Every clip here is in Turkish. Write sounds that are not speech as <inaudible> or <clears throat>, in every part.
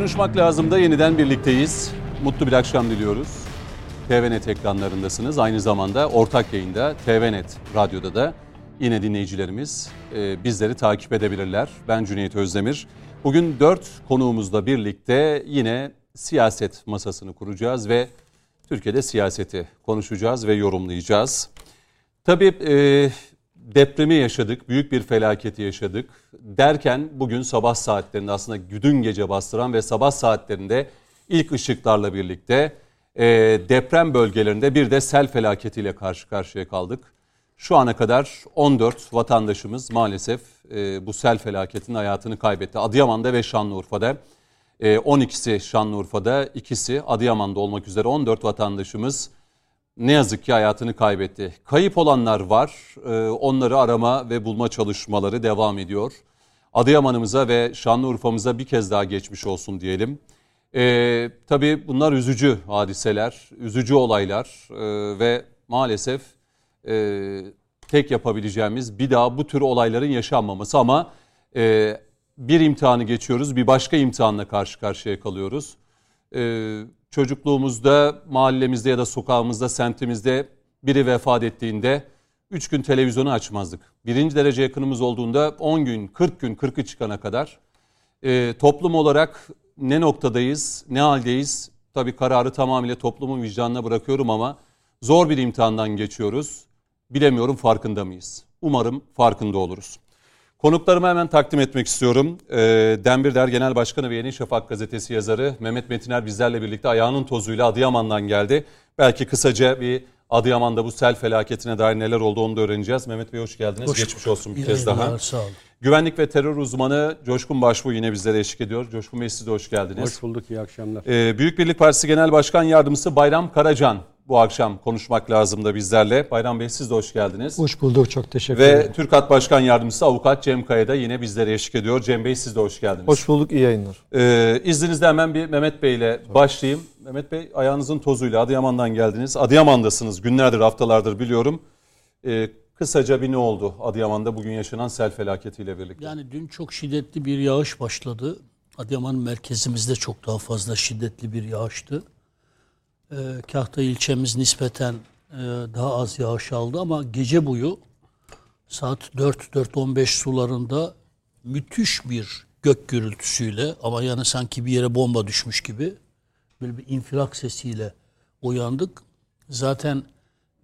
Konuşmak lazım da yeniden birlikteyiz. Mutlu bir akşam diliyoruz. TVNet ekranlarındasınız. Aynı zamanda ortak yayında TVNet Radyo'da da yine dinleyicilerimiz e, bizleri takip edebilirler. Ben Cüneyt Özdemir. Bugün dört konuğumuzla birlikte yine siyaset masasını kuracağız ve Türkiye'de siyaseti konuşacağız ve yorumlayacağız. Tabii e, depremi yaşadık, büyük bir felaketi yaşadık derken bugün sabah saatlerinde aslında dün gece bastıran ve sabah saatlerinde ilk ışıklarla birlikte e, deprem bölgelerinde bir de sel felaketiyle karşı karşıya kaldık. Şu ana kadar 14 vatandaşımız maalesef e, bu sel felaketinin hayatını kaybetti. Adıyaman'da ve Şanlıurfa'da. E, 12'si Şanlıurfa'da, ikisi Adıyaman'da olmak üzere 14 vatandaşımız ne yazık ki hayatını kaybetti. Kayıp olanlar var. E, onları arama ve bulma çalışmaları devam ediyor. Adıyaman'ımıza ve Şanlıurfa'mıza bir kez daha geçmiş olsun diyelim. E, tabii bunlar üzücü hadiseler, üzücü olaylar e, ve maalesef e, tek yapabileceğimiz bir daha bu tür olayların yaşanmaması ama e, bir imtihanı geçiyoruz, bir başka imtihanla karşı karşıya kalıyoruz. E, çocukluğumuzda, mahallemizde ya da sokağımızda, semtimizde biri vefat ettiğinde 3 gün televizyonu açmazdık. Birinci derece yakınımız olduğunda 10 gün, 40 gün, 40'ı çıkana kadar e, toplum olarak ne noktadayız, ne haldeyiz? Tabii kararı tamamıyla toplumun vicdanına bırakıyorum ama zor bir imtihandan geçiyoruz. Bilemiyorum farkında mıyız? Umarım farkında oluruz. Konuklarımı hemen takdim etmek istiyorum. E, Denbirder Genel Başkanı ve Yeni Şafak Gazetesi yazarı Mehmet Metiner bizlerle birlikte ayağının tozuyla Adıyaman'dan geldi. Belki kısaca bir Adıyaman'da bu sel felaketine dair neler oldu onu da öğreneceğiz. Mehmet Bey hoş geldiniz. Hoş, Geçmiş olsun bir kez daha. Sağ olun. Güvenlik ve terör uzmanı Coşkun Başbuğ yine bizlere eşlik ediyor. Coşkun Bey siz de hoş geldiniz. Hoş bulduk, iyi akşamlar. Ee, Büyük Birlik Partisi Genel Başkan Yardımcısı Bayram Karacan bu akşam konuşmak lazım da bizlerle. Bayram Bey siz de hoş geldiniz. Hoş bulduk, çok teşekkür Ve ederim. Ve TÜRKAT Başkan Yardımcısı Avukat Cem Kaya da yine bizlere eşlik ediyor. Cem Bey siz de hoş geldiniz. Hoş bulduk, iyi yayınlar. Ee, izninizle hemen bir Mehmet Bey ile başlayayım. Mehmet Bey ayağınızın tozuyla Adıyaman'dan geldiniz. Adıyaman'dasınız günlerdir, haftalardır biliyorum. Ee, kısaca bir ne oldu Adıyaman'da bugün yaşanan sel felaketiyle birlikte? Yani dün çok şiddetli bir yağış başladı. Adıyaman merkezimizde çok daha fazla şiddetli bir yağıştı. Ee, Kahta ilçemiz nispeten e, daha az yağış aldı ama gece boyu saat 4-4-15 sularında müthiş bir gök gürültüsüyle ama yani sanki bir yere bomba düşmüş gibi böyle bir infilak sesiyle uyandık. Zaten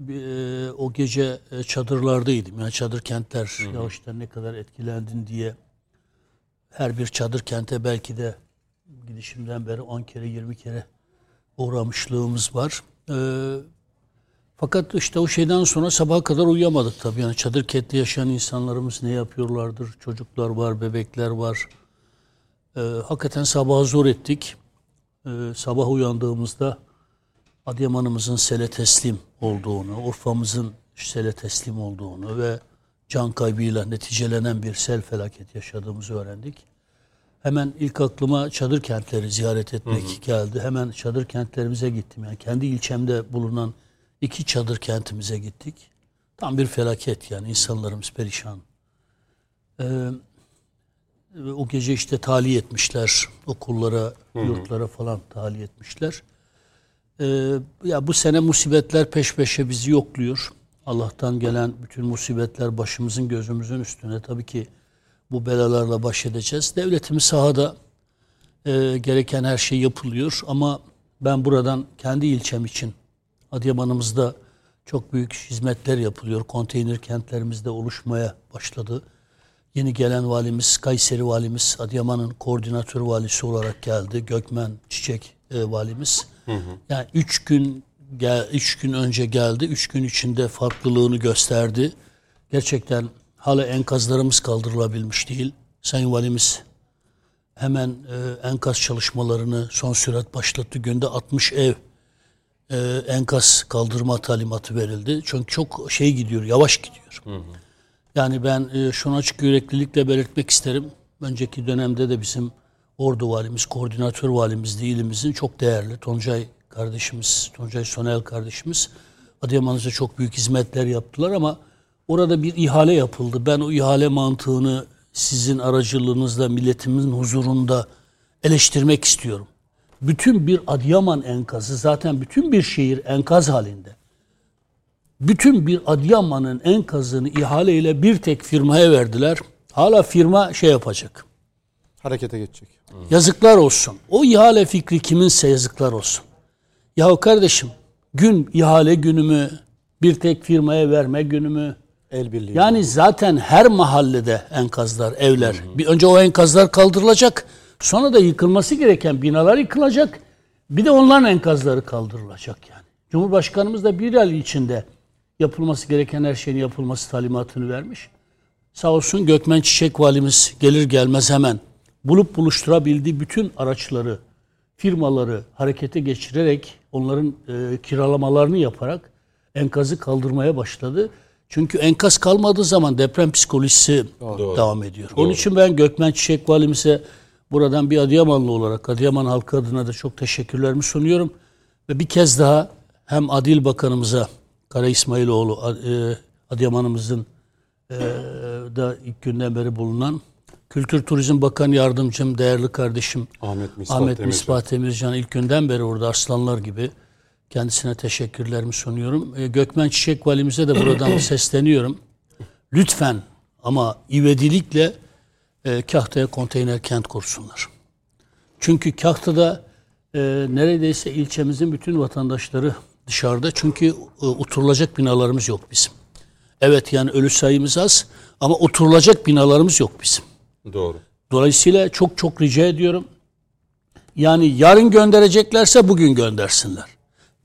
e, o gece e, çadırlardaydım. Yani çadır kentler hı hı. yağıştan ne kadar etkilendin diye her bir çadır kente belki de gidişimden beri 10 kere 20 kere uğramışlığımız var. E, fakat işte o şeyden sonra sabaha kadar uyuyamadık tabii. Yani çadır kentte yaşayan insanlarımız ne yapıyorlardır? Çocuklar var, bebekler var. E, hakikaten sabahı zor ettik. E, sabah uyandığımızda Adıyaman'ımızın sele teslim olduğunu, Urfa'mızın sele teslim olduğunu ve can kaybıyla neticelenen bir sel felaket yaşadığımızı öğrendik. Hemen ilk aklıma çadır kentleri ziyaret etmek hı hı. geldi. Hemen çadır kentlerimize gittim. Yani kendi ilçemde bulunan iki çadır kentimize gittik. Tam bir felaket yani insanlarımız perişan. Ee, o gece işte tahliye etmişler okullara, hı hı. yurtlara falan tahliye etmişler. Ee, ya bu sene musibetler peş peşe bizi yokluyor. Allah'tan gelen bütün musibetler başımızın gözümüzün üstüne. Tabii ki bu belalarla baş edeceğiz. Devletimiz sahada e, gereken her şey yapılıyor ama ben buradan kendi ilçem için Adıyaman'ımızda çok büyük hizmetler yapılıyor. Konteyner kentlerimizde oluşmaya başladı. Yeni gelen valimiz, Kayseri valimiz, Adıyaman'ın koordinatör valisi olarak geldi. Gökmen Çiçek e, valimiz. Hı hı. Yani üç gün gel, üç gün önce geldi. Üç gün içinde farklılığını gösterdi. Gerçekten hala enkazlarımız kaldırılabilmiş değil. Sayın Valimiz hemen e, enkaz çalışmalarını son sürat başlattı. Günde 60 ev e, enkaz kaldırma talimatı verildi. Çünkü çok şey gidiyor, yavaş gidiyor. Hı hı. Yani ben e, şunu açık yüreklilikle belirtmek isterim. Önceki dönemde de bizim Ordu valimiz, koordinatör valimiz de ilimizin çok değerli. Toncay kardeşimiz, Toncay Sonel kardeşimiz Adıyaman'ımıza çok büyük hizmetler yaptılar ama orada bir ihale yapıldı. Ben o ihale mantığını sizin aracılığınızla milletimizin huzurunda eleştirmek istiyorum. Bütün bir Adıyaman enkazı zaten bütün bir şehir enkaz halinde. Bütün bir Adıyaman'ın enkazını ihaleyle bir tek firmaya verdiler. Hala firma şey yapacak. Harekete geçecek. Yazıklar olsun. O ihale fikri kiminse yazıklar olsun. Yahu kardeşim gün ihale günümü bir tek firmaya verme günümü El birliği. yani zaten her mahallede enkazlar, evler. Bir önce o enkazlar kaldırılacak. Sonra da yıkılması gereken binalar yıkılacak. Bir de onların enkazları kaldırılacak yani. Cumhurbaşkanımız da bir ay içinde yapılması gereken her şeyin yapılması talimatını vermiş. Sağ olsun Gökmen Çiçek valimiz gelir gelmez hemen bulup buluşturabildiği bütün araçları, firmaları harekete geçirerek onların e, kiralamalarını yaparak enkazı kaldırmaya başladı. Çünkü enkaz kalmadığı zaman deprem psikolojisi devam ediyor. Onun için ben Gökmen Çiçek valimize buradan bir Adıyamanlı olarak Adıyaman halkı adına da çok teşekkürlerimi sunuyorum. Ve bir kez daha hem Adil Bakanımıza Kara İsmailoğlu e, Adıyaman'ımızın e, da ilk günden beri bulunan Kültür Turizm Bakan Yardımcım, değerli kardeşim Ahmet Misbah Ahmet Demircan. Misbah Demircan ilk günden beri orada aslanlar gibi. Kendisine teşekkürlerimi sunuyorum. E, Gökmen Çiçek Valimize de buradan <clears throat> sesleniyorum. Lütfen ama ivedilikle e, Kahta'ya konteyner kent kursunlar. Çünkü Kahta'da e, neredeyse ilçemizin bütün vatandaşları dışarıda. Çünkü e, oturulacak binalarımız yok bizim. Evet yani ölü sayımız az ama oturulacak binalarımız yok bizim. Doğru. Dolayısıyla çok çok rica ediyorum. Yani yarın göndereceklerse bugün göndersinler.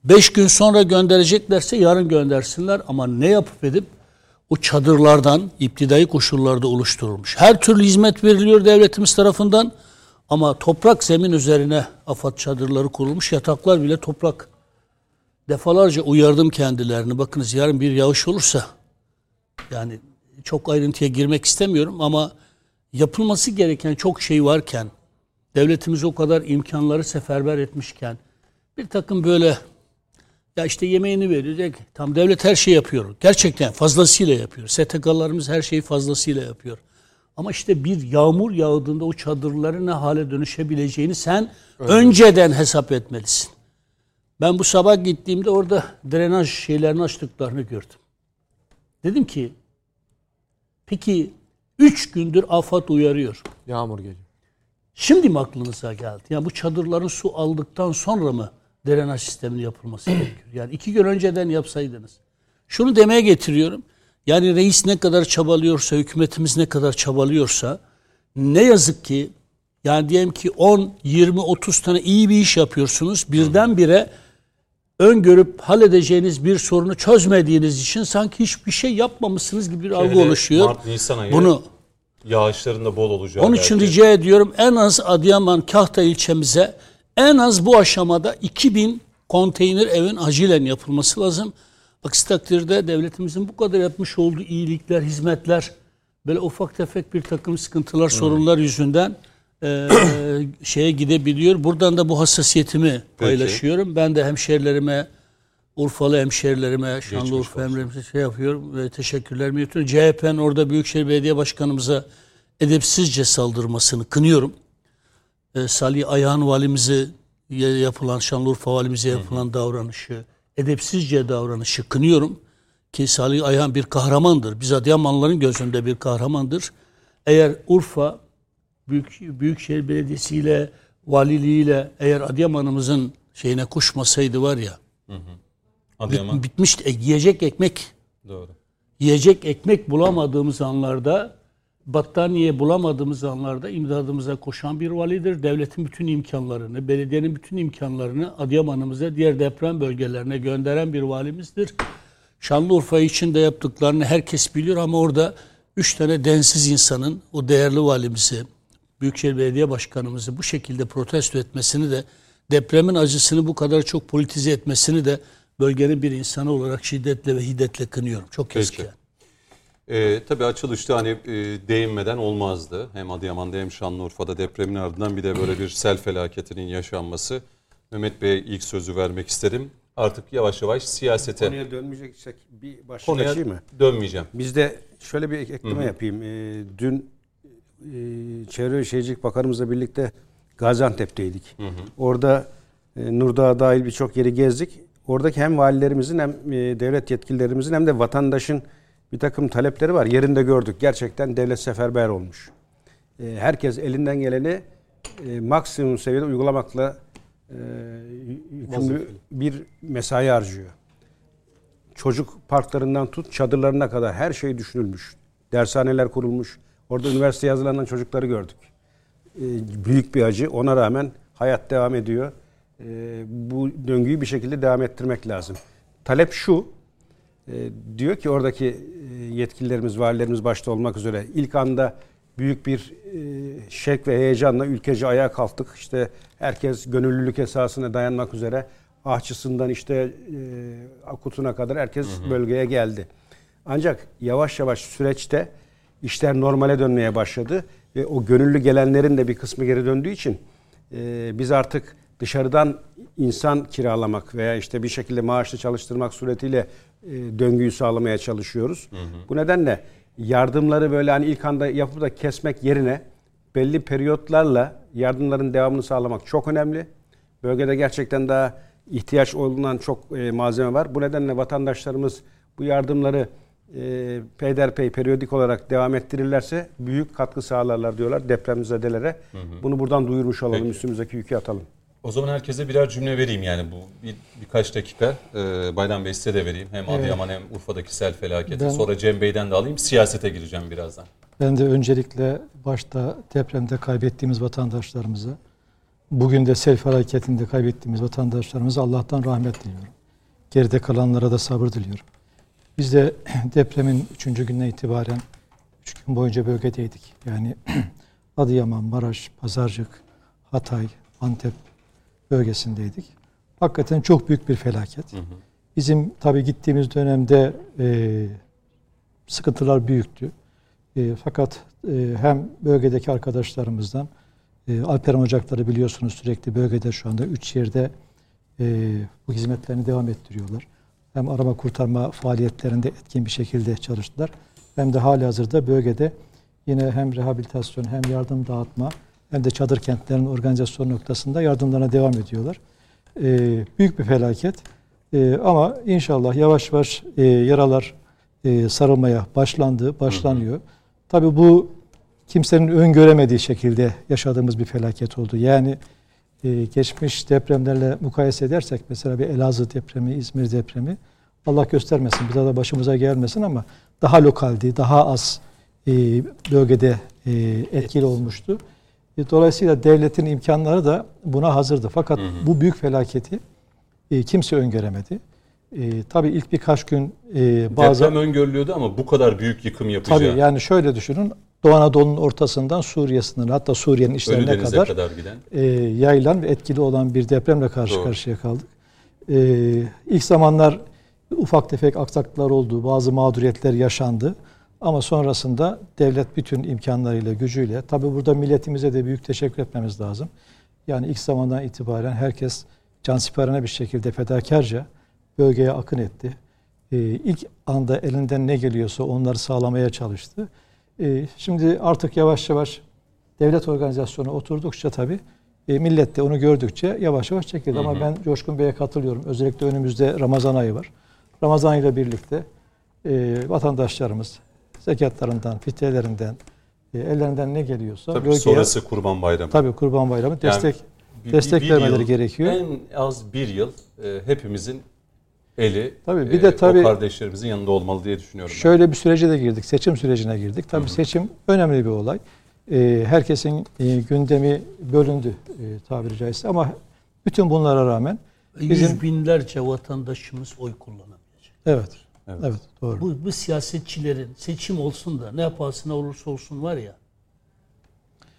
Beş gün sonra göndereceklerse yarın göndersinler ama ne yapıp edip o çadırlardan iptidai koşullarda oluşturulmuş. Her türlü hizmet veriliyor devletimiz tarafından ama toprak zemin üzerine afat çadırları kurulmuş. Yataklar bile toprak. Defalarca uyardım kendilerini. Bakınız yarın bir yağış olursa yani çok ayrıntıya girmek istemiyorum ama yapılması gereken çok şey varken, devletimiz o kadar imkanları seferber etmişken, bir takım böyle ya işte yemeğini verecek. Tam devlet her şeyi yapıyor. Gerçekten fazlasıyla yapıyor. STK'larımız her şeyi fazlasıyla yapıyor. Ama işte bir yağmur yağdığında o çadırların ne hale dönüşebileceğini sen önceden hesap etmelisin. Ben bu sabah gittiğimde orada drenaj şeylerini açtıklarını gördüm. Dedim ki peki üç gündür afat uyarıyor. Yağmur geliyor. Şimdi mi aklınıza geldi? Yani bu çadırların su aldıktan sonra mı drenaj sisteminin yapılması <clears throat> gerekiyor? Yani iki gün önceden yapsaydınız. Şunu demeye getiriyorum. Yani reis ne kadar çabalıyorsa, hükümetimiz ne kadar çabalıyorsa ne yazık ki yani diyelim ki 10, 20, 30 tane iyi bir iş yapıyorsunuz. Birdenbire öngörüp halledeceğiniz bir sorunu çözmediğiniz için sanki hiçbir şey yapmamışsınız gibi bir algı oluşuyor. Mart, Nisan ayı Bunu yağışların da bol olacağı. onun için belki. rica ediyorum en az Adıyaman Kahta ilçemize en az bu aşamada 2000 konteyner evin acilen yapılması lazım. Aksi takdirde devletimizin bu kadar yapmış olduğu iyilikler, hizmetler böyle ufak tefek bir takım sıkıntılar, sorunlar yüzünden e, <coughs> şeye gidebiliyor. Buradan da bu hassasiyetimi paylaşıyorum. Ben de hemşerilerime, Urfalı hemşerilerime, Şanlıurfa hemşerilerime şey yapıyorum ve teşekkürlerimi iletiyorum. CHP'nin orada Büyükşehir Belediye Başkanımıza edepsizce saldırmasını kınıyorum. E, Salih Ayhan valimize ya- yapılan, Şanlıurfa valimize yapılan davranışı, edepsizce davranışı kınıyorum. Ki Salih Ayhan bir kahramandır. Biz Adıyamanlıların gözünde bir kahramandır. Eğer Urfa Büyük, Büyükşehir Belediyesi ile valiliğiyle eğer Adıyaman'ımızın şeyine koşmasaydı var ya Adıyaman. bitmişti. E, yiyecek ekmek Doğru. yiyecek ekmek bulamadığımız anlarda, battaniye bulamadığımız anlarda imdadımıza koşan bir validir. Devletin bütün imkanlarını, belediyenin bütün imkanlarını Adıyaman'ımıza, diğer deprem bölgelerine gönderen bir valimizdir. Şanlıurfa için de yaptıklarını herkes biliyor ama orada üç tane densiz insanın o değerli valimizi, Büyükşehir Belediye Başkanımızı bu şekilde protesto etmesini de depremin acısını bu kadar çok politize etmesini de bölgenin bir insanı olarak şiddetle ve hiddetle kınıyorum. Çok Peki. yani. Ee, tabii açılışta hani e, değinmeden olmazdı. Hem Adıyaman'da hem Şanlıurfa'da depremin ardından bir de böyle bir sel felaketinin yaşanması. Mehmet Bey'e ilk sözü vermek isterim. Artık yavaş yavaş siyasete Konuya dönmeyeceksek bir başka konuya şey mi? dönmeyeceğim. Bizde şöyle bir ekleme yapayım. Ee, dün e, Çevre ve Şehircilik Bakanımızla birlikte Gaziantep'teydik. Orada e, Nurdağ dahil birçok yeri gezdik. Oradaki hem valilerimizin hem e, devlet yetkililerimizin hem de vatandaşın bir takım talepleri var. Yerinde gördük. Gerçekten devlet seferber olmuş. E, herkes elinden geleni e, maksimum seviyede uygulamakla e, yükümlü bir mesai harcıyor. Çocuk parklarından tut çadırlarına kadar her şey düşünülmüş. Dershaneler kurulmuş. Orada üniversite yazılanan çocukları gördük. E, büyük bir acı. Ona rağmen hayat devam ediyor. E, bu döngüyü bir şekilde devam ettirmek lazım. Talep şu. e, diyor ki oradaki yetkililerimiz, valilerimiz başta olmak üzere ilk anda büyük bir e, şek ve heyecanla ülkece ayağa kalktık. İşte herkes gönüllülük esasına dayanmak üzere ahçısından işte e, akutuna kadar herkes bölgeye geldi. Ancak yavaş yavaş süreçte işler normale dönmeye başladı ve o gönüllü gelenlerin de bir kısmı geri döndüğü için e, biz artık dışarıdan insan kiralamak veya işte bir şekilde maaşlı çalıştırmak suretiyle döngüyü sağlamaya çalışıyoruz. Bu nedenle yardımları böyle hani ilk anda yapıp da kesmek yerine belli periyotlarla yardımların devamını sağlamak çok önemli. Bölgede gerçekten daha ihtiyaç olunan çok e, malzeme var. Bu nedenle vatandaşlarımız bu yardımları e, peyderpey periyodik olarak devam ettirirlerse büyük katkı sağlarlar diyorlar depremzedelere. Bunu buradan duyurmuş olalım, Peki. üstümüzdeki yükü atalım. O zaman herkese birer cümle vereyim yani bu bir, birkaç dakika e, Bayram Bey size de vereyim. Hem Adıyaman hem Urfa'daki sel felaketi. Ben- Sonra Cem Bey'den de alayım. Siyasete gireceğim birazdan. Ben de öncelikle başta depremde kaybettiğimiz vatandaşlarımıza, bugün de sel felaketinde kaybettiğimiz vatandaşlarımıza Allah'tan rahmet diliyorum. Geride kalanlara da sabır diliyorum. Biz de <clears throat> depremin 3. günden itibaren 3 gün boyunca bölgedeydik. Yani <clears throat> Adıyaman, Maraş, Pazarcık, Hatay, Antep bölgesindeydik. Hakikaten çok büyük bir felaket. Bizim tabii gittiğimiz dönemde e, sıkıntılar büyüktü. E, fakat e, hem bölgedeki arkadaşlarımızdan e, Alperen Ocakları biliyorsunuz sürekli bölgede şu anda 3 yerde e, bu hizmetlerini devam ettiriyorlar. Hem arama kurtarma faaliyetlerinde etkin bir şekilde çalıştılar. Hem de hali hazırda bölgede yine hem rehabilitasyon hem yardım dağıtma hem de çadır kentlerin organizasyon noktasında yardımlarına devam ediyorlar. E, büyük bir felaket. E, ama inşallah yavaş yavaş e, yaralar e, sarılmaya başlandı, başlanıyor. Tabii bu kimsenin öngöremediği şekilde yaşadığımız bir felaket oldu. Yani e, geçmiş depremlerle mukayese edersek mesela bir Elazığ depremi, İzmir depremi Allah göstermesin bir daha da başımıza gelmesin ama daha lokaldi, daha az e, bölgede e, etkili olmuştu. E, dolayısıyla devletin imkanları da buna hazırdı. Fakat bu büyük felaketi e, kimse öngöremedi. E, tabii ilk birkaç gün e, bazı Deprem öngörülüyordu ama bu kadar büyük yıkım yapacağı. Tabii yani şöyle düşünün. Doğu Anadolu'nun ortasından Suriye sınırı hatta Suriye'nin içlerine kadar, kadar, giden. e, yayılan ve etkili olan bir depremle karşı Doğru. karşıya kaldık. E, ilk zamanlar ufak tefek aksaklıklar oldu, bazı mağduriyetler yaşandı. Ama sonrasında devlet bütün imkanlarıyla, gücüyle, tabii burada milletimize de büyük teşekkür etmemiz lazım. Yani ilk zamandan itibaren herkes cansiperane bir şekilde fedakarca bölgeye akın etti. Ee, ilk anda elinden ne geliyorsa onları sağlamaya çalıştı. Ee, şimdi artık yavaş yavaş devlet organizasyonu oturdukça tabii e, millet de onu gördükçe yavaş yavaş çekildi. Ama ben Coşkun Bey'e katılıyorum. Özellikle önümüzde Ramazan ayı var. Ramazan ile birlikte e, vatandaşlarımız zekatlarından, fitrelerinden, e, ellerinden ne geliyorsa Tabii bölgeye- sonrası Kurban Bayramı. tabii Kurban Bayramı destek bir- destek bir vermeleri yıl, gerekiyor. En az bir yıl e, hepimizin eli Tabii, bir e, de tabii- o kardeşlerimizin yanında olmalı diye düşünüyorum. ben. Şöyle bir sürece de girdik. Seçim sürecine girdik. Tabii seçim önemli bir olay. Ee, herkesin e, gündemi bölündü e, tabiri caizse ama bütün bunlara rağmen Yüz bizim binlerce vatandaşımız oy kullanabilecek. evet Evet. evet, doğru. Bu, bu siyasetçilerin seçim olsun da ne pahasına olursa olsun var ya.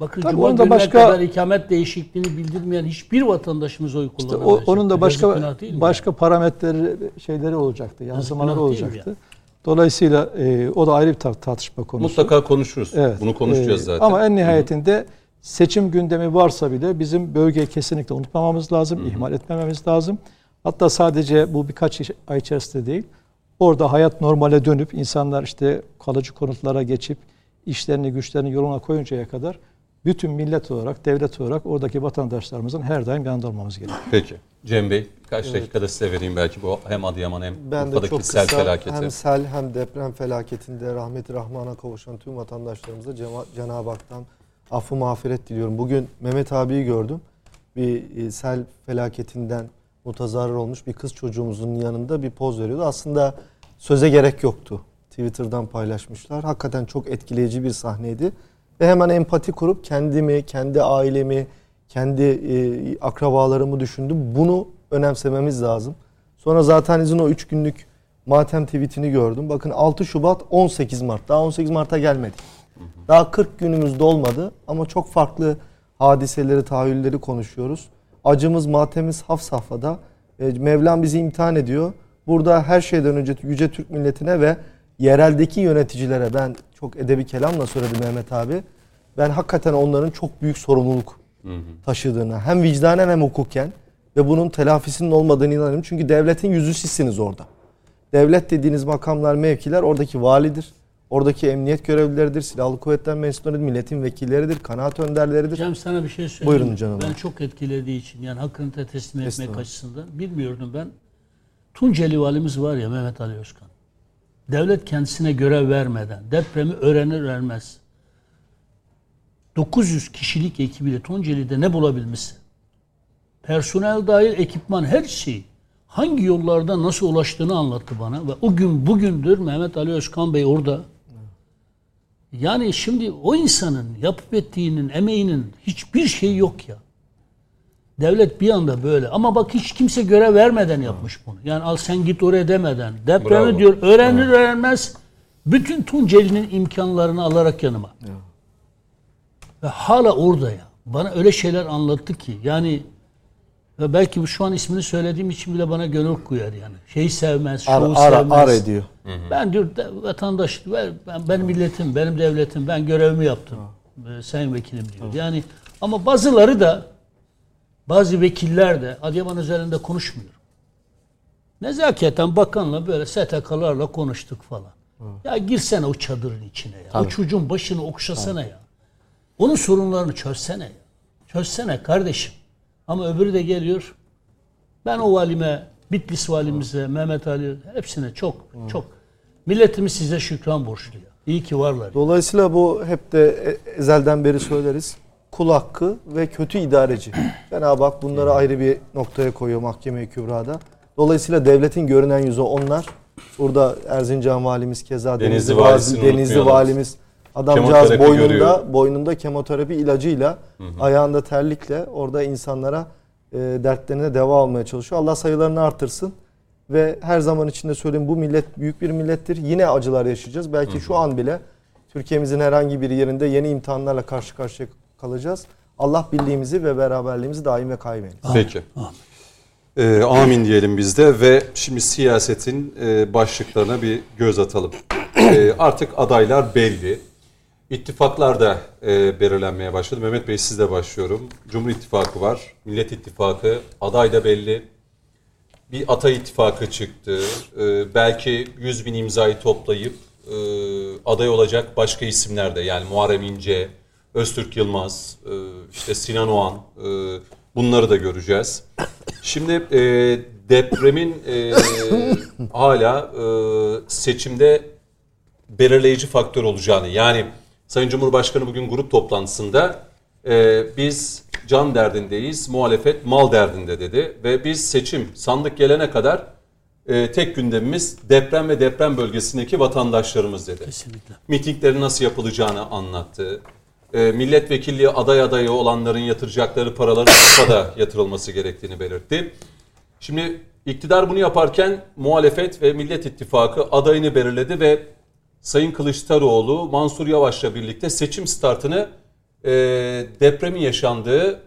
Bakın Tabii Cuma onun da başka- kadar ikamet değişikliğini bildirmeyen hiçbir vatandaşımız oy İşte kullanamayacak. o, onun da başka başka parametreleri şeyleri olacaktı. Yansımaları olacaktı. Dolayısıyla e, o da ayrı bir tar- tartışma konusu. Mutlaka konuşuruz. Evet. Bunu konuşacağız Ee, zaten. Ama en nihayetinde seçim gündemi varsa bile bizim bölgeyi kesinlikle unutmamamız lazım, ihmal etmememiz lazım. Hatta sadece bu birkaç ay içerisinde değil, orada hayat normale dönüp insanlar işte kalıcı konutlara geçip işlerini güçlerini yoluna koyuncaya kadar bütün millet olarak, devlet olarak oradaki vatandaşlarımızın her daim yanında olmamız gerekiyor. Peki. Cem Bey kaç dakikada size vereyim belki bu hem Adıyaman hem Ben de Urfa'daki çok sel kısa felaketi. hem sel hem deprem felaketinde rahmeti rahmana kavuşan tüm vatandaşlarımıza Cenab-ı Hak'tan affı mağfiret diliyorum. Bugün Mehmet abiyi gördüm. Bir e, sel felaketinden mutazarrır olmuş bir kız çocuğumuzun yanında bir poz veriyordu. Aslında söze gerek yoktu. Twitter'dan paylaşmışlar. Hakikaten çok etkileyici bir sahneydi. Ve hemen empati kurup kendimi, kendi ailemi, kendi e, akrabalarımı düşündüm. Bunu önemsememiz lazım. Sonra zaten izin o 3 günlük matem tweetini gördüm. Bakın 6 Şubat 18 Mart. Daha 18 Mart'a gelmedik. Daha 40 günümüz dolmadı ama çok farklı hadiseleri, tahayyülleri konuşuyoruz. Acımız, matemiz haf safhada. E, Mevlam bizi imtihan ediyor. Burada her şeyden önce Yüce Türk milletine ve yereldeki yöneticilere ben çok edebi kelamla söyledim Mehmet abi. Ben hakikaten onların çok büyük sorumluluk taşıdığını hem vicdanen hem hukuken ve bunun telafisinin olmadığını inanıyorum. Çünkü devletin yüzü sizsiniz orada. Devlet dediğiniz makamlar, mevkiler oradaki validir. Oradaki emniyet görevlileridir, silahlı kuvvetler mensuplarıdır, milletin vekilleridir, kanaat önderleridir. Cem sana bir şey söyleyeyim. Buyurun canım. Ben çok etkilediği için yani hakkını da teslim etmek açısından bilmiyordum ben. Tunceli valimiz var ya Mehmet Ali Özkan. Devlet kendisine görev vermeden depremi öğrenir öğrenmez 900 kişilik ekibiyle Tunceli'de ne bulabilmişse personel dahil ekipman her şey hangi yollarda nasıl ulaştığını anlattı bana ve o gün bugündür Mehmet Ali Özkan Bey orada. Yani şimdi o insanın yapıp ettiğinin, emeğinin hiçbir şeyi yok ya. Devlet bir anda böyle ama bak hiç kimse görev vermeden yapmış bunu. Yani al sen git oraya demeden. Depremi Bravo. diyor öğrenir öğrenmez bütün Tunceli'nin imkanlarını alarak yanıma. Ve hala orada ya. Bana öyle şeyler anlattı ki yani ve belki bu şu an ismini söylediğim için bile bana gönül koyar yani. Şeyi sevmez, Ar, şovu ar, sevmez. ar ediyor. Ben diyor de- vatandaş, ben, ben- milletim, benim devletim, ben görevimi yaptım. Ee, sayın vekilim diyor. Yani ama bazıları da bazı vekiller de Adıyaman üzerinde konuşmuyor. Nezaketen bakanla böyle STK'larla konuştuk falan. Ya girsene o çadırın içine ya. O çocuğun başını okşasana ya. Onun sorunlarını çözsene ya. Çözsene kardeşim. Ama öbürü de geliyor. Ben o valime, Bitlis valimize, Mehmet Ali hepsine çok çok milletimiz size şükran borçlu. İyi ki varlar. Dolayısıyla bu hep de e- ezelden beri söyleriz. Kul hakkı ve kötü idareci. <clears throat> Cenab-ı Hak bunları ayrı bir noktaya koyuyor mahkeme-i kübrada. Dolayısıyla devletin görünen yüzü onlar. Burada Erzincan valimiz keza Denizli Denizli, valisini Denizli, valimiz adamcağız boynunda görüyor. boynunda kemoterapi ilacıyla ayağında terlikle orada insanlara e, dertlerine deva almaya çalışıyor. Allah sayılarını artırsın. Ve her zaman içinde söyleyeyim bu millet büyük bir millettir. Yine acılar yaşayacağız. Belki şu an bile Türkiye'mizin herhangi bir yerinde yeni imtihanlarla karşı karşıya kalacağız. Allah birliğimizi ve beraberliğimizi daim ve kaim eylesin. Peki. Ee, amin diyelim biz de ve şimdi siyasetin e, başlıklarına bir göz atalım. <clears throat> Ee, artık adaylar belli. İttifaklar da e, belirlenmeye başladı. Mehmet Bey sizle başlıyorum. Cumhur İttifakı var, Millet İttifakı, aday da belli. Bir Ata İttifakı çıktı. Ee, belki 100 bin imzayı toplayıp e, aday olacak başka isimler de yani Muharrem İnce, Öztürk Yılmaz, e, işte Sinan Oğan e, bunları da göreceğiz. Şimdi e, depremin e, <laughs> hala e, seçimde belirleyici faktör olacağını yani Sayın Cumhurbaşkanı bugün grup toplantısında e, biz can derdindeyiz, muhalefet mal derdinde dedi ve biz seçim sandık gelene kadar e, tek gündemimiz deprem ve deprem bölgesindeki vatandaşlarımız dedi. Kesinlikle. Mitinglerin nasıl yapılacağını anlattı. E, milletvekilliği aday adayı olanların yatıracakları paraların da yatırılması gerektiğini belirtti. Şimdi iktidar bunu yaparken muhalefet ve Millet İttifakı adayını belirledi ve Sayın Kılıçdaroğlu Mansur Yavaş'la birlikte seçim startını e, depremin yaşandığı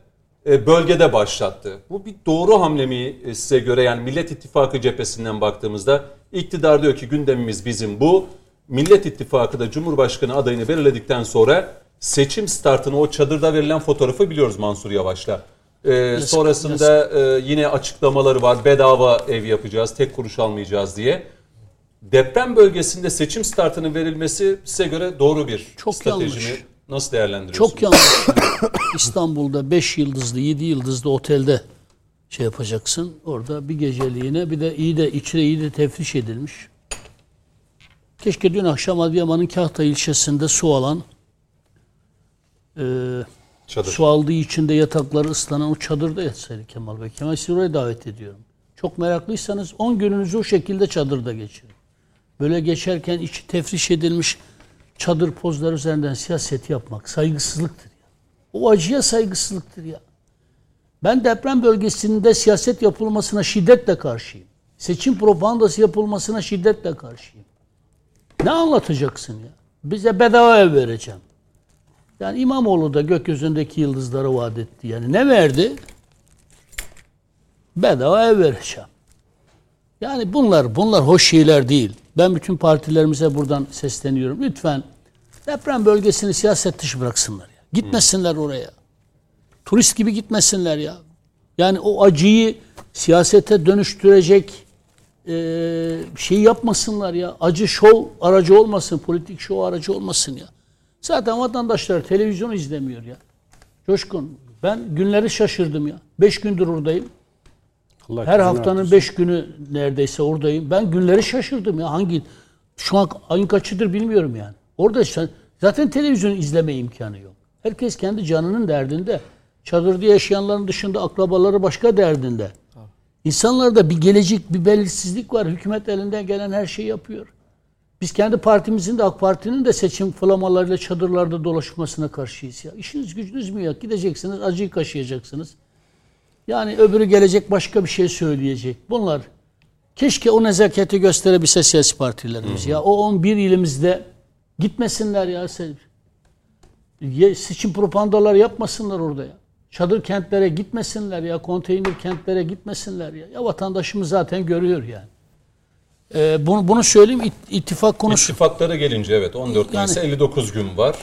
e, bölgede başlattı. Bu bir doğru hamle mi e, size göre yani Millet İttifakı cephesinden baktığımızda iktidar diyor ki gündemimiz bizim bu. Millet İttifakı da Cumhurbaşkanı adayını belirledikten sonra seçim startını o çadırda verilen fotoğrafı biliyoruz Mansur Yavaş'la. E, sonrasında e, yine açıklamaları var bedava ev yapacağız tek kuruş almayacağız diye. Deprem bölgesinde seçim startının verilmesi size göre doğru bir Çok strateji yanlış. mi? Nasıl değerlendiriyorsunuz? Çok yanlış. <coughs> İstanbul'da 5 yıldızlı, 7 yıldızlı otelde şey yapacaksın. Orada bir geceliğine bir de iyi de içine iyi de tefriş edilmiş. Keşke dün akşam Adıyaman'ın Kahta ilçesinde su alan e, Çadır. su aldığı için de yatakları ıslanan o çadırda yatsaydı Kemal Bey. Kemal sizi oraya davet ediyorum. Çok meraklıysanız 10 gününüzü o şekilde çadırda geçirin. Böyle geçerken içi tefriş edilmiş çadır pozları üzerinden siyaset yapmak saygısızlıktır ya. O acıya saygısızlıktır ya. Ben deprem bölgesinde siyaset yapılmasına şiddetle karşıyım. Seçim propagandası yapılmasına şiddetle karşıyım. Ne anlatacaksın ya? Bize bedava ev vereceğim. Yani İmamoğlu da gökyüzündeki yıldızları vaat etti. Yani ne verdi? Bedava ev vereceğim. Yani bunlar bunlar hoş şeyler değil. Ben bütün partilerimize buradan sesleniyorum. Lütfen deprem bölgesini siyaset dışı bıraksınlar ya. Gitmesinler oraya. Turist gibi gitmesinler ya. Yani o acıyı siyasete dönüştürecek e, şey yapmasınlar ya. Acı şov aracı olmasın, politik şov aracı olmasın ya. Zaten vatandaşlar televizyon izlemiyor ya. Coşkun ben günleri şaşırdım ya. Beş gündür oradayım. Allah Her haftanın artırsın. beş günü neredeyse oradayım. Ben günleri şaşırdım ya. Hangi şu an ayın kaçıdır bilmiyorum yani. Orada sen- zaten televizyon izleme imkanı yok. Herkes kendi canının derdinde. Çadırda yaşayanların dışında akrabaları başka derdinde. İnsanlarda bir gelecek, bir belirsizlik var. Hükümet elinden gelen her şeyi yapıyor. Biz kendi partimizin de AK Parti'nin de seçim flamalarıyla çadırlarda dolaşmasına karşıyız ya. İşiniz gücünüz mü yok? Gideceksiniz, acıyı kaşıyacaksınız. Yani öbürü gelecek başka bir şey söyleyecek. Bunlar keşke o nezaketi gösterebilse siyasi partilerimiz. Ya o 11 ilimizde gitmesinler ya. Seçim propagandalar yapmasınlar orada ya. Çadır kentlere gitmesinler ya. Konteyner kentlere gitmesinler ya. Ya vatandaşımız zaten görüyor yani. Ee, bunu, bunu söyleyeyim it- ittifak konusu. İttifaklara gelince evet 14 Mayıs'a 59 gün var.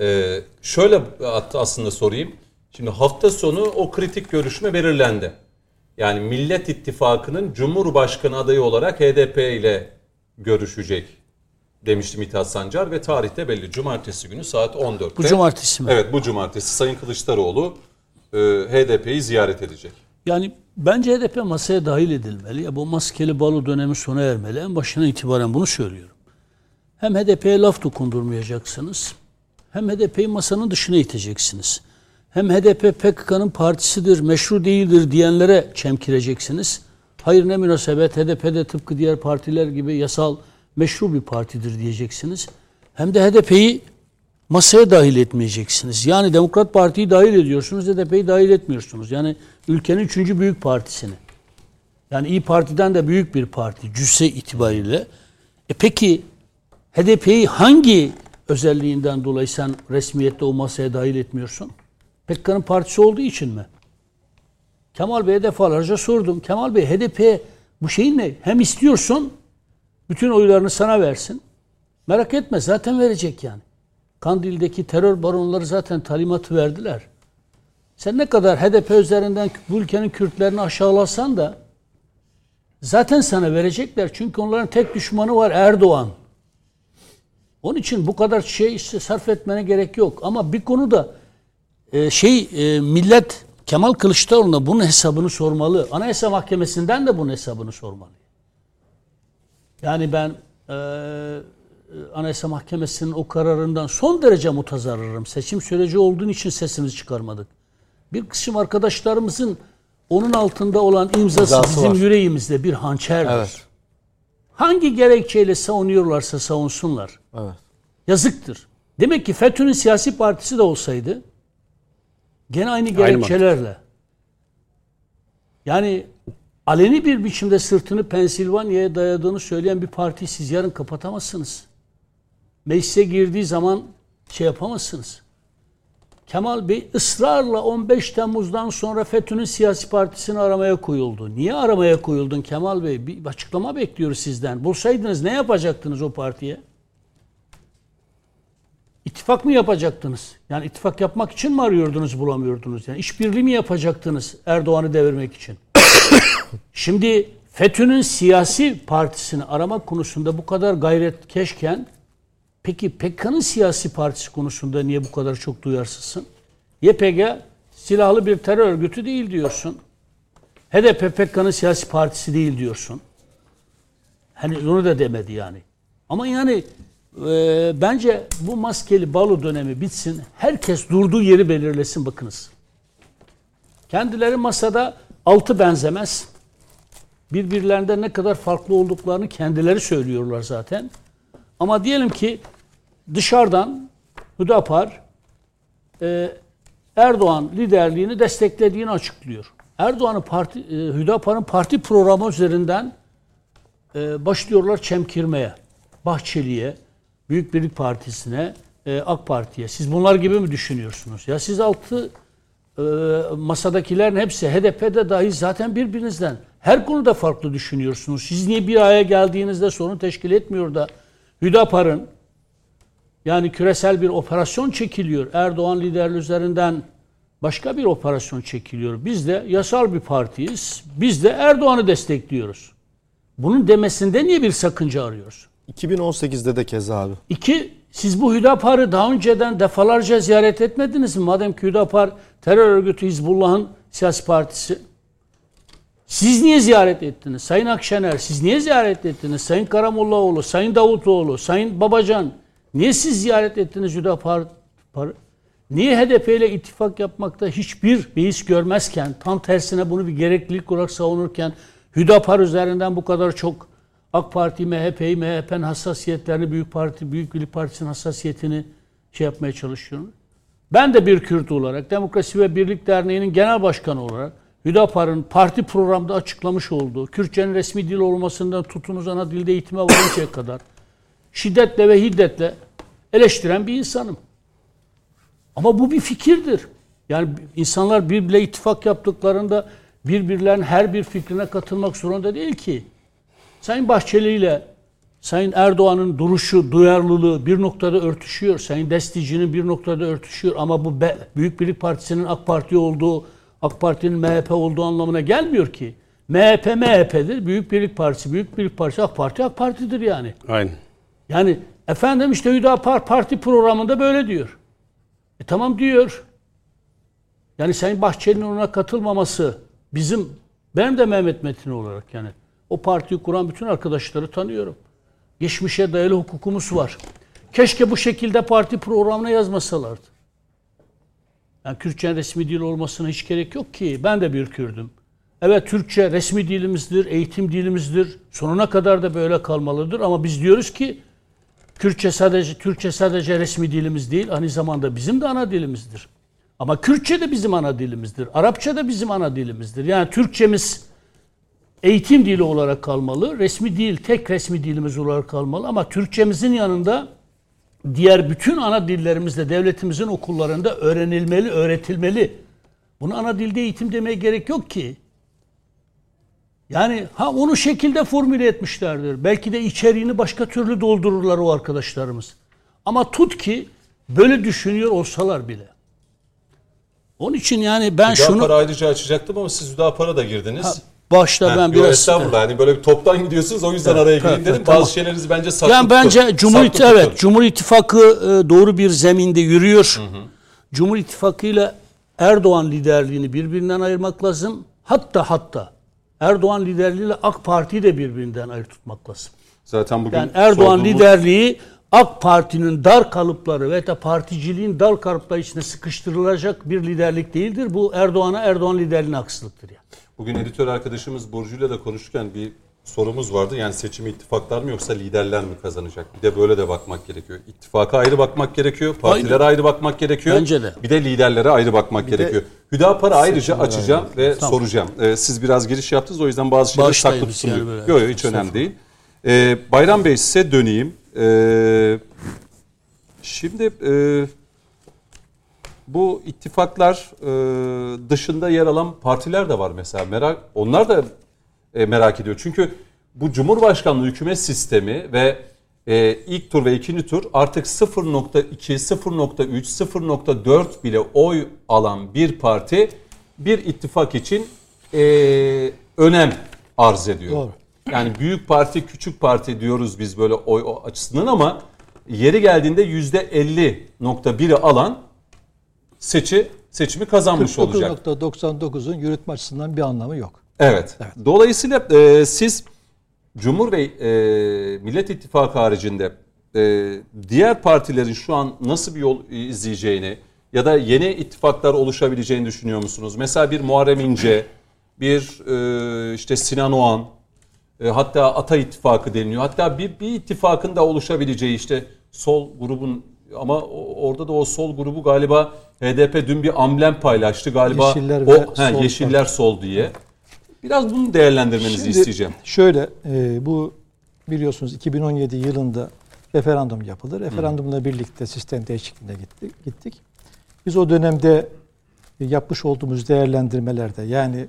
Ee, şöyle hatta aslında sorayım. Şimdi hafta sonu o kritik görüşme belirlendi. Yani Millet İttifakı'nın Cumhurbaşkanı adayı olarak HDP ile görüşecek demişti Mithat Sancar ve tarihte belli. Cumartesi günü saat 14'te. Bu cumartesi mi? Evet bu cumartesi Sayın Kılıçdaroğlu e, HDP'yi ziyaret edecek. Yani bence HDP masaya dahil edilmeli. Ya bu maskeli balo dönemi sona ermeli. En başından itibaren bunu söylüyorum. Hem HDP'ye laf dokundurmayacaksınız. Hem HDP'yi masanın dışına iteceksiniz. Hem HDP PKK'nın partisidir, meşru değildir diyenlere çemkireceksiniz. Hayır ne münasebet HDP de tıpkı diğer partiler gibi yasal meşru bir partidir diyeceksiniz. Hem de HDP'yi masaya dahil etmeyeceksiniz. Yani Demokrat Parti'yi dahil ediyorsunuz, HDP'yi dahil etmiyorsunuz. Yani ülkenin üçüncü büyük partisini. Yani İyi Parti'den de büyük bir parti cüsse itibariyle. E peki HDP'yi hangi özelliğinden dolayı sen resmiyette o masaya dahil etmiyorsun? PKK'nın partisi olduğu için mi? Kemal Bey'e defalarca sordum. Kemal Bey HDP bu şeyin ne? Hem istiyorsun bütün oylarını sana versin. Merak etme zaten verecek yani. Kandil'deki terör baronları zaten talimatı verdiler. Sen ne kadar HDP üzerinden bu ülkenin Kürtlerini aşağılasan da zaten sana verecekler. Çünkü onların tek düşmanı var Erdoğan. Onun için bu kadar şey işte sarf etmene gerek yok. Ama bir konuda e, şey e, millet Kemal Kılıçdaroğlu'na bunun hesabını sormalı. Anayasa Mahkemesi'nden de bunun hesabını sormalı. Yani ben e, Anayasa Mahkemesi'nin o kararından son derece mutazarrırım. Seçim süreci olduğun için sesimizi çıkarmadık. Bir kısım arkadaşlarımızın onun altında olan imzası, İmzası bizim var. yüreğimizde bir hançerdir. Evet. Hangi gerekçeyle savunuyorlarsa savunsunlar. Evet. Yazıktır. Demek ki FETÖ'nün siyasi partisi de olsaydı gene aynı gerekçelerle. Yani aleni bir biçimde sırtını Pensilvanya'ya dayadığını söyleyen bir partiyi siz yarın kapatamazsınız. Meclise girdiği zaman şey yapamazsınız. Kemal Bey ısrarla 15 Temmuz'dan sonra FETÖ'nün siyasi partisini aramaya koyuldu. Niye aramaya koyuldun Kemal Bey? Bir açıklama bekliyoruz sizden. Bulsaydınız ne yapacaktınız o partiye? İttifak mı yapacaktınız? Yani ittifak yapmak için mi arıyordunuz bulamıyordunuz? Yani işbirliği mi yapacaktınız Erdoğan'ı devirmek için? <coughs> Şimdi FETÖ'nün siyasi partisini aramak konusunda bu kadar gayretkeşken Peki PKK'nın siyasi partisi konusunda niye bu kadar çok duyarsızsın? YPG silahlı bir terör örgütü değil diyorsun. HDP PKK'nın siyasi partisi değil diyorsun. Hani onu da demedi yani. Ama yani e, bence bu maskeli balo dönemi bitsin. Herkes durduğu yeri belirlesin bakınız. Kendileri masada altı benzemez. Birbirlerinden ne kadar farklı olduklarını kendileri söylüyorlar zaten. Ama diyelim ki dışarıdan Hüdapar e, Erdoğan liderliğini desteklediğini açıklıyor. Erdoğan'ın parti, e, Hüdapar'ın parti programı üzerinden e, başlıyorlar çemkirmeye. Bahçeli'ye, Büyük Birlik Partisi'ne, e, AK Parti'ye. Siz bunlar gibi mi düşünüyorsunuz? Ya siz altı e, masadakilerin hepsi HDP'de dahi zaten birbirinizden her konuda farklı düşünüyorsunuz. Siz niye bir araya geldiğinizde sorun teşkil etmiyor da Hüdapar'ın yani küresel bir operasyon çekiliyor. Erdoğan liderliği üzerinden başka bir operasyon çekiliyor. Biz de yasal bir partiyiz. Biz de Erdoğan'ı destekliyoruz. Bunun demesinde niye bir sakınca arıyoruz? 2018'de de keza abi. İki, siz bu Hüdapar'ı daha önceden defalarca ziyaret etmediniz mi? Madem ki Hüdapar terör örgütü Hizbullah'ın siyasi partisi. Siz niye ziyaret ettiniz? Sayın Akşener siz niye ziyaret ettiniz? Sayın Karamollaoğlu, Sayın Davutoğlu, Sayın Babacan niye siz ziyaret ettiniz Hüdapar? Niye HDP ile ittifak yapmakta hiçbir beis görmezken, tam tersine bunu bir gereklilik olarak savunurken Hüdapar üzerinden bu kadar çok AK Parti, MHP'yi, MHP'nin hassasiyetlerini, Büyük Parti, Büyük Birlik Partisi'nin hassasiyetini şey yapmaya çalışıyorum. Ben de bir Kürt olarak, Demokrasi ve Birlik Derneği'nin genel başkanı olarak Hüdapar'ın parti programda açıklamış olduğu Kürtçenin resmi dil olmasından tutunuz ana dilde eğitime varıncaya kadar şiddetle ve hiddetle eleştiren bir insanım. Ama bu bir fikirdir. Yani insanlar birbirle ittifak yaptıklarında birbirlerinin her bir fikrine katılmak zorunda değil ki. Sayın Bahçeli ile Sayın Erdoğan'ın duruşu, duyarlılığı bir noktada örtüşüyor. Sayın Destici'nin bir noktada örtüşüyor. Ama bu Büyük Birlik Partisi'nin AK Parti olduğu, AK Parti'nin MHP olduğu anlamına gelmiyor ki. MHP MHP'dir. Büyük Birlik Partisi, Büyük Birlik Partisi AK Parti AK Parti'dir yani. Aynen. Yani efendim işte Hüdapar Parti programında böyle diyor. E tamam diyor. Yani Sayın Bahçeli'nin ona katılmaması bizim, benim de Mehmet Metin olarak yani o partiyi kuran bütün arkadaşları tanıyorum. Geçmişe dayalı hukukumuz var. Keşke bu şekilde parti programına yazmasalardı. Yani Kürtçe resmi dil olmasına hiç gerek yok ki. Ben de bir Kürdüm. Evet Türkçe resmi dilimizdir, eğitim dilimizdir. Sonuna kadar da böyle kalmalıdır ama biz diyoruz ki Kürtçe sadece Türkçe sadece resmi dilimiz değil, aynı zamanda bizim de ana dilimizdir. Ama Kürtçe de bizim ana dilimizdir. Arapça da bizim ana dilimizdir. Yani Türkçemiz eğitim dili olarak kalmalı. Resmi dil tek resmi dilimiz olarak kalmalı ama Türkçemizin yanında diğer bütün ana dillerimizde devletimizin okullarında öğrenilmeli, öğretilmeli. Bunu ana dilde eğitim demeye gerek yok ki. Yani ha onu şekilde formüle etmişlerdir. Belki de içeriğini başka türlü doldururlar o arkadaşlarımız. Ama tut ki böyle düşünüyor olsalar bile. Onun için yani ben Hüdapar'ı şunu... ayrıca açacaktım ama siz Hüdapar'a da girdiniz. Ha, başta ben yok, biraz... Estağfurullah. Yani böyle bir toptan gidiyorsunuz o yüzden araya gireyim dedim. tamam. Bazı şeylerinizi bence saklı Yani bence Cumhur İt- evet Cumhur İttifakı e, doğru bir zeminde yürüyor. Hı hı. Cumhur İttifakı ile Erdoğan liderliğini birbirinden ayırmak lazım. Hatta hatta Erdoğan liderliğiyle AK Parti'yi de birbirinden ayrı tutmak lazım. Zaten bugün yani Erdoğan sorduğumuz... liderliği AK Parti'nin dar kalıpları ve da particiliğin dar kalıpları içine sıkıştırılacak bir liderlik değildir. Bu Erdoğan'a Erdoğan liderliğine haksızlıktır yani. Bugün editör arkadaşımız Burcu'yla da konuşurken bir sorumuz vardı. Yani seçimi ittifaklar mı yoksa liderler mi kazanacak? Bir de böyle de bakmak gerekiyor. İttifaka ayrı bakmak gerekiyor. Partilere Aynen. ayrı bakmak gerekiyor. Bence de. Bir de liderlere ayrı bakmak bir gerekiyor. Hüdapar'ı ayrıca açacağım yani. ve tamam. soracağım. Ee, siz biraz giriş yaptınız o yüzden bazı şeyler saklı tutuluyor. Yani yok yok hiç önemli değil. Ee, Bayram Bey size döneyim. Ee, şimdi e, bu ittifaklar e, dışında yer alan partiler de var mesela. Merak onlar da e, merak ediyor. Çünkü bu Cumhurbaşkanlığı hükümet sistemi ve e, ilk tur ve ikinci tur artık 0.2, 0.3, 0.4 bile oy alan bir parti bir ittifak için e, önem arz ediyor. Doğru. Yani büyük parti, küçük parti diyoruz biz böyle oy açısından ama yeri geldiğinde %50.1'i alan seçi seçimi kazanmış olacak. 49.99'un yürütme açısından bir anlamı yok. Evet. Dolayısıyla e, siz Cumhur ve e, Millet İttifakı haricinde e, diğer partilerin şu an nasıl bir yol izleyeceğini ya da yeni ittifaklar oluşabileceğini düşünüyor musunuz? Mesela bir Muharrem İnce, bir e, işte Sinan Oğan, e, hatta Ata İttifakı deniliyor. Hatta bir, bir ittifakın da oluşabileceği işte sol grubun ama orada da o sol grubu galiba HDP dün bir amblem paylaştı galiba. Yeşiller o, he, sol Yeşiller sol diye. Biraz bunu değerlendirmenizi Şimdi isteyeceğim. Şöyle e, bu biliyorsunuz 2017 yılında referandum yapıldı. Referandumla birlikte sistem değişikliğine gittik. gittik. Biz o dönemde yapmış olduğumuz değerlendirmelerde yani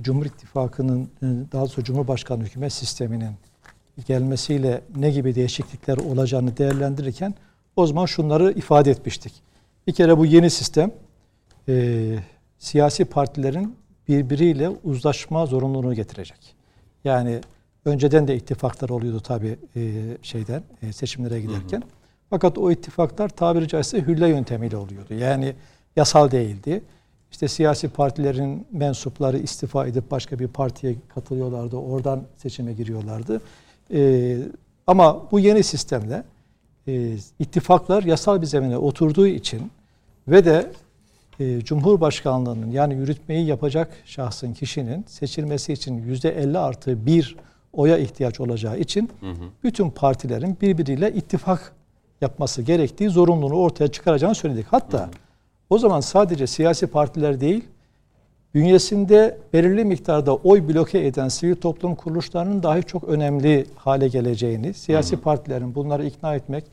Cumhur İttifakı'nın e, daha doğrusu Cumhurbaşkanı hükümet sisteminin gelmesiyle ne gibi değişiklikler olacağını değerlendirirken o zaman şunları ifade etmiştik. Bir kere bu yeni sistem e, siyasi partilerin birbiriyle uzlaşma zorunluluğunu getirecek. Yani önceden de ittifaklar oluyordu tabii e, şeyden e, seçimlere giderken. Hı hı. Fakat o ittifaklar tabiri caizse hülle yöntemiyle oluyordu. Yani yasal değildi. İşte siyasi partilerin mensupları istifa edip başka bir partiye katılıyorlardı. Oradan seçime giriyorlardı. Ee, ama bu yeni sistemle e, ittifaklar yasal bir zemine oturduğu için ve de e, Cumhurbaşkanlığının yani yürütmeyi yapacak şahsın kişinin seçilmesi için yüzde 50 artı bir oya ihtiyaç olacağı için hı hı. bütün partilerin birbiriyle ittifak yapması gerektiği zorunluluğunu ortaya çıkaracağını söyledik. Hatta hı hı. o zaman sadece siyasi partiler değil, bünyesinde belirli miktarda oy bloke eden sivil toplum kuruluşlarının dahi çok önemli hale geleceğini, siyasi hı hı. partilerin bunları ikna etmek,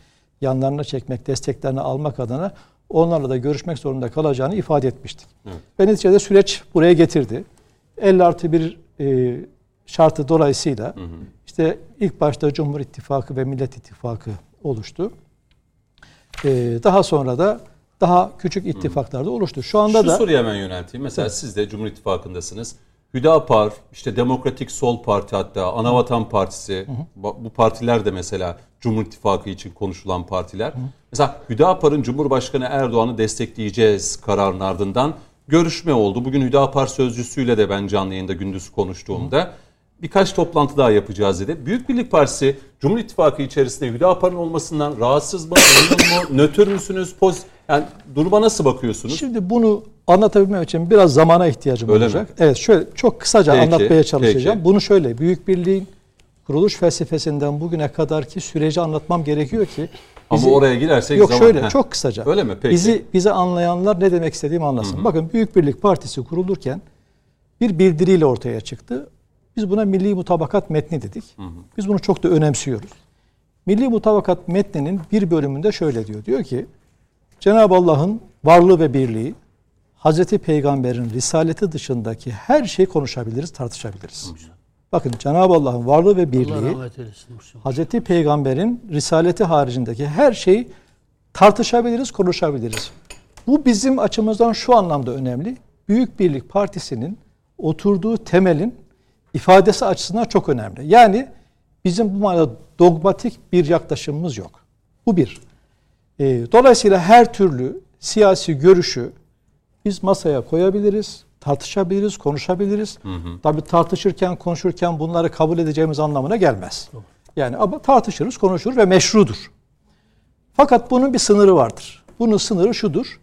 yanlarına çekmek, desteklerini almak adına onlarla da görüşmek zorunda kalacağını ifade etmiştik. Evet. Ve neticede süreç buraya getirdi. 50 artı bir e, şartı dolayısıyla hı hı. işte ilk başta Cumhur İttifakı ve Millet İttifakı oluştu. E, daha sonra da daha küçük ittifaklarda oluştu. Şu anda Şu da... soruyu hemen yönelteyim. Mesela evet. siz de Cumhur İttifakı'ndasınız. Hüdapar, işte Demokratik Sol Parti hatta Anavatan Partisi, hı hı. bu partiler de mesela Cumhur İttifakı için konuşulan partiler. Hı. Mesela Hüdapar'ın Cumhurbaşkanı Erdoğan'ı destekleyeceğiz kararının ardından görüşme oldu. Bugün Hüdapar sözcüsüyle de ben canlı yayında gündüz konuştuğumda Hı. Birkaç toplantı daha yapacağız dedi. Büyük Birlik Partisi Cumhur İttifakı içerisinde Hüdapar'ın olmasından rahatsız mı, memnun mu, <coughs> nötr müsünüz? Poz yani duruma nasıl bakıyorsunuz? Şimdi bunu anlatabilmem için biraz zamana ihtiyacım Öyle olacak. Mi? Evet şöyle çok kısaca peki, anlatmaya çalışacağım. Peki. Bunu şöyle Büyük Birliğin kuruluş felsefesinden bugüne kadarki süreci anlatmam gerekiyor ki bizi, Ama oraya girersek Yok zaman, şöyle heh. çok kısaca. Öyle mi? Peki. Bizi bizi anlayanlar ne demek istediğimi anlasın. Hı-hı. Bakın Büyük Birlik Partisi kurulurken bir bildiriyle ortaya çıktı. Biz buna milli mutabakat metni dedik. Hı hı. Biz bunu çok da önemsiyoruz. Milli mutabakat metninin bir bölümünde şöyle diyor. Diyor ki Cenab-ı Allah'ın varlığı ve birliği Hazreti Peygamber'in risaleti dışındaki her şeyi konuşabiliriz, tartışabiliriz. Hı. Bakın Cenab-ı Allah'ın varlığı ve birliği Hazreti Peygamber'in risaleti haricindeki her şeyi tartışabiliriz, konuşabiliriz. Bu bizim açımızdan şu anlamda önemli. Büyük Birlik Partisi'nin oturduğu temelin ifadesi açısından çok önemli. Yani bizim bu manada dogmatik bir yaklaşımımız yok. Bu bir. E, dolayısıyla her türlü siyasi görüşü biz masaya koyabiliriz tartışabiliriz, konuşabiliriz. Hı hı. Tabii tartışırken, konuşurken bunları kabul edeceğimiz anlamına gelmez. Doğru. Yani ama tartışırız, konuşuruz ve meşrudur. Fakat bunun bir sınırı vardır. Bunun sınırı şudur.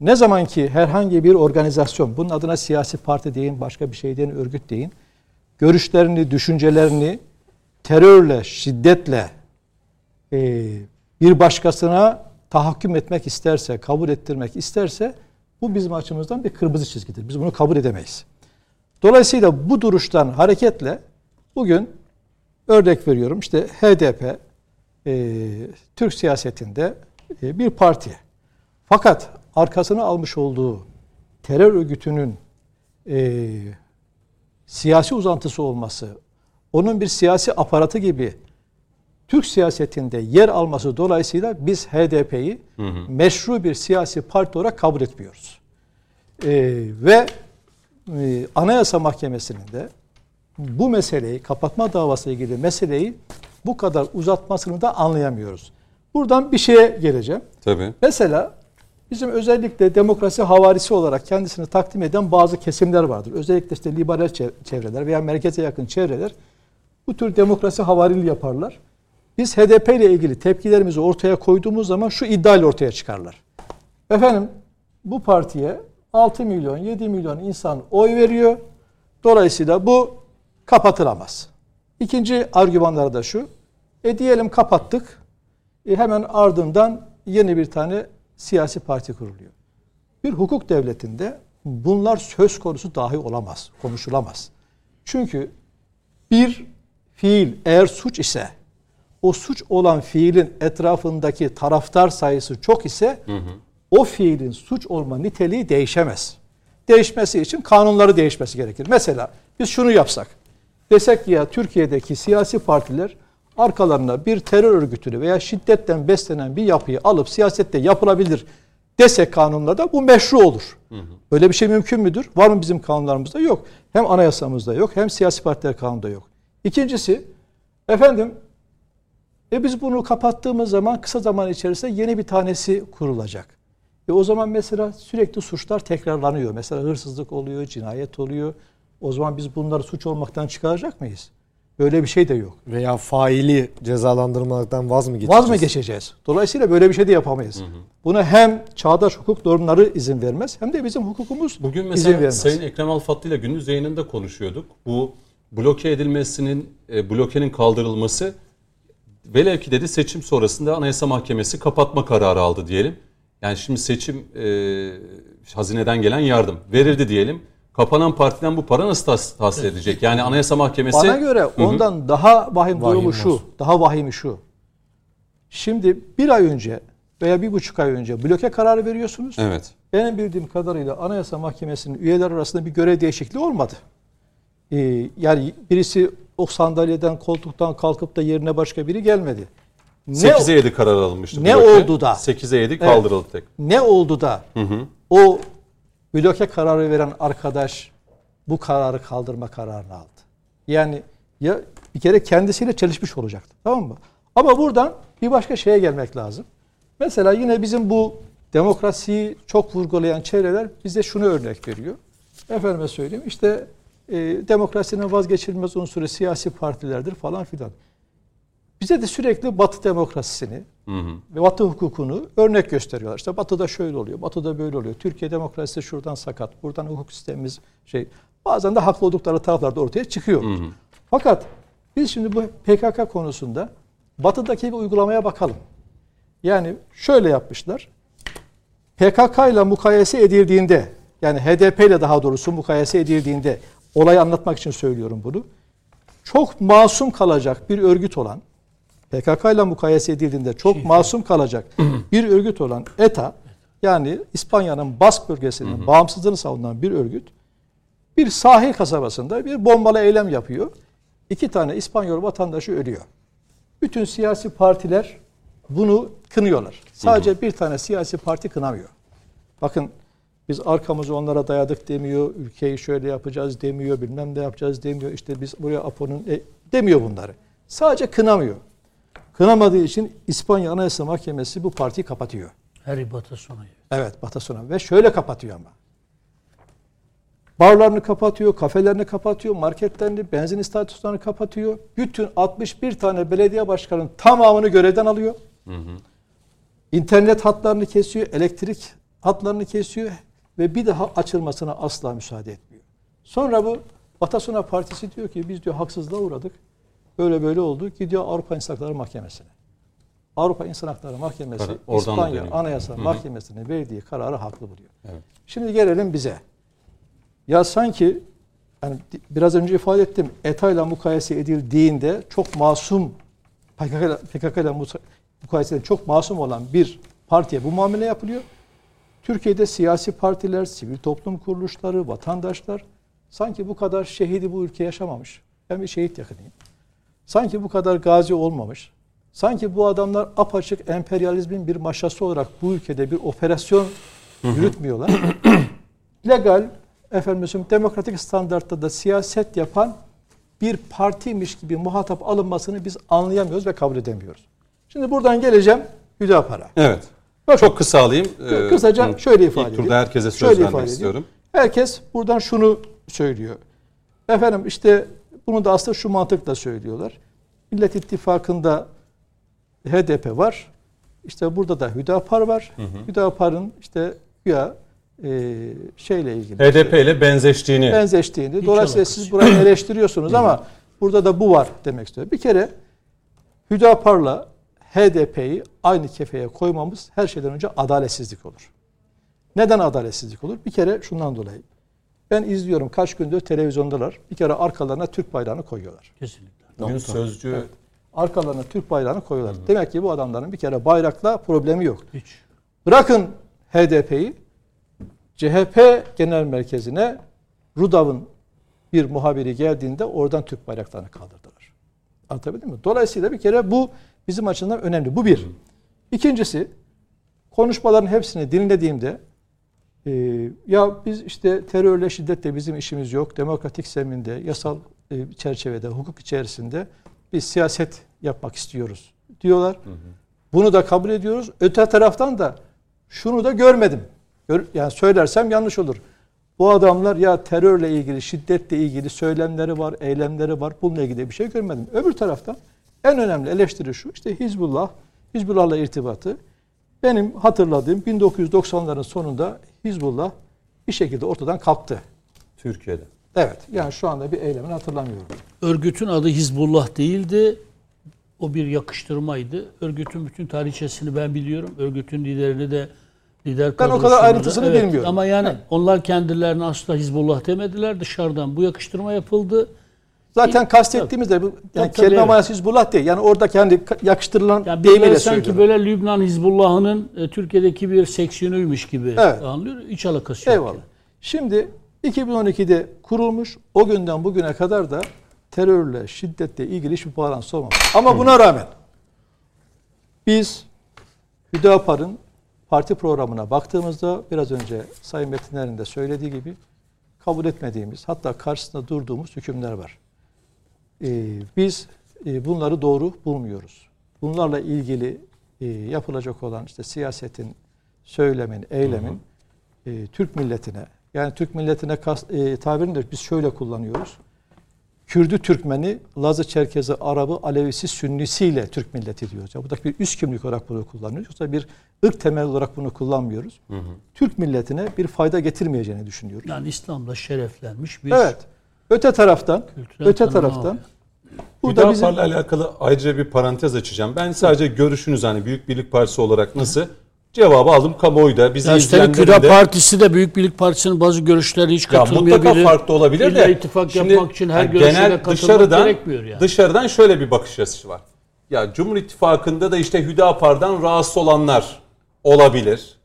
Ne zaman ki herhangi bir organizasyon, bunun adına siyasi parti deyin, başka bir şey deyin, örgüt deyin, görüşlerini, düşüncelerini terörle, şiddetle e, bir başkasına tahakküm etmek isterse, kabul ettirmek isterse bu bizim açımızdan bir kırmızı çizgidir. Biz bunu kabul edemeyiz. Dolayısıyla bu duruştan hareketle bugün örnek veriyorum işte HDP e, Türk siyasetinde e, bir parti. Fakat arkasına almış olduğu terör örgütünün e, siyasi uzantısı olması, onun bir siyasi aparatı gibi Türk siyasetinde yer alması dolayısıyla biz HDP'yi meşru bir siyasi parti olarak kabul etmiyoruz. Ee, ve e, Anayasa Mahkemesi'nin de bu meseleyi, kapatma davası ilgili meseleyi bu kadar uzatmasını da anlayamıyoruz. Buradan bir şeye geleceğim. Tabii. Mesela bizim özellikle demokrasi havarisi olarak kendisini takdim eden bazı kesimler vardır. Özellikle işte liberal çev- çevreler veya merkeze yakın çevreler bu tür demokrasi havarili yaparlar. Biz HDP ile ilgili tepkilerimizi ortaya koyduğumuz zaman şu iddiayla ortaya çıkarlar. Efendim bu partiye 6 milyon 7 milyon insan oy veriyor. Dolayısıyla bu kapatılamaz. İkinci argümanları da şu. E diyelim kapattık. E hemen ardından yeni bir tane siyasi parti kuruluyor. Bir hukuk devletinde bunlar söz konusu dahi olamaz, konuşulamaz. Çünkü bir fiil eğer suç ise o suç olan fiilin etrafındaki taraftar sayısı çok ise o fiilin suç olma niteliği değişemez. Değişmesi için kanunları değişmesi gerekir. Mesela biz şunu yapsak. Desek ki ya Türkiye'deki siyasi partiler arkalarına bir terör örgütünü veya şiddetten beslenen bir yapıyı alıp siyasette yapılabilir desek kanunlarda bu meşru olur. Böyle bir şey mümkün müdür? Var mı bizim kanunlarımızda? Yok. Hem anayasamızda yok hem siyasi partiler kanununda yok. İkincisi efendim e biz bunu kapattığımız zaman kısa zaman içerisinde yeni bir tanesi kurulacak. E o zaman mesela sürekli suçlar tekrarlanıyor. Mesela hırsızlık oluyor, cinayet oluyor. O zaman biz bunları suç olmaktan çıkaracak mıyız? Böyle bir şey de yok. Veya faili cezalandırmaktan vaz mı geçeceğiz? Vaz mı geçeceğiz? Dolayısıyla böyle bir şey de yapamayız. Buna hem çağdaş hukuk normları izin vermez hem de bizim hukukumuz Bugün izin mesela vermez. Sayın Ekrem Alfatlı ile gündüz yayınında konuşuyorduk. Bu bloke edilmesinin, e, blokenin kaldırılması velev ki dedi seçim sonrasında Anayasa Mahkemesi kapatma kararı aldı diyelim. Yani şimdi seçim e, hazineden gelen yardım verildi diyelim. Kapanan partiden bu para nasıl tahs- tahsil edecek? Yani Anayasa Mahkemesi... Bana göre ondan daha vahim durumu Vahim şu. olsun. Daha vahimi şu. Şimdi bir ay önce veya bir buçuk ay önce bloke kararı veriyorsunuz. Evet. Benim bildiğim kadarıyla Anayasa Mahkemesi'nin üyeler arasında bir görev değişikliği olmadı. Ee, yani birisi o sandalyeden, koltuktan kalkıp da yerine başka biri gelmedi. Ne, 8'e 7 karar alınmıştı. Ne bloke. oldu da? 8'e 7 kaldırıldı tek. ne oldu da o bloke kararı veren arkadaş bu kararı kaldırma kararını aldı? Yani ya bir kere kendisiyle çelişmiş olacaktı. Tamam mı? Ama buradan bir başka şeye gelmek lazım. Mesela yine bizim bu demokrasiyi çok vurgulayan çevreler bize şunu örnek veriyor. Efendime söyleyeyim işte e, demokrasinin vazgeçilmez unsuru siyasi partilerdir falan filan. Bize de sürekli Batı demokrasisini ve Batı hukukunu örnek gösteriyorlar. İşte Batı'da şöyle oluyor, Batı'da böyle oluyor. Türkiye demokrasisi şuradan sakat, buradan hukuk sistemimiz şey. Bazen de haklı oldukları taraflar da ortaya çıkıyor. Fakat biz şimdi bu PKK konusunda Batı'daki bir uygulamaya bakalım. Yani şöyle yapmışlar. PKK ile mukayese edildiğinde yani HDP ile daha doğrusu mukayese edildiğinde olayı anlatmak için söylüyorum bunu. Çok masum kalacak bir örgüt olan PKK ile mukayese edildiğinde çok masum kalacak <clears throat> bir örgüt olan ETA yani İspanya'nın Bask bölgesinin bağımsızlığını savunan bir örgüt bir sahil kasabasında bir bombalı eylem yapıyor. İki tane İspanyol vatandaşı ölüyor. Bütün siyasi partiler bunu kınıyorlar. Sadece bir tane siyasi parti kınamıyor. Bakın biz arkamızı onlara dayadık demiyor, ülkeyi şöyle yapacağız demiyor, bilmem ne yapacağız demiyor. İşte biz buraya APO'nun e, demiyor bunları. Sadece kınamıyor. Kınamadığı için İspanya Anayasa Mahkemesi bu partiyi kapatıyor. Her ibata sonu. Evet Batasuna ve şöyle kapatıyor ama. Barlarını kapatıyor, kafelerini kapatıyor, marketlerini, benzin istasyonlarını kapatıyor. Bütün 61 tane belediye başkanının tamamını görevden alıyor. İnternet hatlarını kesiyor, elektrik hatlarını kesiyor ve bir daha açılmasına asla müsaade etmiyor. Sonra bu Batasuna Partisi diyor ki biz diyor haksızlığa uğradık. Böyle böyle oldu. Gidiyor Avrupa İnsan Hakları Mahkemesi'ne. Avrupa İnsan Hakları Mahkemesi da İspanya. Anayasa Hı hı. Mahkemesi'nin verdiği kararı haklı buluyor. Evet. Şimdi gelelim bize. Ya sanki yani biraz önce ifade ettim. ETA ile mukayese edildiğinde çok masum PKK ile, PKK ile musa- mukayese edilen çok masum olan bir partiye bu muamele yapılıyor. Türkiye'de siyasi partiler, sivil toplum kuruluşları, vatandaşlar sanki bu kadar şehidi bu ülke yaşamamış. Ben bir şehit yakınıyım. Sanki bu kadar gazi olmamış. Sanki bu adamlar apaçık emperyalizmin bir maşası olarak bu ülkede bir operasyon yürütmüyorlar. <clears throat> Legal, efendim demokratik standartta da siyaset yapan bir partiymiş gibi muhatap alınmasını biz anlayamıyoruz ve kabul edemiyoruz. Şimdi buradan geleceğim Hüdapar'a. Evet. Bakın, Çok kısa alayım. Kı- Kısaca Hı. şöyle ifade edeyim. turda herkese söz Şöyle vermek edeyim. istiyorum. Herkes buradan şunu söylüyor. Efendim işte bunu da aslında şu mantıkla söylüyorlar. Millet İttifakı'nda HDP var. İşte burada da Hüdapar var. Hüdapar'ın işte ya e, şeyle ilgili. HDP ile benzeştiğini. benzeştiğini. Dolayısıyla alakası siz burayı eleştiriyorsunuz ama burada da bu var demek istiyor. Bir kere Hüdapar'la HDP'yi aynı kefeye koymamız her şeyden önce adaletsizlik olur. Neden adaletsizlik olur? Bir kere şundan dolayı. Ben izliyorum kaç gündür televizyondalar. Bir kere arkalarına Türk bayrağını koyuyorlar. Kesinlikle. Bugün sözcü Arkalarına Türk bayrağını koyuyorlar. Demek ki bu adamların bir kere bayrakla problemi yok. Hiç. Bırakın HDP'yi CHP genel merkezine Rudav'ın bir muhabiri geldiğinde oradan Türk bayraklarını kaldırdılar. Anlatabildim mi? Dolayısıyla bir kere bu bizim açımızdan önemli. Bu bir. İkincisi konuşmaların hepsini dinlediğimde e, ya biz işte terörle şiddetle bizim işimiz yok. Demokratik zeminde, yasal e, çerçevede, hukuk içerisinde biz siyaset yapmak istiyoruz diyorlar. Bunu da kabul ediyoruz. Öte taraftan da şunu da görmedim. Gör- yani söylersem yanlış olur. Bu adamlar ya terörle ilgili, şiddetle ilgili söylemleri var, eylemleri var. Bununla ilgili bir şey görmedim. Öbür taraftan en önemli eleştiri şu. işte Hizbullah, Hizbullah'la irtibatı. Benim hatırladığım 1990'ların sonunda Hizbullah bir şekilde ortadan kalktı. Türkiye'de. Evet. Yani şu anda bir eylemini hatırlamıyorum. Örgütün adı Hizbullah değildi. O bir yakıştırmaydı. Örgütün bütün tarihçesini ben biliyorum. Örgütün liderini de lider Ben o kadar ayrıntısını bilmiyorum. Ama yani Evet. onlar kendilerine asla Hizbullah demediler. Dışarıdan bu yakıştırma yapıldı. Zaten kastettiğimiz de bu yani kelime manası Hizbullah değil. Yani orada kendi yakıştırılan Yani deyimiyle sanki söylüyorum. böyle Lübnan Hizbullah'ının e, Türkiye'deki bir seksiyonuymuş gibi Evet. anlıyor. Hiç alakası yok. Eyvallah. Şimdi 2012'de kurulmuş o günden bugüne kadar da terörle, şiddetle ilgili hiçbir bağlantısı olmamış. Ama buna rağmen biz Hüdapar'ın parti programına baktığımızda biraz önce Sayın Metinler'in de söylediği gibi kabul etmediğimiz hatta karşısında durduğumuz hükümler var. Ee, biz e, bunları doğru bulmuyoruz. Bunlarla ilgili e, yapılacak olan işte siyasetin, söylemin, eylemin e, Türk milletine yani Türk milletine kas, e, tabirini de biz şöyle kullanıyoruz. Kürdü Türkmeni, Lazı Çerkezi, Arabı, Alevisi, Sünnisiyle Türk milleti diyoruz. Ya, bu da bir üst kimlik olarak bunu kullanıyoruz. Yoksa bir ırk temel olarak bunu kullanmıyoruz. Türk milletine bir fayda getirmeyeceğini düşünüyoruz. Yani İslam'la şereflenmiş bir Evet. Öte taraftan, Kültürel öte taraftan var. burada bizim alakalı ayrıca bir parantez açacağım. Ben sadece görüşünüz hani Büyük Birlik Partisi olarak nasıl cevabı aldım kamuoyuda. Bizi Ya üstelik izleyenlerin Küra de- Partisi de Büyük Birlik Partisi'nin bazı görüşleri hiç Ya katılmayabilir. mutlaka farklı olabilir İlla de. ittifak şimdi, yapmak için her yani görüşe de genel katılmak dışarıdan, gerekmiyor yani. Dışarıdan şöyle bir bakış açısı var. Ya Cumhur İttifakı'nda da işte Hüdapar'dan rahatsız olanlar olabilir.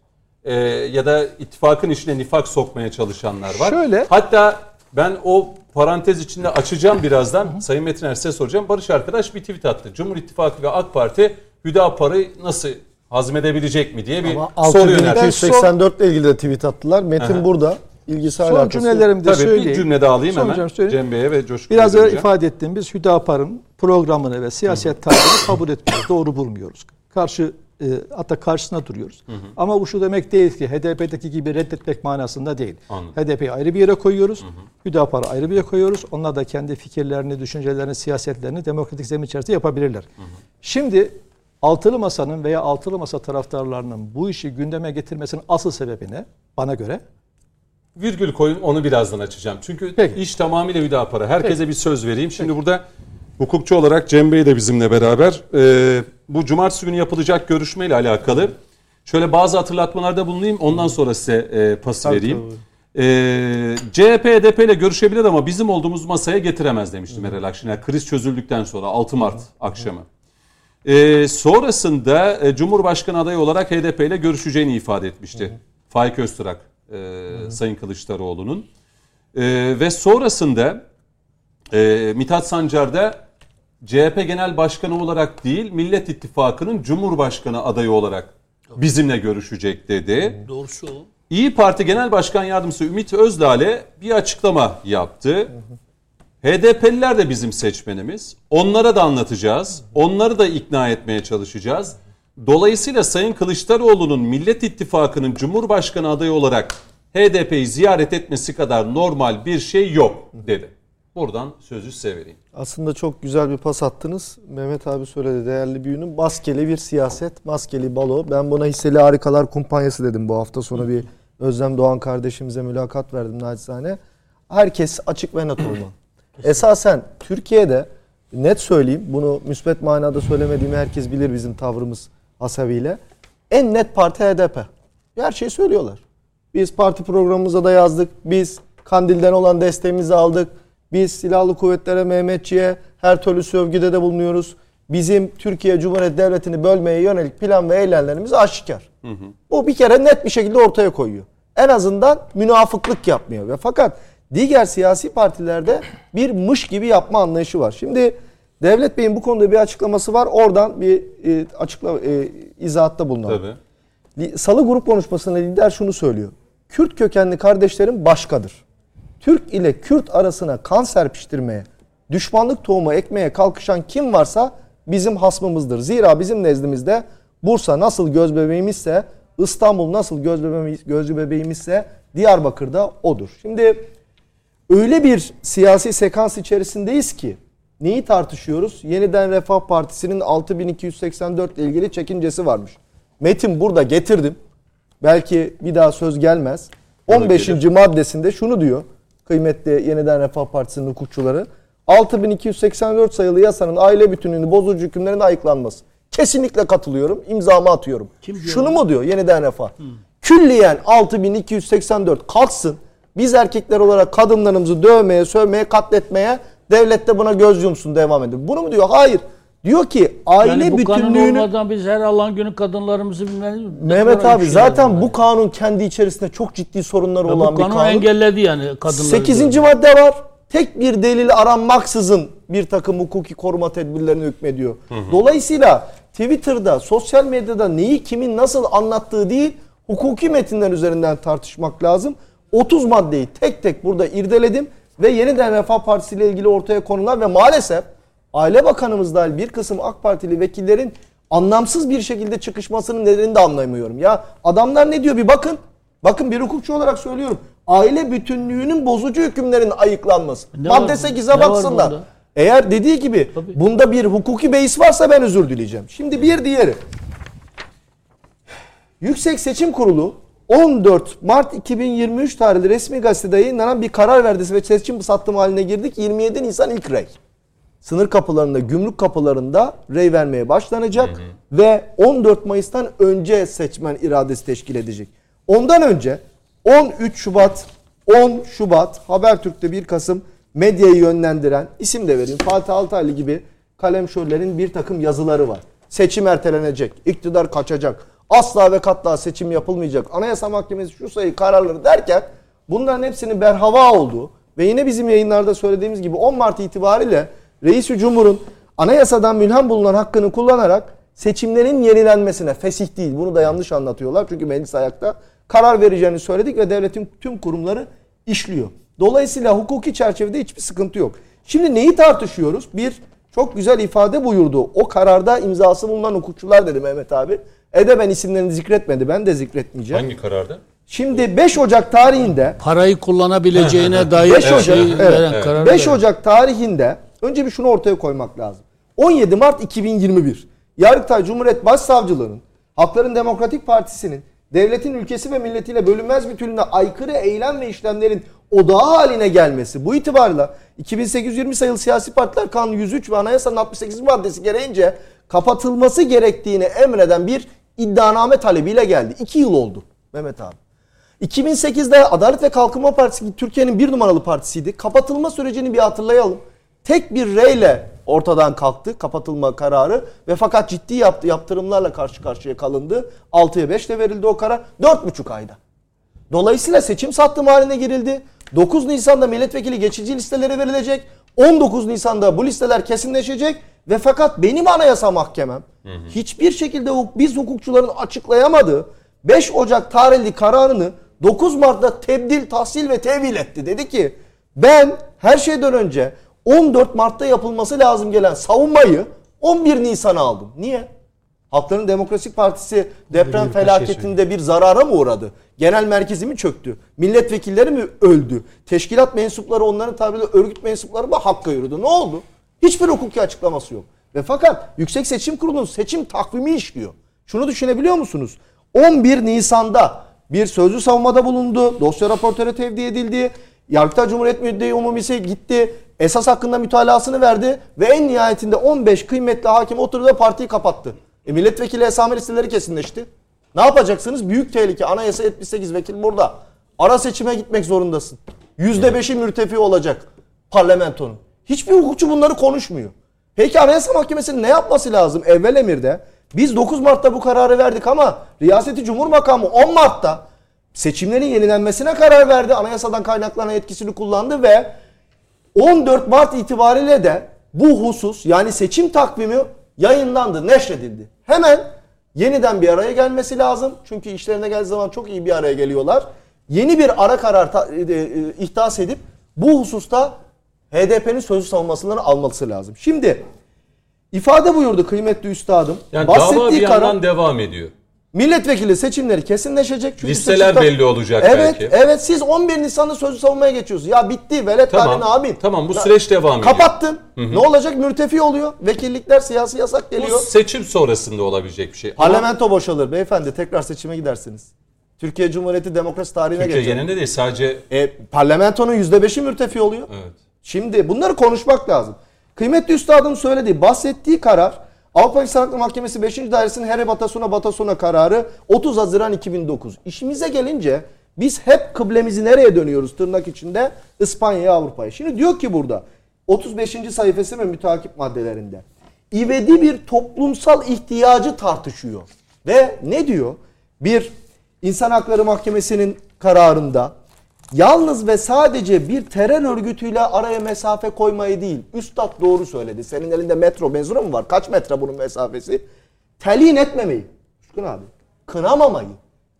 Ee, ya da ittifakın içine nifak sokmaya çalışanlar var. Şöyle- Hatta ben o parantez içinde açacağım birazdan. Sayın Metiner size soracağım. Barış arkadaş bir tweet attı. Cumhur İttifakı ve AK Parti Hüdapar'ı nasıl hazmedebilecek mi diye bir Ama soru yöneltti. 6284 ile ilgili de tweet attılar. Metin Aha. burada. İlgisi son alakası cümlelerimi de Tabii söyleyeyim. bir cümle daha alayım Son hemen. Cem Bey'e ve Coşkun'a Biraz önce ifade ettiğim biz Hüdapar'ın programını ve siyaset tarzını kabul etmiyoruz. Doğru bulmuyoruz. Karşı e, hatta karşısına duruyoruz. Ama bu şu demek değil ki HDP'deki gibi reddetmek manasında değil. HDP'yi ayrı bir yere koyuyoruz. Hüdapar'ı ayrı bir yere koyuyoruz. Onlar da kendi fikirlerini, düşüncelerini, siyasetlerini demokratik zemin içerisinde yapabilirler. Şimdi Altılı Masa'nın veya Altılı Masa taraftarlarının bu işi gündeme getirmesinin asıl sebebi ne? Bana göre Virgül koyun onu birazdan açacağım. Çünkü Peki. iş tamamıyla Hüdapar'a. Herkese bir söz vereyim. Şimdi burada hukukçu olarak Cem Bey de bizimle beraber. Ee, bu cumartesi günü yapılacak görüşmeyle alakalı şöyle bazı hatırlatmalarda bulunayım. Ondan sonra size e, pası vereyim. Ee, CHP, HDP ile görüşebilir ama bizim olduğumuz masaya getiremez demişti Meral Akşener. Kriz çözüldükten sonra 6 Mart akşamı. Ee, sonrasında e, Cumhurbaşkanı adayı olarak HDP ile görüşeceğini ifade etmişti. Faik Öztürk, e, Sayın Kılıçdaroğlu'nun. E, ve sonrasında e, Mithat Sancar da CHP Genel Başkanı olarak değil, Millet İttifakı'nın Cumhurbaşkanı adayı olarak bizimle görüşecek dedi. Doğrusu o. İyi Parti Genel Başkan Yardımcısı Ümit Özdağ'le bir açıklama yaptı. HDP'liler de bizim seçmenimiz. Onlara da anlatacağız. Onları da ikna etmeye çalışacağız. Dolayısıyla Sayın Kılıçdaroğlu'nun Millet İttifakı'nın Cumhurbaşkanı adayı olarak HDP'yi ziyaret etmesi kadar normal bir şey yok dedi. Buradan sözü size vereyim. Aslında çok güzel bir pas attınız. Mehmet abi söyledi değerli büyüğünün. Maskeli bir siyaset, maskeli balo. Ben buna hisseli harikalar kumpanyası dedim bu hafta sonu bir Özlem Doğan kardeşimize mülakat verdim naçizane. Herkes açık ve net olmalı. Esasen Türkiye'de net söyleyeyim bunu müsbet manada söylemediğimi herkes bilir bizim tavrımız hasebiyle. En net parti HDP. Her şeyi söylüyorlar. Biz parti programımıza da yazdık. Biz Kandil'den olan desteğimizi aldık. Biz silahlı kuvvetlere, Mehmetçiğe her türlü sövgüde de bulunuyoruz. Bizim Türkiye Cumhuriyeti Devleti'ni bölmeye yönelik plan ve eylemlerimiz aşikar. Hı hı. Bu bir kere net bir şekilde ortaya koyuyor. En azından münafıklık yapmıyor. Ve fakat diğer siyasi partilerde bir mış gibi yapma anlayışı var. Şimdi Devlet Bey'in bu konuda bir açıklaması var. Oradan bir e, açıkla e, izahatta bulunalım. Tabii. Salı grup konuşmasında lider şunu söylüyor. Kürt kökenli kardeşlerim başkadır. Türk ile Kürt arasına kan serpiştirmeye, düşmanlık tohumu ekmeye kalkışan kim varsa bizim hasmımızdır. Zira bizim nezdimizde Bursa nasıl göz bebeğimizse, İstanbul nasıl göz bebeğimiz, gözcü bebeğimizse Diyarbakır'da odur. Şimdi öyle bir siyasi sekans içerisindeyiz ki neyi tartışıyoruz? Yeniden Refah Partisi'nin 6284 ile ilgili çekincesi varmış. Metin burada getirdim. Belki bir daha söz gelmez. 15. maddesinde şunu diyor kıymetli Yeniden Refah Partisi'nin hukukçuları. 6284 sayılı yasanın aile bütünlüğünü bozucu hükümlerin ayıklanması. Kesinlikle katılıyorum. İmzamı atıyorum. Kim Şunu mu diyor Yeniden Refah? Hmm. Külliyen 6284 kalksın. Biz erkekler olarak kadınlarımızı dövmeye, sövmeye, katletmeye devlet de buna göz yumsun devam edin. Bunu mu diyor? Hayır. Diyor ki aile yani bu bütünlüğünü... kanun olmadan biz her Allah'ın günü kadınlarımızı bilmeliyiz. Mehmet abi şey zaten yani. bu kanun kendi içerisinde çok ciddi sorunları Ve olan bir kanun. Bu kanun engelledi yani kadınları. 8. madde var. Tek bir delil aranmaksızın bir takım hukuki koruma tedbirlerini hükmediyor. Hı hı. Dolayısıyla Twitter'da, sosyal medyada neyi kimin nasıl anlattığı değil, hukuki metinler üzerinden tartışmak lazım. 30 maddeyi tek tek burada irdeledim ve yeniden Refah Partisi ile ilgili ortaya konular ve maalesef Aile Bakanımız dahil bir kısım AK Partili vekillerin anlamsız bir şekilde çıkışmasının nedenini de anlayamıyorum. Ya adamlar ne diyor bir bakın. Bakın bir hukukçu olarak söylüyorum. Aile bütünlüğünün bozucu hükümlerin ayıklanması. Ne Madde 8'e baksınlar. Eğer dediği gibi Tabii. bunda bir hukuki beis varsa ben özür dileyeceğim. Şimdi bir diğeri. Yüksek Seçim Kurulu 14 Mart 2023 tarihli resmi gazetede yayınlanan bir karar verdi ve seçim sattım haline girdik. 27 Nisan ilk rey sınır kapılarında, gümrük kapılarında rey vermeye başlanacak hı hı. ve 14 Mayıs'tan önce seçmen iradesi teşkil edecek. Ondan önce 13 Şubat 10 Şubat Habertürk'te 1 Kasım medyayı yönlendiren isim de vereyim Fatih Altaylı gibi kalemşörlerin bir takım yazıları var. Seçim ertelenecek, iktidar kaçacak, asla ve katla seçim yapılmayacak, anayasa mahkemesi şu sayı kararları derken bunların hepsinin berhava olduğu ve yine bizim yayınlarda söylediğimiz gibi 10 Mart itibariyle Reis-i Cumhur'un anayasadan mülhem bulunan hakkını kullanarak seçimlerin yenilenmesine fesih değil bunu da yanlış anlatıyorlar çünkü meclis ayakta karar vereceğini söyledik ve devletin tüm kurumları işliyor. Dolayısıyla hukuki çerçevede hiçbir sıkıntı yok. Şimdi neyi tartışıyoruz? Bir çok güzel ifade buyurdu. O kararda imzası bulunan hukukçular dedi Mehmet abi. Ede ben isimlerini zikretmedi. Ben de zikretmeyeceğim. Hangi kararda? Şimdi 5 Ocak tarihinde parayı kullanabileceğine dair 5 Ocak, şey evet, 5 Ocak tarihinde Önce bir şunu ortaya koymak lazım. 17 Mart 2021 Yargıtay Cumhuriyet Başsavcılığı'nın Hakların Demokratik Partisi'nin devletin ülkesi ve milletiyle bölünmez bütünlüğüne aykırı eylem ve işlemlerin odağı haline gelmesi bu itibarla 2820 sayılı siyasi partiler kanunu 103 ve anayasanın 68 maddesi gereğince kapatılması gerektiğini emreden bir iddianame talebiyle geldi. 2 yıl oldu Mehmet abi. 2008'de Adalet ve Kalkınma Partisi Türkiye'nin bir numaralı partisiydi. Kapatılma sürecini bir hatırlayalım tek bir reyle ortadan kalktı kapatılma kararı ve fakat ciddi yaptı, yaptırımlarla karşı karşıya kalındı. 6'ya 5 de verildi o karar 4,5 ayda. Dolayısıyla seçim sattım haline girildi. 9 Nisan'da milletvekili geçici listelere verilecek. 19 Nisan'da bu listeler kesinleşecek ve fakat benim anayasa mahkemem hı hı. hiçbir şekilde biz hukukçuların açıklayamadığı 5 Ocak tarihli kararını 9 Mart'ta tebdil, tahsil ve tevil etti. Dedi ki ben her şeyden önce 14 Mart'ta yapılması lazım gelen savunmayı 11 Nisan'a aldım. Niye? Halkların Demokratik Partisi deprem bir felaketinde bir zarara mı uğradı? Genel merkezi mi çöktü? Milletvekilleri mi öldü? Teşkilat mensupları onların tabiriyle örgüt mensupları mı hakka yürüdü? Ne oldu? Hiçbir hukuki açıklaması yok. Ve fakat Yüksek Seçim Kurulu'nun seçim takvimi işliyor. Şunu düşünebiliyor musunuz? 11 Nisan'da bir sözlü savunmada bulundu. Dosya raportöre tevdi edildi. Yargıtay Cumhuriyet Müddeyi Umumisi gitti. Esas hakkında mütalasını verdi. Ve en nihayetinde 15 kıymetli hakim oturdu ve partiyi kapattı. E milletvekili esame listeleri kesinleşti. Ne yapacaksınız? Büyük tehlike. Anayasa 78 vekil burada. Ara seçime gitmek zorundasın. %5'i mürtefi olacak parlamentonun. Hiçbir hukukçu bunları konuşmuyor. Peki Anayasa Mahkemesi'nin ne yapması lazım evvel emirde? Biz 9 Mart'ta bu kararı verdik ama Riyaseti Cumhur Makamı 10 Mart'ta seçimlerin yenilenmesine karar verdi. Anayasadan kaynaklanan etkisini kullandı ve 14 Mart itibariyle de bu husus yani seçim takvimi yayınlandı, neşredildi. Hemen yeniden bir araya gelmesi lazım. Çünkü işlerine geldiği zaman çok iyi bir araya geliyorlar. Yeni bir ara karar ta- e, e, ihdas edip bu hususta HDP'nin sözlü savunmasını alması lazım. Şimdi ifade buyurdu kıymetli üstadım. Yani dava bir Bahsettiği yandan karar devam ediyor. Milletvekili seçimleri kesinleşecek. Çünkü Listeler seçim- belli olacak evet, belki. Evet siz 11 Nisan'da sözlü savunmaya geçiyorsunuz. Ya bitti velet Tamam, abin. tamam, bu süreç devam ediyor. Kapattın. Ne olacak? Mürtefi oluyor. Vekillikler siyasi yasak Bu geliyor. seçim sonrasında olabilecek bir şey. Ama Parlamento boşalır beyefendi. Tekrar seçime gidersiniz. Türkiye Cumhuriyeti demokrasi tarihine Türkiye geçer. genelinde değil sadece E, parlamentonun %5'i mürtefi oluyor. evet. Şimdi bunları konuşmak lazım. Kıymetli üstadın söylediği, bahsettiği karar Avrupa İnsan Hakları Mahkemesi 5. Dairesinin Here Batasuna Batasuna kararı 30 Haziran 2009. İşimize gelince biz hep kıblemizi nereye dönüyoruz tırnak içinde? İspanya'ya, Avrupa'ya. Şimdi diyor ki burada 35. sayfası ve müteakip maddelerinde ivedi bir toplumsal ihtiyacı tartışıyor. Ve ne diyor? Bir İnsan Hakları Mahkemesi'nin kararında Yalnız ve sadece bir terör örgütüyle araya mesafe koymayı değil. Üstad doğru söyledi. Senin elinde metro mezunu mu var? Kaç metre bunun mesafesi? Telin etmemeyi. Şükür abi. Kınamamayı.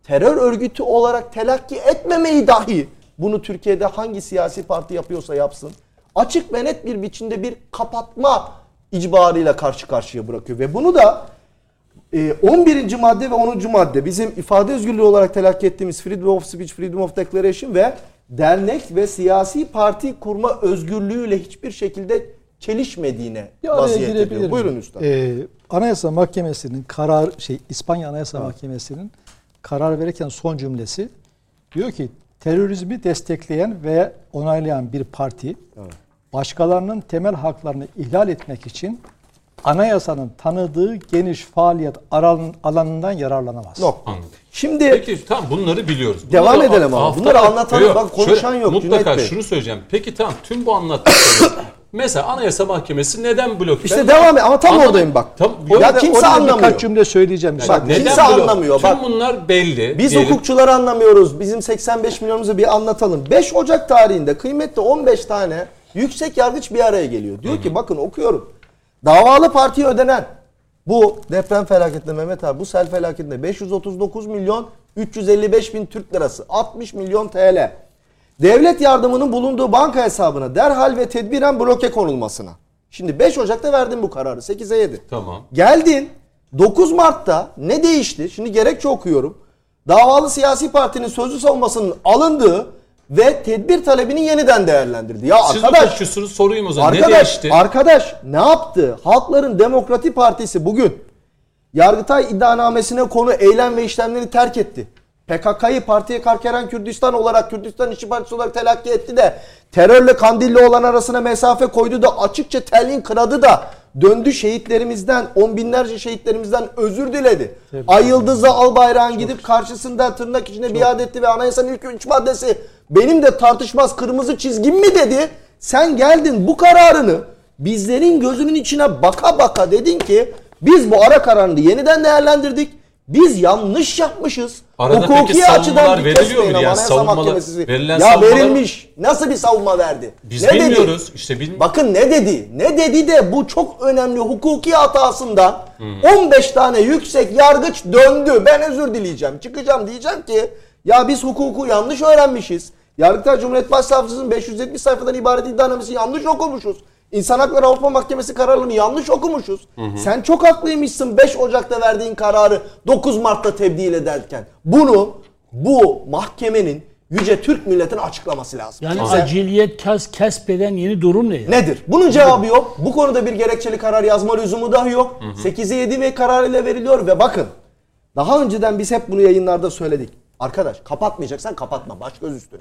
Terör örgütü olarak telakki etmemeyi dahi. Bunu Türkiye'de hangi siyasi parti yapıyorsa yapsın. Açık ve net bir biçimde bir kapatma icbarıyla karşı karşıya bırakıyor. Ve bunu da e, 11. madde ve 10. madde bizim ifade özgürlüğü olarak telakki ettiğimiz Freedom of Speech, Freedom of Declaration ve dernek ve siyasi parti kurma özgürlüğüyle hiçbir şekilde çelişmediğine araya vaziyet ediyor. Buyurun üstad. Ee, Anayasa Mahkemesi'nin karar şey İspanya Anayasa Mahkemesi'nin karar verirken son cümlesi diyor ki terörizmi destekleyen ve onaylayan bir parti başkalarının temel haklarını ihlal etmek için anayasanın tanıdığı geniş faaliyet alan- alanından yararlanamaz. Nokta. Anladım. Şimdi Peki tamam bunları biliyoruz. Devam Bunları edelim ama. Bunları anlatan- bak konuşan şöyle, yok Mutlaka Cüneyt Bey. şunu söyleyeceğim. Peki tamam tüm bu anlattıkları <laughs> mesela Anayasa Mahkemesi neden blok? işte Ben- devam et ama tam Anladım. oradayım bak. Tam- ya Orada- kimse orada anlamıyor. Birkaç cümle söyleyeceğim. Bak, müsaade. Neden kimse blok? anlamıyor. Tüm Bak. bunlar belli. Biz diyelim. hukukçuları anlamıyoruz. Bizim 85 milyonumuzu bir anlatalım. 5 Ocak tarihinde kıymetli 15 tane yüksek yargıç bir araya geliyor. Diyor ki bakın okuyorum. Davalı partiye ödenen bu deprem felaketinde Mehmet abi bu sel felaketinde 539 milyon 355 bin Türk lirası 60 milyon TL. Devlet yardımının bulunduğu banka hesabına derhal ve tedbiren bloke konulmasına. Şimdi 5 Ocak'ta verdim bu kararı 8'e 7. Tamam. Geldin 9 Mart'ta ne değişti? Şimdi gerekçe okuyorum. Davalı siyasi partinin sözlü savunmasının alındığı ve tedbir talebini yeniden değerlendirdi. Ya Siz arkadaş hukukçusunuz sorayım o zaman. ne Arkadaş, değişti? arkadaş ne yaptı? Halkların Demokrati Partisi bugün Yargıtay iddianamesine konu eylem ve işlemlerini terk etti. PKK'yı partiye karkeren Kürdistan olarak Kürdistan İşçi Partisi olarak telakki etti de terörle Kandilli olan arasına mesafe koydu da açıkça telin kıradı da döndü şehitlerimizden on binlerce şehitlerimizden özür diledi. Ay Yıldız'la Al Bayrağın gidip karşısında tırnak içinde biat etti ve anayasanın ilk üç maddesi benim de tartışmaz kırmızı çizgim mi dedi. Sen geldin bu kararını bizlerin gözünün içine baka baka dedin ki biz bu ara kararını yeniden değerlendirdik. Biz yanlış yapmışız. Arada peki savunmalar veriliyor mu? Anayasa savunmalar- verilen ya savunmalar- verilmiş. Nasıl bir savunma verdi? Biz Ne dedi? bilmiyoruz. İşte bil- Bakın ne dedi? Ne dedi de bu çok önemli hukuki hatasından Hmm. 15 tane yüksek yargıç döndü. Ben özür dileyeceğim. Çıkacağım diyeceğim ki ya biz hukuku yanlış öğrenmişiz. Yargıtay Cumhuriyet Başsavcısının 570 sayfadan ibaret iddianamesini yanlış okumuşuz. İnsan Hakları Avrupa Mahkemesi kararını yanlış okumuşuz. Sen çok haklıymışsın 5 Ocak'ta verdiğin kararı 9 Mart'ta tebdil ederken. Bunu bu mahkemenin yüce Türk milletine açıklaması lazım. Yani Kimse- aciliyet kes, kesbeden yeni durum ne ya? Nedir? Bunun cevabı yok. Bu konuda bir gerekçeli karar yazma lüzumu dahi yok. 8'e 7 ve kararıyla veriliyor ve bakın daha önceden biz hep bunu yayınlarda söyledik. Arkadaş kapatmayacaksan kapatma baş göz üstüne.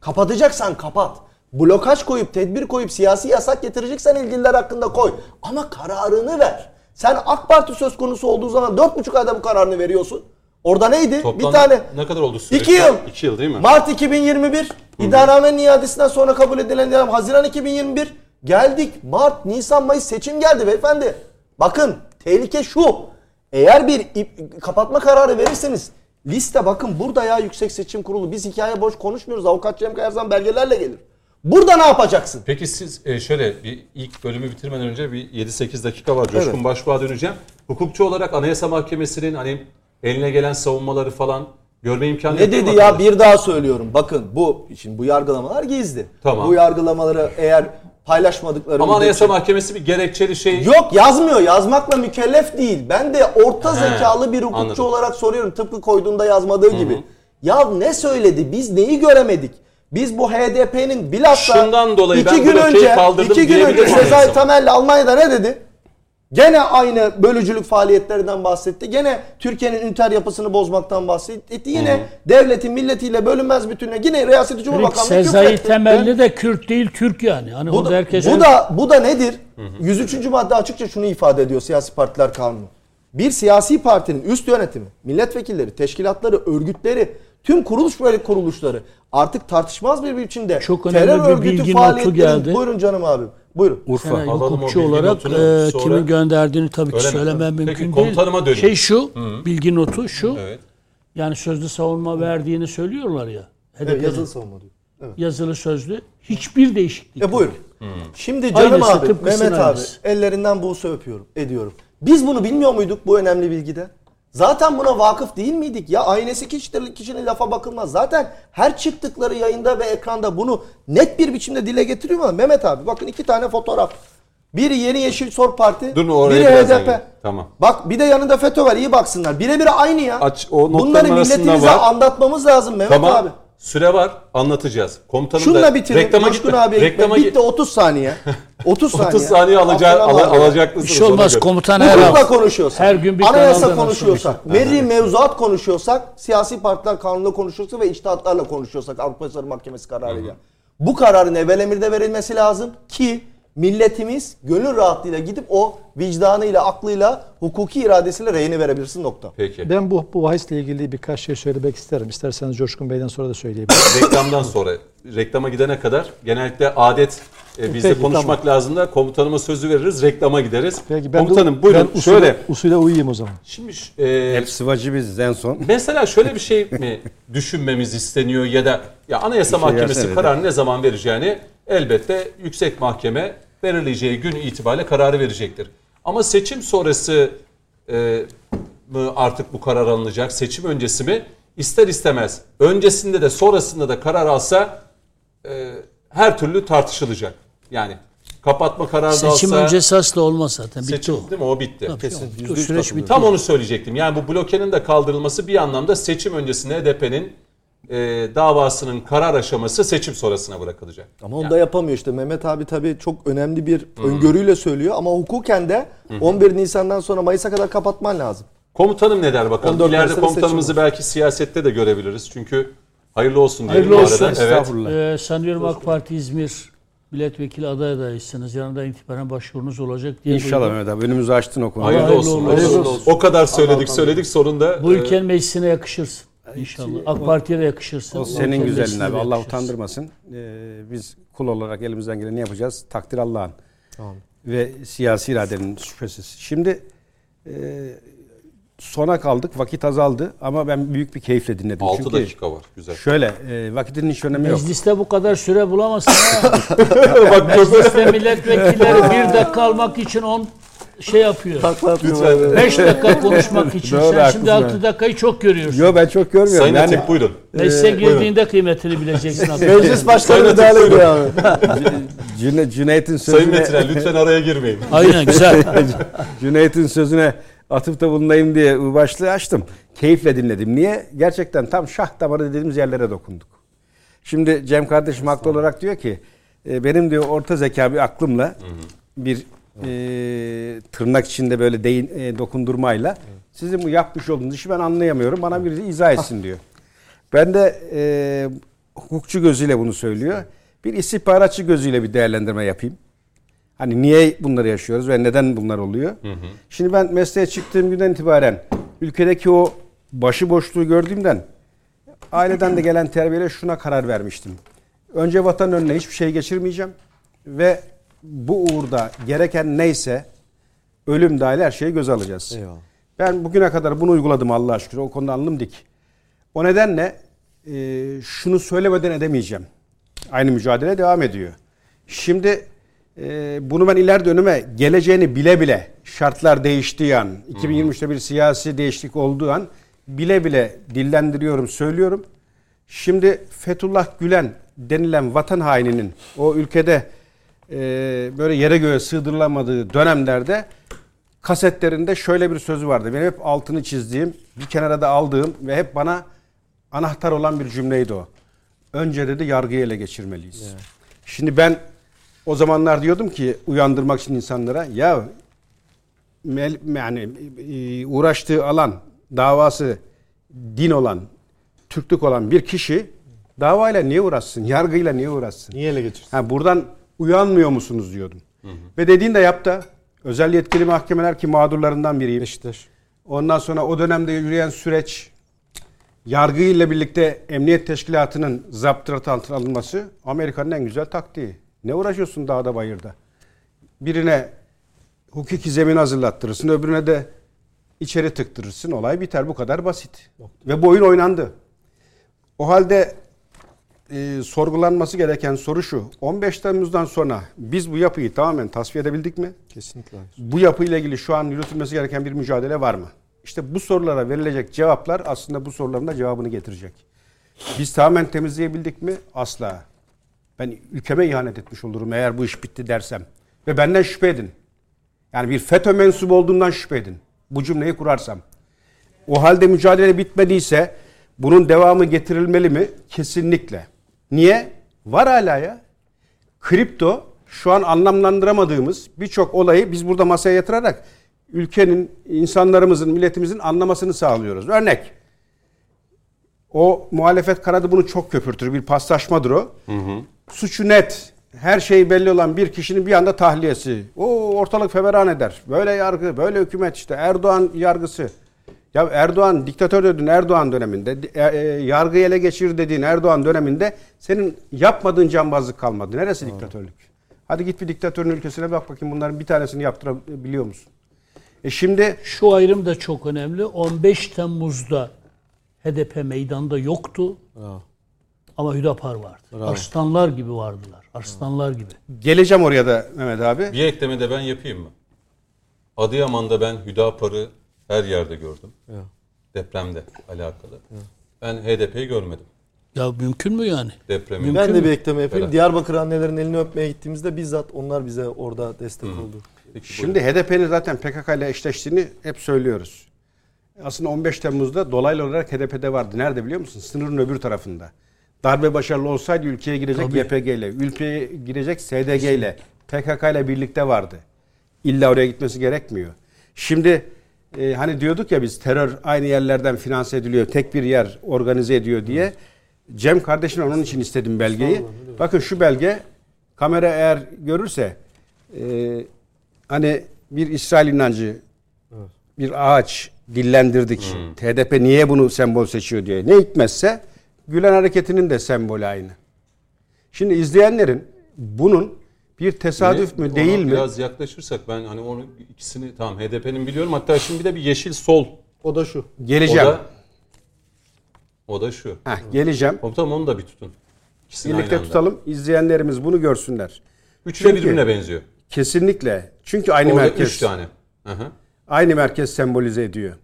Kapatacaksan kapat. Blokaj koyup tedbir koyup siyasi yasak getireceksen ilgililer hakkında koy. Ama kararını ver. Sen AK Parti söz konusu olduğu zaman 4,5 ayda bu kararını veriyorsun. Orada neydi? Toplam bir tane. ne kadar oldu süreç? İki yıl. İki yıl değil mi? Mart 2021. İddianamenin iadesinden sonra kabul edilen iddianame Haziran 2021. Geldik. Mart, Nisan, Mayıs seçim geldi beyefendi. Bakın tehlike şu. Eğer bir ip- kapatma kararı verirseniz liste bakın burada ya Yüksek Seçim Kurulu. Biz hikaye boş konuşmuyoruz. Avukat Cem Kayarzan belgelerle gelir. Burada ne yapacaksın? Peki siz e, şöyle bir ilk bölümü bitirmeden önce bir 7-8 dakika var. Coşkun Evet. Başbuğ'a döneceğim. Hukukçu olarak Anayasa Mahkemesi'nin hani eline gelen savunmaları falan görme imkanı Ne dedi ya bir daha söylüyorum. Bakın bu şimdi bu yargılamalar gizli. Tamam. Bu yargılamaları eğer paylaşmadıkları Ama Anayasa müddetçe- Mahkemesi bir gerekçeli şey Yok yazmıyor. Yazmakla mükellef değil. Ben de orta He, zekalı bir hukukçu anladım. olarak soruyorum. Tıpkı koyduğunda yazmadığı gibi. Ya ne söyledi? Biz neyi göremedik? Biz bu HDP'nin bilhassa Şundan dolayı iki ben gün önce, kaldırdım iki gün önce Sezai? Temelli Almanya'da ne dedi? Gene aynı bölücülük faaliyetlerinden bahsetti. Gene Türkiye'nin üniter yapısını bozmaktan bahsetti. Yine devletin milletiyle bölünmez bütününe yine Riyaseti Cumhurbaşkanlığı Sezai temelli de Kürt değil Türk yani. Hani Bu da, herkes bu da bu da nedir? 103. madde açıkça şunu ifade ediyor siyasi partiler kanunu. Bir siyasi partinin üst yönetimi, milletvekilleri, teşkilatları, örgütleri, tüm kuruluş ve kuruluşları artık tartışmaz bir biçimde Çok önemli bir bilgi notu geldi. Buyurun canım abim. Buyurun. Urfa. Yani Alalım o hukukçu bilgi olarak notunu, e, sonra- kimin gönderdiğini tabii ki Öyle mi? söylemem Peki, mümkün komutanıma değil. döneyim. Şey şu, bilgi notu şu. Evet. Yani sözlü savunma verdiğini söylüyorlar ya. Evet, yazılı savunma diyor. Evet. yazılı sözlü hiçbir değişiklik. E yok. buyurun. Şimdi canım Aynısı, abi, Mehmet abi aynısı. ellerinden buğsa öpüyorum, ediyorum. Biz bunu bilmiyor muyduk bu önemli bilgide? Zaten buna vakıf değil miydik? Ya aynesi kişidir, kişinin lafa bakılmaz. Zaten her çıktıkları yayında ve ekranda bunu net bir biçimde dile getiriyor mu? Mehmet abi bakın iki tane fotoğraf. Biri Yeni Yeşil Sol Parti, Dur, oraya biri HDP. gel. Tamam. Bak bir de yanında FETÖ var iyi baksınlar. Birebir aynı ya. Aç, o Bunları milletimize var. anlatmamız lazım Mehmet Tamam. abi. Süre var. Anlatacağız. Komutanım Şunla da bitirin. reklama Coşkun gitme. abiye reklama. Bitti git. 30 saniye. <laughs> 30 saniye. 30 saniye alacağı, abi. alacaklısınız. Bir şey olmaz komutan her Hukukla hafta. konuşuyorsak, her gün bir anayasa konuşuyorsak, medri mevzuat konuşuyorsak, siyasi partiler kanunla konuşuyorsak ve içtihatlarla konuşuyorsak Avrupa İnsan Mahkemesi kararıyla. Bu kararın evvel emirde verilmesi lazım ki milletimiz gönül rahatlığıyla gidip o vicdanıyla, aklıyla, hukuki iradesiyle reyini verebilirsin nokta. Peki. Ben bu, bu bahisle ilgili birkaç şey söylemek isterim. İsterseniz Coşkun Bey'den sonra da söyleyebilirim. Reklamdan sonra, reklama gidene kadar genellikle adet e, bizde Peki, konuşmak lazım da komutanıma sözü veririz, reklama gideriz. Peki ben Komutanım de, buyurun ben usule, şöyle. usule uyuyayım o zaman. Şimdi e, Hep sıvacı biziz en son. Mesela şöyle bir şey mi <laughs> düşünmemiz isteniyor ya da ya Anayasa Bir şey Mahkemesi de. kararı ne zaman vereceğini elbette yüksek mahkeme belirleyeceği gün itibariyle kararı verecektir. Ama seçim sonrası e, mı artık bu karar alınacak, seçim öncesi mi? İster istemez öncesinde de sonrasında da karar alsa e, her türlü tartışılacak. Yani kapatma kararı da Seçim alsa öncesi asla olmaz zaten. Bitti seçim o. değil mi? O bitti. Tabii, Kesin, o- yüzde o süreç bitti. Tam onu söyleyecektim. Yani bu blokenin de kaldırılması bir anlamda seçim öncesinde HDP'nin e, davasının karar aşaması seçim sonrasına bırakılacak. Ama onu da yapamıyor işte. Mehmet abi tabii çok önemli bir öngörüyle söylüyor ama hukuken de 11 Nisan'dan sonra Mayıs'a kadar kapatman lazım. Komutanım ne der bakalım? 14 İleride komutanımızı seçim belki siyasette de görebiliriz. Çünkü hayırlı olsun diyelim Hayırlı olsun. arada. Evet. Estağfurullah. Ee, sanıyorum AK Parti İzmir milletvekili aday adaysınız. Yarından itibaren başvurunuz olacak diye İnşallah. Mehmet abi. Önümüzü açtın o konuda. Hayırlı, Hayırlı olsun. olsun. Hayırlı olsun. O kadar söyledik Allah söyledik sonunda. Bu e, ülkenin meclisine yakışırsın. İnşallah. AK Parti'ye de yakışırsın. O senin meclisine abi. Allah utandırmasın. Ee, biz kul olarak elimizden geleni yapacağız. Takdir Allah'ın. Tamam. Ve siyasi iradenin şüphesiz. Şimdi e, sona kaldık. Vakit azaldı. Ama ben büyük bir keyifle dinledim. 6 Çünkü dakika var. Güzel. Şöyle e, vakitin hiç önemi yok. Mecliste bu kadar süre bulamazsın ha. <laughs> Bak Mecliste milletvekilleri bir dakika almak için 10 şey yapıyor. Lütfen. 5 dakika konuşmak <laughs> için. Doğru, Sen şimdi haklısın 6 dakikayı çok görüyorsun. Yo ben çok görmüyorum. Sayın yani Atik buyurun. Meclise girdiğinde kıymetini bileceksin. <laughs> Meclis başkanı Sayın müdahale Atik, ediyor abi. Cüne- Cüneyt'in Sayın sözüne, Metiner lütfen araya girmeyin. Aynen güzel. Cüneyt'in sözüne atıfta bulunayım diye başlığı açtım. Keyifle dinledim. Niye? Gerçekten tam şah damarı dediğimiz yerlere dokunduk. Şimdi Cem kardeşim haklı olarak diyor ki e, benim diyor orta zeka bir aklımla bir e, tırnak içinde böyle değin, e, dokundurmayla sizin bu yapmış olduğunuz işi ben anlayamıyorum. Bana birisi izah etsin diyor. Ben de e, hukukçu gözüyle bunu söylüyor. Bir istihbaratçı gözüyle bir değerlendirme yapayım. Hani niye bunları yaşıyoruz ve neden bunlar oluyor? Şimdi ben mesleğe çıktığım günden itibaren ülkedeki o başıboşluğu gördüğümden aileden de gelen terbiyeyle şuna karar vermiştim. Önce vatan önüne hiçbir şey geçirmeyeceğim ve bu uğurda gereken neyse ölüm dahil her şeyi göze alacağız. Eyvallah. Ben bugüne kadar bunu uyguladım Allah'a şükür. O konuda alnım dik. O nedenle e, şunu söylemeden edemeyeceğim. Aynı mücadele devam ediyor. Şimdi e, bunu ben ileride önüme geleceğini bile bile şartlar değiştiği an, 2023'te bir siyasi değişiklik olduğu an bile bile dillendiriyorum, söylüyorum. Şimdi Fethullah Gülen denilen vatan haininin o ülkede e, böyle yere göğe sığdırılamadığı dönemlerde kasetlerinde şöyle bir sözü vardı. Benim hep altını çizdiğim, bir kenara da aldığım ve hep bana anahtar olan bir cümleydi o. Önce dedi yargıyı ele geçirmeliyiz. Şimdi ben o zamanlar diyordum ki uyandırmak için insanlara ya mel, yani e, uğraştığı alan, davası din olan, Türklük olan bir kişi davayla niye uğraşsın? Yargıyla niye uğraşsın? Niye ele geçirsin? Ha, buradan uyanmıyor musunuz diyordum. Ve dediğin de yaptı. Özel yetkili mahkemeler ki mağdurlarından biriyim. Beşiktaş. Ondan sonra o dönemde yürüyen süreç yargı ile birlikte emniyet teşkilatının zaptı altına alınması Amerika'nın en güzel taktiği. Ne uğraşıyorsun dağda bayırda? Birine hukuki zemin hazırlattırırsın, öbürüne de içeri tıktırırsın. Olay biter. Bu kadar basit. Ve bu oyun oynandı. O halde e, sorgulanması gereken soru şu. 15 Temmuz'dan sonra biz bu yapıyı tamamen tasfiye edebildik mi? Kesinlikle. Bu yapıyla ilgili şu an yürütülmesi gereken bir mücadele var mı? İşte bu sorulara verilecek cevaplar aslında bu soruların da cevabını getirecek. Biz tamamen temizleyebildik mi? Asla. Ben ülkeme ihanet etmiş olurum eğer bu iş bitti dersem. Ve benden şüphe edin. Yani bir FETÖ mensubu olduğundan şüphe edin. Bu cümleyi kurarsam. O halde mücadele bitmediyse bunun devamı getirilmeli mi? Kesinlikle. Niye? Var hala ya. Kripto şu an anlamlandıramadığımız birçok olayı biz burada masaya yatırarak ülkenin, insanlarımızın, milletimizin anlamasını sağlıyoruz. Örnek. O muhalefet kanadı bunu çok köpürtür. Bir paslaşmadır o. Suçu net. Her şey belli olan bir kişinin bir anda tahliyesi. O ortalık feveran eder. Böyle yargı, böyle hükümet işte. Erdoğan yargısı. Ya Erdoğan diktatör dediğin Erdoğan döneminde, e, e, yargıyı ele geçir dediğin Erdoğan döneminde senin yapmadığın cambazlık kalmadı. Neresi diktatörlük? Hadi git bir diktatörün ülkesine bak bakayım bunların bir tanesini yaptırabiliyor musun? E şimdi Şu ayrım da çok önemli. 15 Temmuz'da HDP meydanda yoktu Bravo. Ama Hüdapar vardı. Arslanlar gibi vardılar. Arslanlar gibi. geleceğim oraya da Mehmet abi. Bir ekleme de ben yapayım mı? Adıyaman'da ben Hüdapar'ı her yerde gördüm. Ya. Depremde alakalı. Ben HDP'yi görmedim. Ya mümkün mü yani? Depremi. Mümkün Ben mü? de bir ekleme yapayım. Evet. Diyarbakır annelerin elini öpmeye gittiğimizde bizzat onlar bize orada destek oldu. Peki, Şimdi HDP'nin zaten PKK ile eşleştiğini hep söylüyoruz. Aslında 15 Temmuz'da dolaylı olarak HDP'de vardı. Nerede biliyor musun? Sınırın öbür tarafında. Darbe başarılı olsaydı ülkeye girecek Tabii. YPG ile, ülkeye girecek SDG ile, PKK ile birlikte vardı. İlla oraya gitmesi gerekmiyor. Şimdi e, hani diyorduk ya biz terör aynı yerlerden finanse ediliyor, tek bir yer organize ediyor diye. Cem kardeşim onun için istedim belgeyi. Bakın şu belge kamera eğer görürse e, hani bir İsrail inancı bir ağaç dillendirdik. HDP niye bunu sembol seçiyor diye. Ne hikmetse Gülen hareketinin de sembolü aynı. Şimdi izleyenlerin bunun bir tesadüf mü değil mi? Biraz yaklaşırsak ben hani onu ikisini tamam HDP'nin biliyorum. Hatta şimdi bir de bir yeşil sol. O da şu. O Geleceğim. da, o da şu. Heh, geleceğim. Komutanım onu da bir tutun. İkisini Birlikte tutalım. İzleyenlerimiz bunu görsünler. Üçü de birbirine benziyor. Kesinlikle. Çünkü aynı Orada merkez. üç tane. Hı hı. Aynı merkez sembolize ediyor.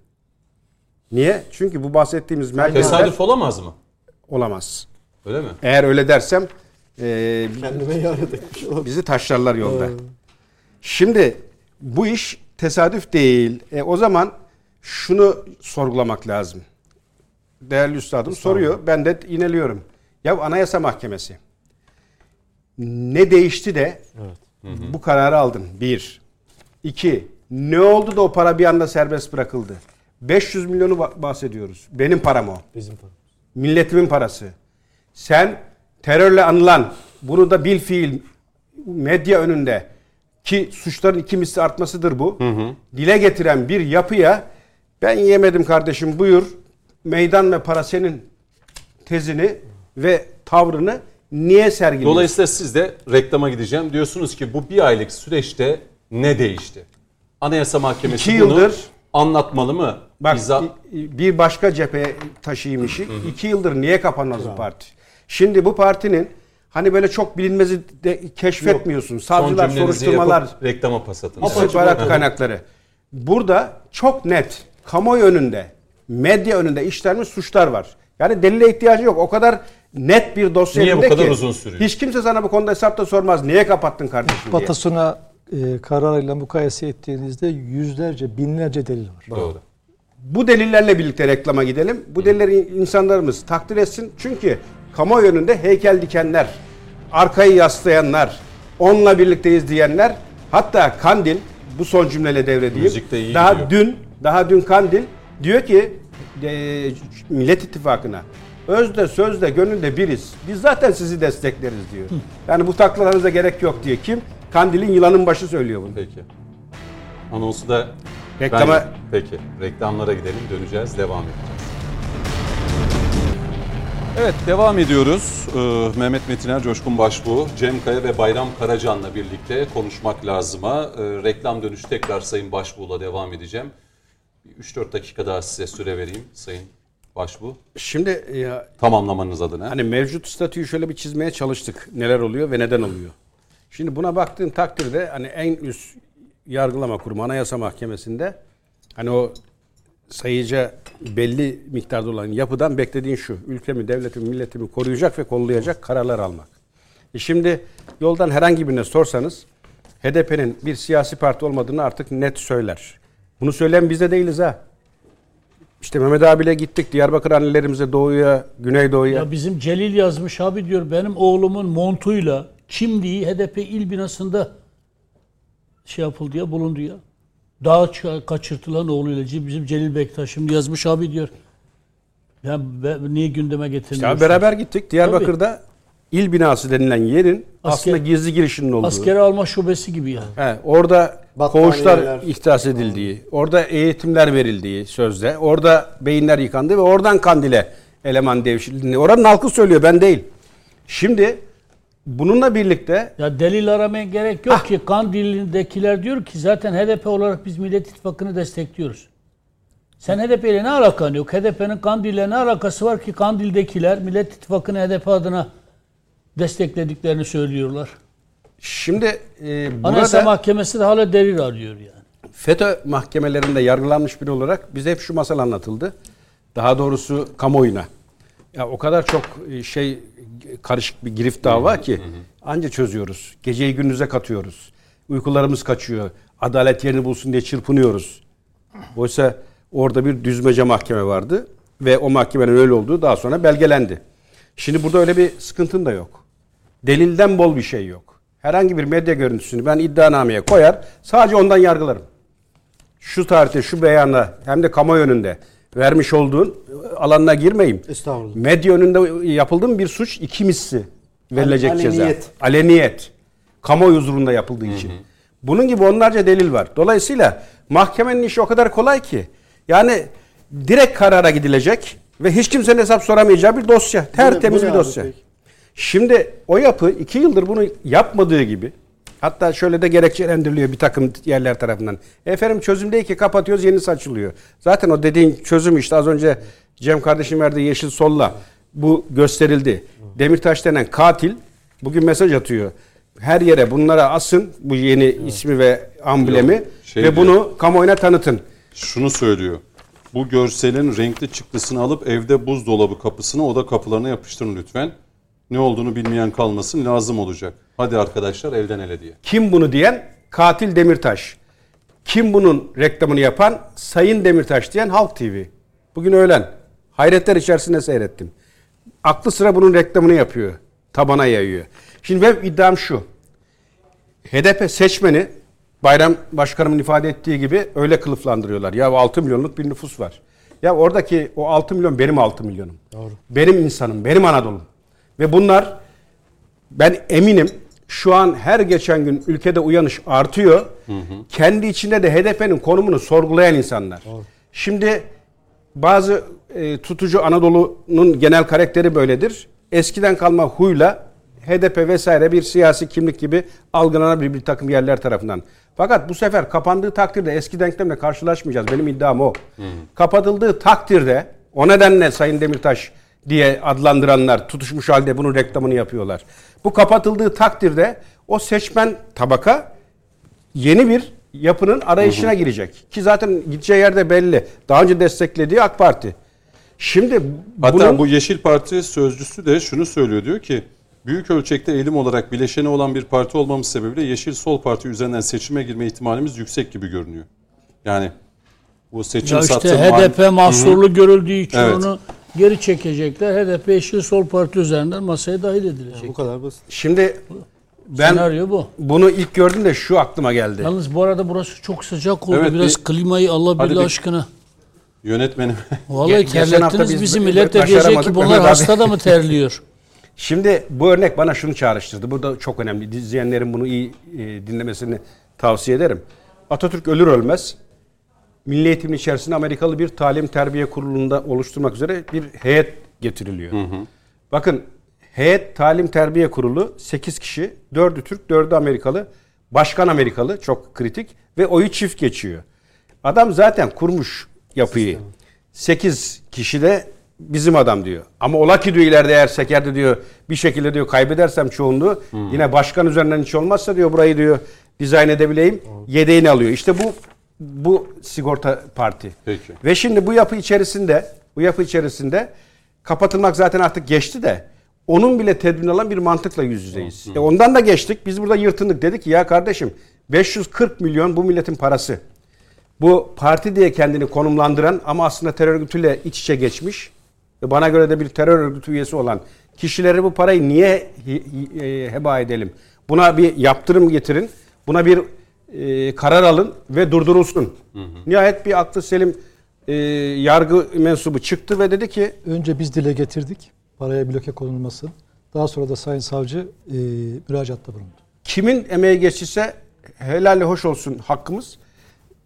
Niye? Çünkü bu bahsettiğimiz merkezler Tesadüf olamaz mı? Olamaz. Öyle mi? Eğer öyle dersem e, Kendime ihanet etmiş bizi taşlarlar yolda. Şimdi bu iş tesadüf değil. E, o zaman şunu sorgulamak lazım. Değerli üstadım soruyor. Ben de ineliyorum. Ya Anayasa Mahkemesi ne değişti de bu kararı aldın? Bir. İki. Ne oldu da o para bir anda serbest bırakıldı? 500 milyonu ba- bahsediyoruz. Benim param o. Bizim paramız. Milletimin parası. Sen terörle anılan, bunu da bil fiil medya önünde ki suçların iki misli artmasıdır bu. Dile getiren bir yapıya ben yemedim kardeşim buyur meydan ve para senin tezini ve tavrını niye sergiliyorsun? Dolayısıyla siz de reklama gideceğim. Diyorsunuz ki bu bir aylık süreçte ne değişti? Anayasa Mahkemesi İki bunu yıldır- anlatmalı mı? Bak İza- bir başka cepheye taşıyayım işi. İki yıldır niye kapanmaz bu parti? Şimdi bu partinin hani böyle çok bilinmezi de keşfetmiyorsun. Son Savcılar, soruşturmalar, yapıp reklama pas atın. istihbarat kaynakları. Burada çok net kamuoyu önünde, medya önünde işlenmiş suçlar var. Yani delile ihtiyacı yok. O kadar net bir dosya Niye bu kadar ki, uzun sürüyor? Hiç kimse sana bu konuda hesap da sormaz. Niye kapattın kardeşim diye. Batasuna e, kararıyla mukayese ettiğinizde yüzlerce, binlerce delil var. Doğru. Bu delillerle birlikte reklama gidelim. Bu delilleri insanlarımız takdir etsin. Çünkü kamuoyu önünde heykel dikenler, arkayı yaslayanlar, onunla birlikteyiz diyenler, hatta Kandil bu son cümleyle devredeyim. Müzik de iyi daha gidiyor. dün, daha dün Kandil diyor ki e, Millet İttifakı'na özde sözde gönülde biriz. Biz zaten sizi destekleriz diyor. Yani bu taklalarınıza gerek yok diye kim? Kandil'in yılanın başı söylüyor bunu. Peki. Anonsu da Reklama- ben- Peki. Reklamlara gidelim. Döneceğiz. Devam edeceğiz. Evet devam ediyoruz. Ee, Mehmet Metiner, Coşkun Başbuğ, Cem Kaya ve Bayram Karacan'la birlikte konuşmak lazıma. Ee, reklam dönüşü tekrar Sayın Başbuğ'la devam edeceğim. 3-4 dakika daha size süre vereyim Sayın Başbuğ. Şimdi ya, Tamamlamanız adına. Hani mevcut statüyü şöyle bir çizmeye çalıştık. Neler oluyor ve neden oluyor? Şimdi buna baktığın takdirde hani en üst yargılama kurumu Anayasa Mahkemesi'nde hani o sayıca belli miktarda olan yapıdan beklediğin şu. Ülkemi, devletimi, milletimi koruyacak ve kollayacak kararlar almak. E şimdi yoldan herhangi birine sorsanız HDP'nin bir siyasi parti olmadığını artık net söyler. Bunu söyleyen biz de değiliz ha. İşte Mehmet abiyle gittik Diyarbakır annelerimize doğuya, güneydoğuya. Ya bizim Celil yazmış abi diyor benim oğlumun montuyla kimliği HDP il binasında şey yapıldı ya bulundu ya. Dağa kaçırtılan oğluyla bizim Celil Bektaş şimdi yazmış abi diyor. Ya be- niye gündeme Ya getirmiyorsunuz? beraber gittik. Diyarbakır'da il binası denilen yerin aslında gizli girişinin olduğu. Askeri alma şubesi gibi yani. He, orada koğuşlar ihdas edildiği, orada eğitimler verildiği sözde, orada beyinler yıkandı ve oradan Kandil'e eleman devşirildiğini. Oranın halkı söylüyor ben değil. Şimdi bununla birlikte Ya delil aramaya gerek yok ki Kandil'indekiler diyor ki zaten HDP olarak biz Millet İttifakı'nı destekliyoruz. Sen HDP ile ne alakan yok? HDP'nin Kandil'le ne alakası var ki Kandil'dekiler Millet İttifakı'nı HDP adına desteklediklerini söylüyorlar. şimdi e, Anayasa burada Mahkemesi de hala delil arıyor yani. FETÖ mahkemelerinde yargılanmış biri olarak bize hep şu masal anlatıldı. Daha doğrusu kamuoyuna. Ya o kadar çok e, şey karışık bir girift dava ki anca çözüyoruz. Geceyi gündüze katıyoruz. Uykularımız kaçıyor. Adalet yerini bulsun diye çırpınıyoruz. Oysa orada bir düzmece mahkeme vardı ve o mahkemenin öyle olduğu daha sonra belgelendi. Şimdi burada öyle bir sıkıntın da yok. Delilden bol bir şey yok. Herhangi bir medya görüntüsünü ben iddianameye koyar, sadece ondan yargılarım. Şu tarihte, şu beyanla hem de kamuoyu önünde vermiş olduğun alanına girmeyeyim. Estağfurullah. Medya önünde yapıldığı bir suç iki misli verilecek ceza. Aleniyet. Aleniyet. Kamuoyu huzurunda yapıldığı için. Bunun gibi onlarca delil var. Dolayısıyla mahkemenin işi o kadar kolay ki. Yani direkt karara gidilecek ve hiç kimsenin hesap soramayacağı bir dosya. Tertemiz bu ne bir dosya. peki? Şimdi o yapı iki yıldır bunu yapmadığı gibi hatta şöyle de gerekçelendiriliyor bir takım yerler tarafından. Efendim çözüm değil ki kapatıyoruz yenisi açılıyor. Zaten o dediğin çözüm işte az önce Cem kardeşim verdiği yeşil solla bu gösterildi. Demirtaş denen katil bugün mesaj atıyor. Her yere bunlara asın bu yeni ismi ve amblemi. Şey ve diyor. bunu kamuoyuna tanıtın. Şunu söylüyor. Bu görselin renkli çıktısını alıp evde buzdolabı kapısına oda kapılarına yapıştırın lütfen. Ne olduğunu bilmeyen kalmasın lazım olacak. Hadi arkadaşlar elden ele diye. Kim bunu diyen? Katil Demirtaş. Kim bunun reklamını yapan? Sayın Demirtaş diyen Halk TV. Bugün öğlen. Hayretler içerisinde seyrettim. Aklı sıra bunun reklamını yapıyor. Tabana yayıyor. Şimdi benim iddiam şu. HDP seçmeni Bayram Başkanımın ifade ettiği gibi öyle kılıflandırıyorlar. Ya 6 milyonluk bir nüfus var. Ya oradaki o 6 milyon benim 6 milyonum. Doğru. Benim insanım, benim Anadolu'm. Ve bunlar ben eminim şu an her geçen gün ülkede uyanış artıyor. Kendi içinde de HDP'nin konumunu sorgulayan insanlar. Şimdi bazı e, tutucu Anadolu'nun genel karakteri böyledir. Eskiden kalma huyla HDP vesaire bir siyasi kimlik gibi algılanabilir bir takım yerler tarafından. Fakat bu sefer kapandığı takdirde eski denklemle karşılaşmayacağız. Benim iddiam o. Kapatıldığı takdirde o nedenle Sayın Demirtaş diye adlandıranlar tutuşmuş halde bunun reklamını yapıyorlar. Bu kapatıldığı takdirde o seçmen tabaka yeni bir yapının arayışına girecek. Ki zaten gideceği yerde belli. Daha önce desteklediği AK Parti. Şimdi Hatta bunun bu Yeşil Parti sözcüsü de şunu söylüyor diyor ki büyük ölçekte eğilim olarak bileşeni olan bir parti olmamız sebebiyle Yeşil Sol Parti üzerinden seçime girme ihtimalimiz yüksek gibi görünüyor. Yani bu seçim Ya işte satım HDP mahsurlu görüldüğü için Evet. onu geri çekecekler. HDP Yeşil Sol Parti üzerinden masaya dahil edilecek. Bu kadar basit. şimdi ben Senaryo bu. bunu ilk gördüğümde şu aklıma geldi. Yalnız bu arada burası çok sıcak oldu. Evet, Biraz bir- klimayı Allah Hadi billah bir- aşkına. yönetmenim Vallahi Ge- geçen hafta terlettiniz biz bizi millet de diyecek başaramadık ki bunlar Mehmet abi. hasta da mı terliyor? <laughs> Şimdi bu örnek bana şunu çağrıştırdı. Bu da çok önemli. İzleyenlerin bunu iyi e, dinlemesini tavsiye ederim. Atatürk ölür ölmez Milli Eğitimin içerisinde Amerikalı bir talim terbiye kurulunda oluşturmak üzere bir heyet getiriliyor. Bakın heyet talim terbiye kurulu 8 kişi, 4'ü Türk, 4'ü Amerikalı. Başkan Amerikalı çok kritik ve oyu çift geçiyor. Adam zaten kurmuş yapıyı. 8 kişi de bizim adam diyor. Ama ola ki diyor ileride eğer sekerde diyor bir şekilde diyor kaybedersem çoğunluğu yine başkan üzerinden hiç olmazsa diyor burayı diyor dizayn edebileyim. Yedeğini alıyor. İşte bu bu sigorta parti. Peki. Ve şimdi bu yapı içerisinde bu yapı içerisinde kapatılmak zaten artık geçti de onun bile tedbirini alan bir mantıkla yüz yüzeyiz. E ondan da geçtik. Biz burada yırtındık. Dedik ki ya kardeşim 540 milyon bu milletin parası. Bu parti diye kendini konumlandıran ama aslında terör örgütüyle iç içe geçmiş ve bana göre de bir terör örgütü üyesi olan kişileri bu parayı niye e, heba edelim? Buna bir yaptırım getirin. Buna bir e, karar alın ve durdurulsun. Nihayet bir aklı selim e, yargı mensubu çıktı ve dedi ki Önce biz dile getirdik paraya bloke konulması. Daha sonra da Sayın Savcı e, müracaatta bulundu. kimin emeği geçtiyse helal hoş olsun hakkımız.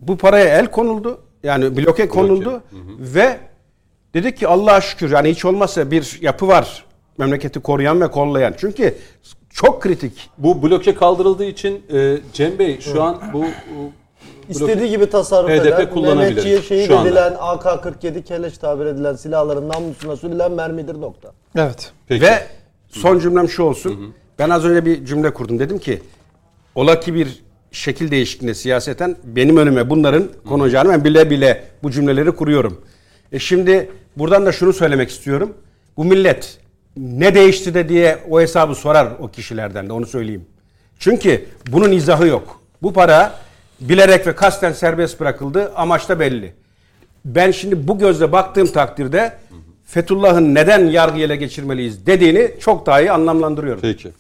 Bu paraya el konuldu. Yani bloke konuldu ve dedik ki Allah'a şükür yani hiç olmazsa bir yapı var memleketi koruyan ve kollayan. Çünkü çok kritik. Bu bloke kaldırıldığı için e, Cem Bey şu an bu, İstediği gibi tasarruf HDP eder. kullanabilir Mehmetçiğe şehit şu anda. edilen AK-47 kelleş tabir edilen silahların namlusuna sürülen mermidir nokta. Evet. Peki. Ve son cümlem şu olsun. Ben az önce bir cümle kurdum. Dedim ki ola ki bir şekil değişikliğinde siyaseten benim önüme bunların konacağını ben bile bile bu cümleleri kuruyorum. E şimdi buradan da şunu söylemek istiyorum. Bu millet ne değişti de diye o hesabı sorar o kişilerden de onu söyleyeyim. Çünkü bunun izahı yok. Bu para bilerek ve kasten serbest bırakıldı. Amaç da belli. Ben şimdi bu gözle baktığım takdirde Fethullah'ın neden yargı ele geçirmeliyiz dediğini çok daha iyi anlamlandırıyorum. Peki.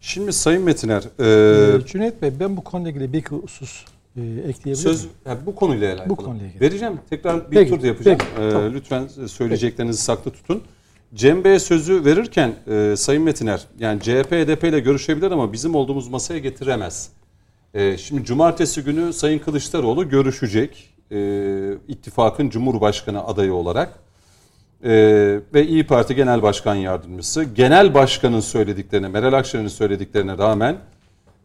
Şimdi Sayın Metiner, e, Ee, Cüneyt Bey ben bu konuyla ilgili bir husus e, ekleyebilir söz miyim? ha, bu konuyla alakalı. Bu konuyla ilgili. Vereceğim. Tekrar bir Peki, tur da yapacağım. peki, E, tamam. Lütfen söyleyeceklerinizi saklı tutun. Cem Bey'e sözü verirken e, Sayın Metiner, yani CHP, HDP ile görüşebilir ama bizim olduğumuz masaya getiremez. E, şimdi cumartesi günü Sayın Kılıçdaroğlu görüşecek. E, ittifakın Cumhurbaşkanı adayı olarak. Ee, ve İyi Parti Genel Başkan Yardımcısı genel başkanın söylediklerine, Meral Akşener'in söylediklerine rağmen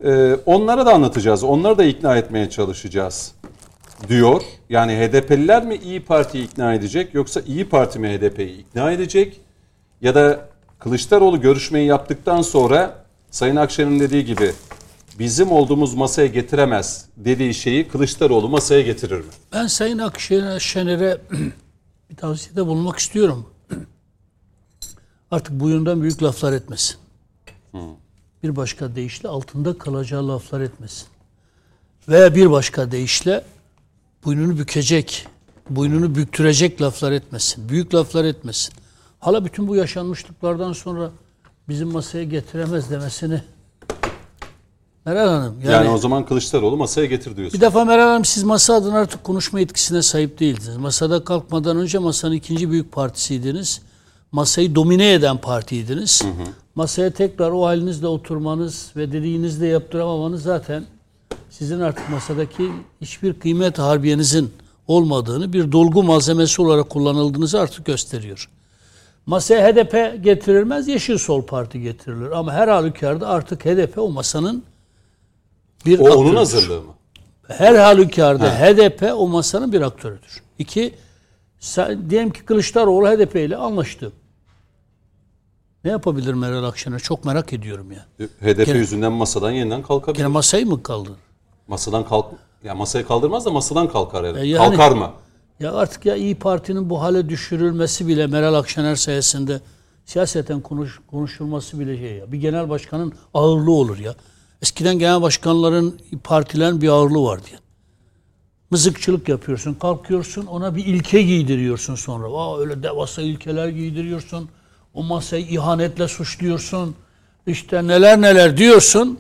e, onlara da anlatacağız, onları da ikna etmeye çalışacağız diyor. Yani HDP'liler mi İyi Parti'yi ikna edecek yoksa İyi Parti mi HDP'yi ikna edecek? Ya da Kılıçdaroğlu görüşmeyi yaptıktan sonra Sayın Akşener'in dediği gibi bizim olduğumuz masaya getiremez dediği şeyi Kılıçdaroğlu masaya getirir mi? Ben Sayın Akşener'e <clears throat> bir tavsiyede bulunmak istiyorum. <clears throat> Artık buyundan büyük laflar etmesin. Bir başka deyişle altında kalacağı laflar etmesin. Veya bir başka deyişle boynunu bükecek, boynunu büktürecek laflar etmesin. Büyük laflar etmesin. Hala bütün bu yaşanmışlıklardan sonra bizim masaya getiremez demesini Meral Hanım. Yani, Yani, o zaman Kılıçdaroğlu masaya getir diyorsun. bir defa Meral Hanım siz masa adına artık konuşma yetkisine sahip değildiniz. Masada kalkmadan önce masanın ikinci büyük partisiydiniz. Masayı domine eden partiydiniz. Masaya tekrar o halinizle oturmanız ve dediğinizde yaptıramamanız zaten sizin artık masadaki hiçbir kıymet harbiyenizin olmadığını bir dolgu malzemesi olarak kullanıldığınızı artık gösteriyor. Masaya HDP getirilmez, Yeşil Sol Parti getirilir. Ama her halükarda artık HDP o masanın bir O onun hazırlığı mı? Her halükarda HDP o masanın bir aktörüdür. İki, sen, diyelim ki Kılıçdaroğlu HDP ile anlaştı. Ne yapabilir Meral Akşener? Çok merak ediyorum ya. HDP Gene- yüzünden masadan yeniden kalkabilir. Gene masayı mı kaldırır? Masadan kalk ya masayı kaldırmaz da masadan kalkar herhalde. E yani- Kalkar mı? Ya artık ya İyi Parti'nin bu hale düşürülmesi bile Meral Akşener sayesinde siyaseten konuş, konuşulması bile şey ya. Bir genel başkanın ağırlığı olur ya. Eskiden genel başkanların partilerin bir ağırlığı vardı ya. Mızıkçılık yapıyorsun, kalkıyorsun ona bir ilke giydiriyorsun sonra. Aa, öyle devasa ilkeler giydiriyorsun. O masayı ihanetle suçluyorsun. İşte neler neler diyorsun.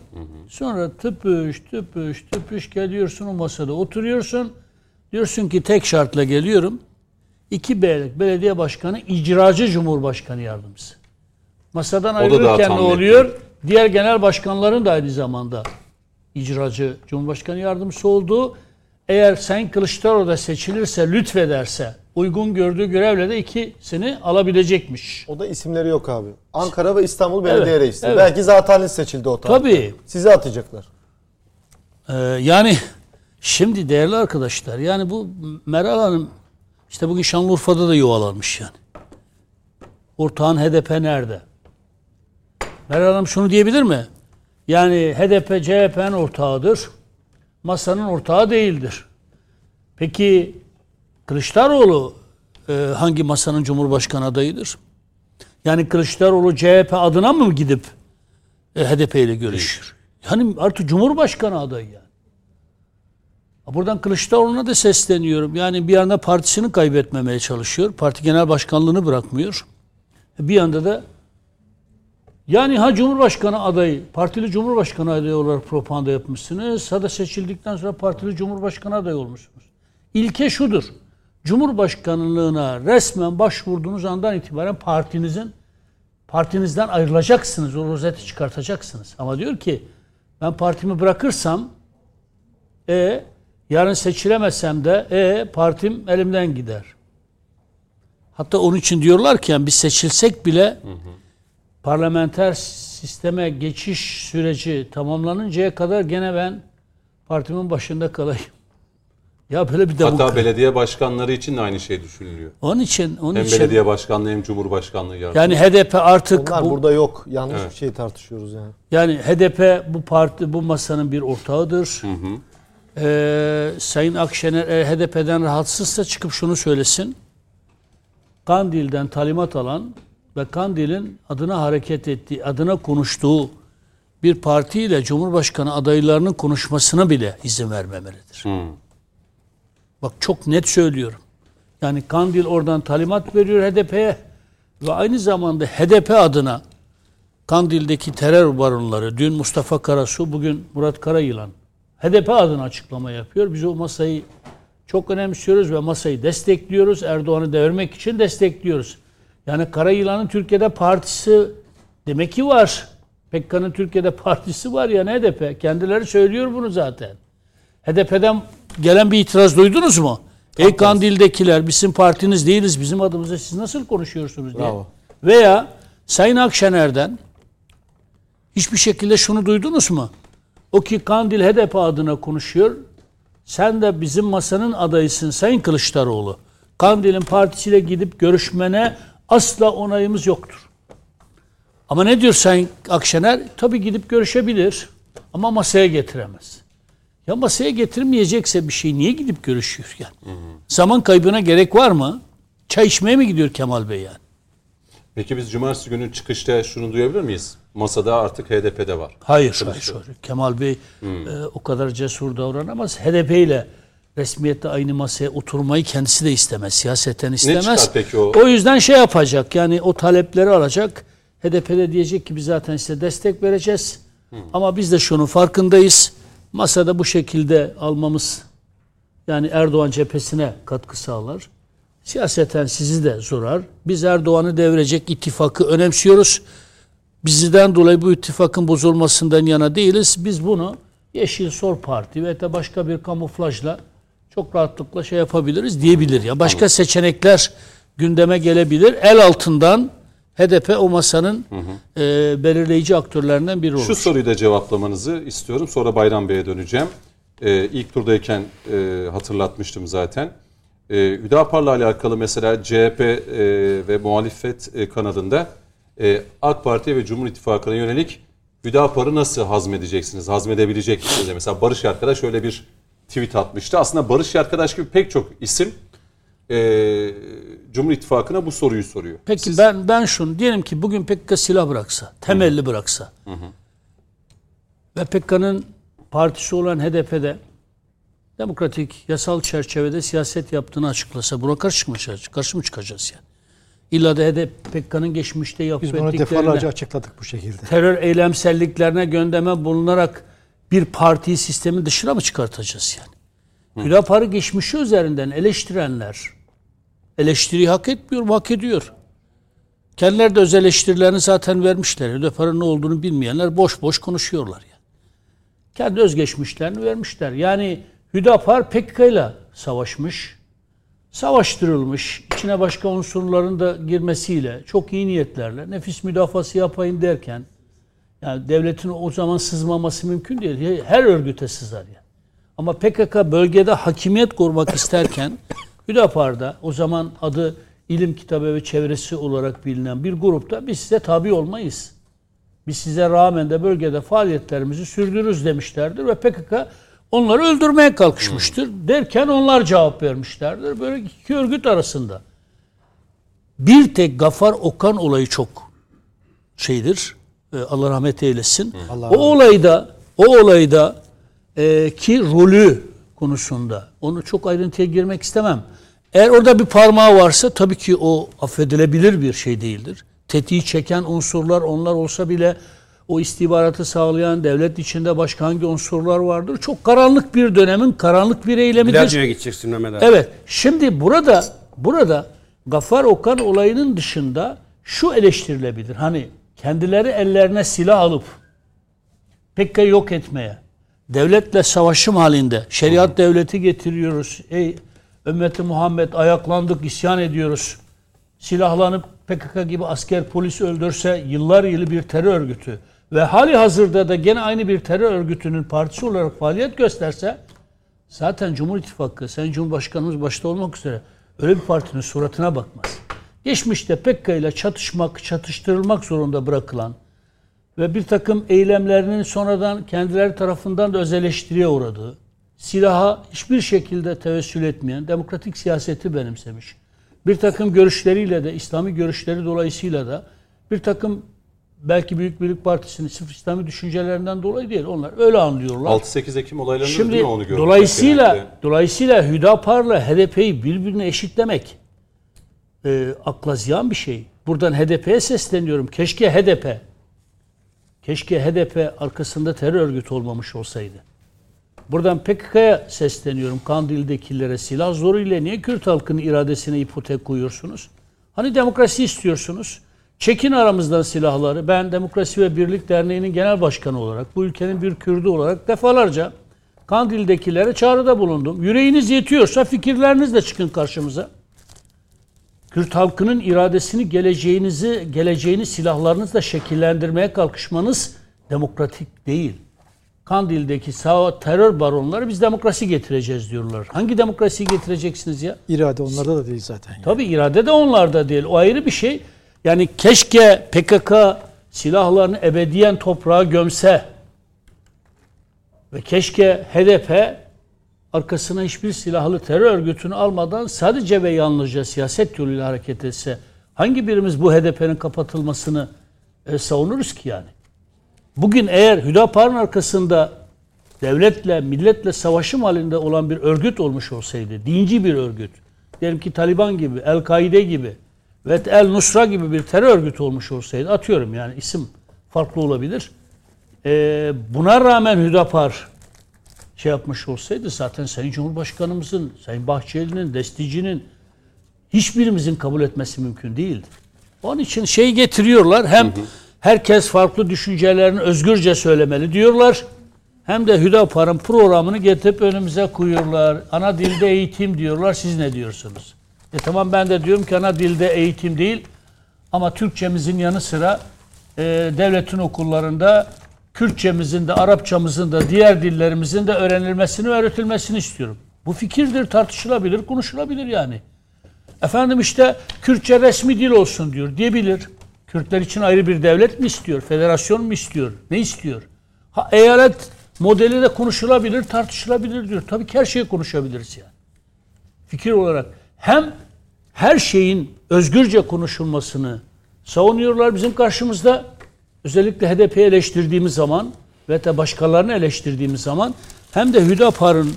Sonra tıpış tıpış tıpış geliyorsun o masada oturuyorsun. Diyorsun ki tek şartla geliyorum. İki beylik belediye başkanı icracı cumhurbaşkanı yardımcısı. Masadan ayrılırken ne oluyor? Diğer genel başkanların da aynı zamanda icracı cumhurbaşkanı yardımcısı olduğu eğer Sayın Kılıçdaroğlu da seçilirse lütfederse uygun gördüğü görevle de ikisini alabilecekmiş. O da isimleri yok abi. Ankara ve İstanbul Belediye Evet, Reisleri. evet. Belki zaten seçildi o tarihte. Tabii. Sizi atacaklar. Ee, yani şimdi değerli arkadaşlar yani bu Meral Hanım işte bugün Şanlıurfa'da da yuvalanmış yani. Ortağın HDP nerede? Meral Hanım şunu diyebilir mi? Yani HDP CHP'nin ortağıdır. Masanın ortağı değildir. Peki Kılıçdaroğlu e, hangi masanın Cumhurbaşkanı adayıdır? Yani Kılıçdaroğlu CHP adına mı gidip e, HDP ile görüşür? Yani artık Cumhurbaşkanı adayı yani. Buradan Kılıçdaroğlu'na da sesleniyorum. Yani bir yanda partisini kaybetmemeye çalışıyor. Parti genel başkanlığını bırakmıyor. Bir yanda da yani ha Cumhurbaşkanı adayı, partili Cumhurbaşkanı adayı olarak propaganda yapmışsınız. Ha da seçildikten sonra partili Cumhurbaşkanı adayı olmuşsunuz. İlke şudur. Cumhurbaşkanlığına resmen başvurduğunuz andan itibaren partinizin partinizden ayrılacaksınız. O rozeti çıkartacaksınız. Ama diyor ki ben partimi bırakırsam e yarın seçilemezsem de e partim elimden gider. Hatta onun için diyorlar ki yani biz seçilsek bile parlamenter sisteme geçiş süreci tamamlanıncaya kadar gene ben partimin başında kalayım. <laughs> Ya böyle bir de Hatta belediye başkanları için de aynı şey düşünülüyor. onun için onun Hem için belediye başkanlığı hem cumhurbaşkanlığı yardımcısı. yani HDP artık Onlar bu, burada yok. Yanlış Evet. bir şey tartışıyoruz yani. Yani HDP bu parti bu masanın bir ortağıdır. Ee, Sayın Akşener eğer HDP'den rahatsızsa çıkıp şunu söylesin. Kandil'den talimat alan ve Kandil'in adına hareket ettiği, adına konuştuğu bir partiyle Cumhurbaşkanı adaylarının konuşmasına bile izin vermemelidir. Hı. Bak çok net söylüyorum. Yani Kandil oradan talimat veriyor HDP'ye ve aynı zamanda HDP adına Kandil'deki terör baronları, dün Mustafa Karasu, bugün Murat Karayılan HDP adına açıklama yapıyor. Biz o masayı çok önemsiyoruz ve masayı destekliyoruz. Erdoğan'ı devirmek için destekliyoruz. Yani Karayılan'ın Türkiye'de partisi demek ki var. Pekkan'ın Türkiye'de partisi var ya HDP. Kendileri söylüyor bunu zaten. HDP'den gelen bir itiraz duydunuz mu? Ey Kandil'dekiler bizim partiniz değiliz bizim adımıza siz nasıl konuşuyorsunuz diye. Bravo. Veya Sayın Akşener'den hiçbir şekilde şunu duydunuz mu? O ki Kandil HDP adına konuşuyor. Sen de bizim masanın adayısın Sayın Kılıçdaroğlu. Kandil'in partisiyle gidip görüşmene asla onayımız yoktur. Ama ne diyor Sayın Akşener? Tabii gidip görüşebilir. Ama masaya getiremez. Ya masaya getirmeyecekse bir şey niye gidip görüşüyor yani? Zaman kaybına gerek var mı? Çay içmeye mi gidiyor Kemal Bey yani? Peki biz cumartesi günü çıkışta şunu duyabilir miyiz? Masada artık HDP'de var. Hayır, hayır, hayır. Kemal Bey e, o kadar cesur davranamaz. HDP ile resmiyette aynı masaya oturmayı kendisi de istemez. Siyaseten istemez. çıkar peki o? yüzden şey yapacak. Yani o talepleri alacak. HDP'de diyecek ki biz zaten size destek vereceğiz. Ama biz de şunun farkındayız. Masada bu şekilde almamız yani Erdoğan cephesine katkı sağlar. Siyaseten sizi de zorar. Biz Erdoğan'ı devirecek ittifakı önemsiyoruz. Bizden dolayı bu ittifakın bozulmasından yana değiliz. Biz bunu Yeşil Sol Parti ve de başka bir kamuflajla çok rahatlıkla şey yapabiliriz diyebilir. Ya başka seçenekler gündeme gelebilir. El altından HDP o masanın e, belirleyici aktörlerinden biri olur. Şu soruyu da cevaplamanızı istiyorum. Sonra Bayram Bey'e döneceğim. Ee, ilk turdayken e, hatırlatmıştım zaten. Ee, Hüdapar'la alakalı mesela CHP e, ve muhalefet e, kanadında e, AK Parti ve Cumhur İttifakı'na yönelik Hüdapar'ı nasıl hazmedeceksiniz, hazmedebilecek misiniz? Mesela Barış Arkadaş öyle bir tweet atmıştı. Aslında Barış Arkadaş gibi pek çok isim e, Cumhur İttifakı'na bu soruyu soruyor. Peki ben ben şunu diyelim ki bugün PKK silah bıraksa, temelli bıraksa ve PKK'nın partisi olan HDP'de demokratik, yasal çerçevede siyaset yaptığını açıklasa buna karşı mı, karşı mı çıkacağız yani? İlla da HDP PKK'nın geçmişte Biz yapıp bunu ettiklerine, defalarca açıkladık bu şekilde. terör eylemselliklerine göndeme bulunarak bir partiyi sistemin dışına mı çıkartacağız yani? Hüdapar'ı geçmişi üzerinden eleştirenler eleştiriyi hak etmiyor mu? Hak ediyor. Kendileri de öz eleştirilerini zaten vermişler. Hüdapar'ın ne olduğunu bilmeyenler boş boş konuşuyorlar yani. Kendi özgeçmişlerini vermişler. Yani Hüdapar PKK ile savaşmış, savaştırılmış, içine başka unsurların da girmesiyle, çok iyi niyetlerle, nefis müdafası yapayım derken, yani devletin o zaman sızmaması mümkün değil. Her örgüte sızar yani. Ama PKK bölgede hakimiyet kurmak isterken <coughs> Hüdapar'da o zaman adı ilim kitabı ve çevresi olarak bilinen bir grupta biz size tabi olmayız. Biz size rağmen de bölgede faaliyetlerimizi sürdürürüüz demişlerdir ve PKK onları öldürmeye kalkışmıştır. Derken onlar cevap vermişlerdir. Böyle iki örgüt arasında. Bir tek Gafar Okan olayı çok şeydir. e, Allah rahmet eylesin. o olayda o olayda e, ki rolü konusunda onu çok ayrıntıya girmek istemem. Eğer orada bir parmağı varsa tabii ki o affedilebilir bir şey değildir. Tetiği çeken unsurlar onlar olsa bile o istihbaratı sağlayan devlet içinde başka hangi unsurlar vardır? Çok karanlık bir dönemin karanlık bir eylemidir. Bilalcio'ya gideceksin Mehmet abi. Evet. Şimdi burada burada Gaffar Okan olayının dışında şu eleştirilebilir. Hani kendileri ellerine silah alıp PKK'yı yok etmeye, devletle savaşım halinde şeriat devleti getiriyoruz. Ey ümmeti Muhammed ayaklandık, isyan ediyoruz. Silahlanıp PKK gibi asker polis öldürse yıllar yılı bir terör örgütü ve hali hazırda da gene aynı bir terör örgütünün partisi olarak faaliyet gösterse Zaten Cumhur İttifakı, Sayın Cumhurbaşkanımız başta olmak üzere öyle bir partinin suratına bakmaz. Geçmişte PKK ile çatışmak, çatıştırılmak zorunda bırakılan ve bir takım eylemlerinin sonradan kendileri tarafından da öz eleştiriye uğradığı, silaha hiçbir şekilde tevessül etmeyen, demokratik siyaseti benimsemiş, bir takım görüşleriyle de, İslami görüşleri dolayısıyla da bir takım belki Büyük Birlik Partisi'nin sırf İslami düşüncelerinden dolayı değil, onlar öyle anlıyorlar. 6-8 Ekim olaylarında değil Şimdi mi onu gördük? dolayısıyla genellikle? dolayısıyla Hüdapar'la HDP'yi birbirine eşitlemek e, akla ziyan bir şey. Buradan HDP'ye sesleniyorum. Keşke HDP keşke HDP arkasında terör örgütü olmamış olsaydı. Buradan PKK'ya sesleniyorum. Kandil'dekilere silah zoruyla niye Kürt halkının iradesine ipotek koyuyorsunuz? Hani demokrasi istiyorsunuz? Çekin aramızdan silahları. Ben Demokrasi ve Birlik Derneği'nin genel başkanı olarak, bu ülkenin bir Kürdü olarak defalarca Kandil'dekilere çağrıda bulundum. Yüreğiniz yetiyorsa fikirlerinizle çıkın karşımıza. Kürt halkının iradesini, geleceğinizi, geleceğini silahlarınızla şekillendirmeye kalkışmanız demokratik değil. Kandil'deki sağ terör baronları biz demokrasi getireceğiz diyorlar. Hangi demokrasiyi getireceksiniz ya? İrade onlarda da değil zaten. yani. Tabii irade de onlarda değil. O ayrı bir şey. Yani keşke PKK silahlarını ebediyen toprağa gömse. Ve keşke HDP arkasına hiçbir silahlı terör örgütünü almadan sadece ve yalnızca siyaset yoluyla hareket etse hangi birimiz bu HDP'nin kapatılmasını e, savunuruz ki yani? Bugün eğer Hüdapar'ın arkasında devletle, milletle savaşım halinde olan bir örgüt olmuş olsaydı, dinci bir örgüt, diyelim ki Taliban gibi, El-Kaide gibi ve El-Nusra gibi bir terör örgütü olmuş olsaydı, atıyorum yani isim farklı olabilir. Ee, buna rağmen Hüdapar şey yapmış olsaydı zaten Sayın Cumhurbaşkanımızın, Sayın Bahçeli'nin, Destici'nin hiçbirimizin kabul etmesi mümkün değildi. Onun için şey getiriyorlar hem herkes farklı düşüncelerini özgürce söylemeli diyorlar. Hem de Hüdapar'ın programını getirip önümüze koyuyorlar. Ana dilde eğitim diyorlar. Siz ne diyorsunuz? E tamam ben de diyorum ki ana dilde eğitim değil ama Türkçemizin yanı sıra e, devletin okullarında Kürtçemizin de Arapçamızın da diğer dillerimizin de öğrenilmesini öğretilmesini istiyorum. Bu fikirdir, tartışılabilir, konuşulabilir yani. Efendim işte Kürtçe resmi dil olsun diyor diyebilir. Kürtler için ayrı bir devlet mi istiyor? Federasyon mu istiyor? Ne istiyor? Ha, eyalet modeli de konuşulabilir, tartışılabilir diyor. Tabii ki her şeyi konuşabiliriz yani. Fikir olarak hem her şeyin özgürce konuşulmasını savunuyorlar bizim karşımızda. Özellikle HDP'yi eleştirdiğimiz zaman ve de başkalarını eleştirdiğimiz zaman hem de Hüdapar'ın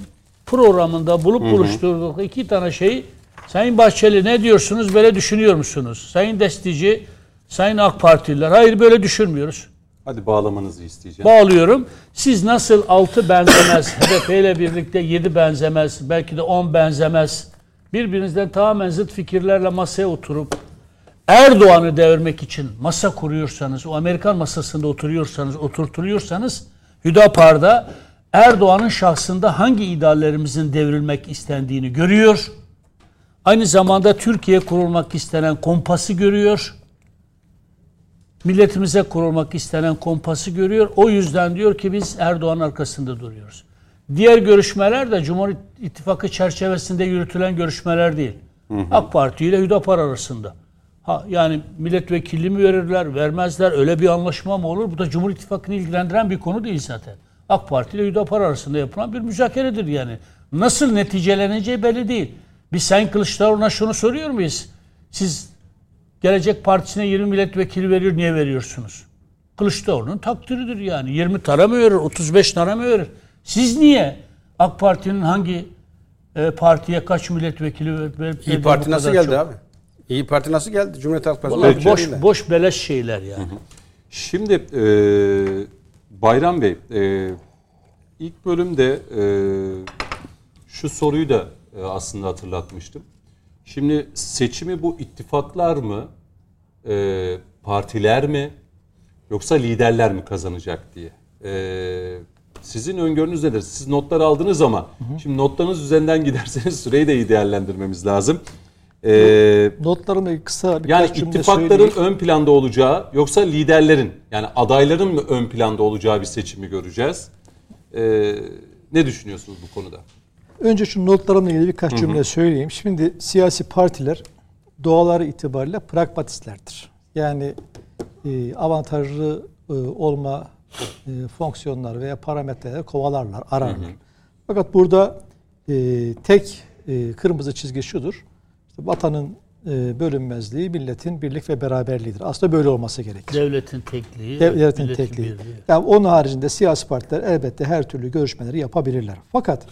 programında bulup buluşturduğu iki tane şeyi Sayın Bahçeli ne diyorsunuz böyle düşünüyor musunuz? Sayın Destici, Sayın AK Partililer hayır böyle düşünmüyoruz. Hadi bağlamanızı isteyeceğim. Bağlıyorum. Siz nasıl 6 benzemez, HDP ile birlikte 7 benzemez, belki de 10 benzemez, birbirinizden tamamen zıt fikirlerle masaya oturup Erdoğan'ı devirmek için masa kuruyorsanız, o Amerikan masasında oturuyorsanız, oturtuyorsanız Hüdapar'da Erdoğan'ın şahsında hangi ideallerimizin devrilmek istendiğini görüyor. Aynı zamanda Türkiye kurulmak istenen kompası görüyor. Milletimize kurulmak istenen kompası görüyor. O yüzden diyor ki biz Erdoğan arkasında duruyoruz. Diğer görüşmeler de Cumhur İttifakı çerçevesinde yürütülen görüşmeler değil. AK Parti ile Hüdapar arasında. Ha, yani milletvekili mi verirler, vermezler, öyle bir anlaşma mı olur? Bu da Cumhur İttifakı'nı ilgilendiren bir konu değil zaten. AK Parti ile Hüdapar arasında yapılan bir müzakeredir yani. Nasıl neticeleneceği belli değil. Biz Sayın Kılıçdaroğlu'na şunu soruyor muyuz? Siz Gelecek Partisi'ne 20 milletvekili veriyor, niye veriyorsunuz? Kılıçdaroğlu'nun takdiridir yani. 20 tane mi verir, 35 tane mi verir? Siz niye AK Parti'nin hangi e, partiye kaç milletvekili verip İyi Parti nasıl geldi abi? İyi Parti nasıl geldi? Cumhuriyet Halk Partisi. Boş, de. boş beleş şeyler yani. Şimdi e, Bayram Bey, e, ilk bölümde e, şu soruyu da e, aslında hatırlatmıştım. Şimdi seçimi bu ittifaklar mı, e, partiler mi, yoksa liderler mi kazanacak diye. E, sizin öngörünüz nedir? Siz notları aldınız ama şimdi notlarınız üzerinden <laughs> giderseniz süreyi de iyi değerlendirmemiz lazım. E, Notlarımı kısa birkaç yani ittifakların söyleyeyim. ön planda olacağı yoksa liderlerin yani adayların mı ön planda olacağı bir seçimi göreceğiz. Ee, ne düşünüyorsunuz bu konuda? Önce şu notlarımla ilgili birkaç cümle söyleyeyim. Şimdi siyasi partiler doğaları itibariyle pragmatistlerdir. Yani e, avantajlı e, olma e, fonksiyonlar veya parametreleri kovalarlar, ararlar. Fakat burada e, tek e, kırmızı çizgi şudur. İşte vatanın e, bölünmezliği, milletin birlik ve beraberliğidir. Aslında böyle olması gerekir. Devletin tekliği, Devletin milletin tekliği. birliği. Yani onun haricinde siyasi partiler elbette her türlü görüşmeleri yapabilirler. Fakat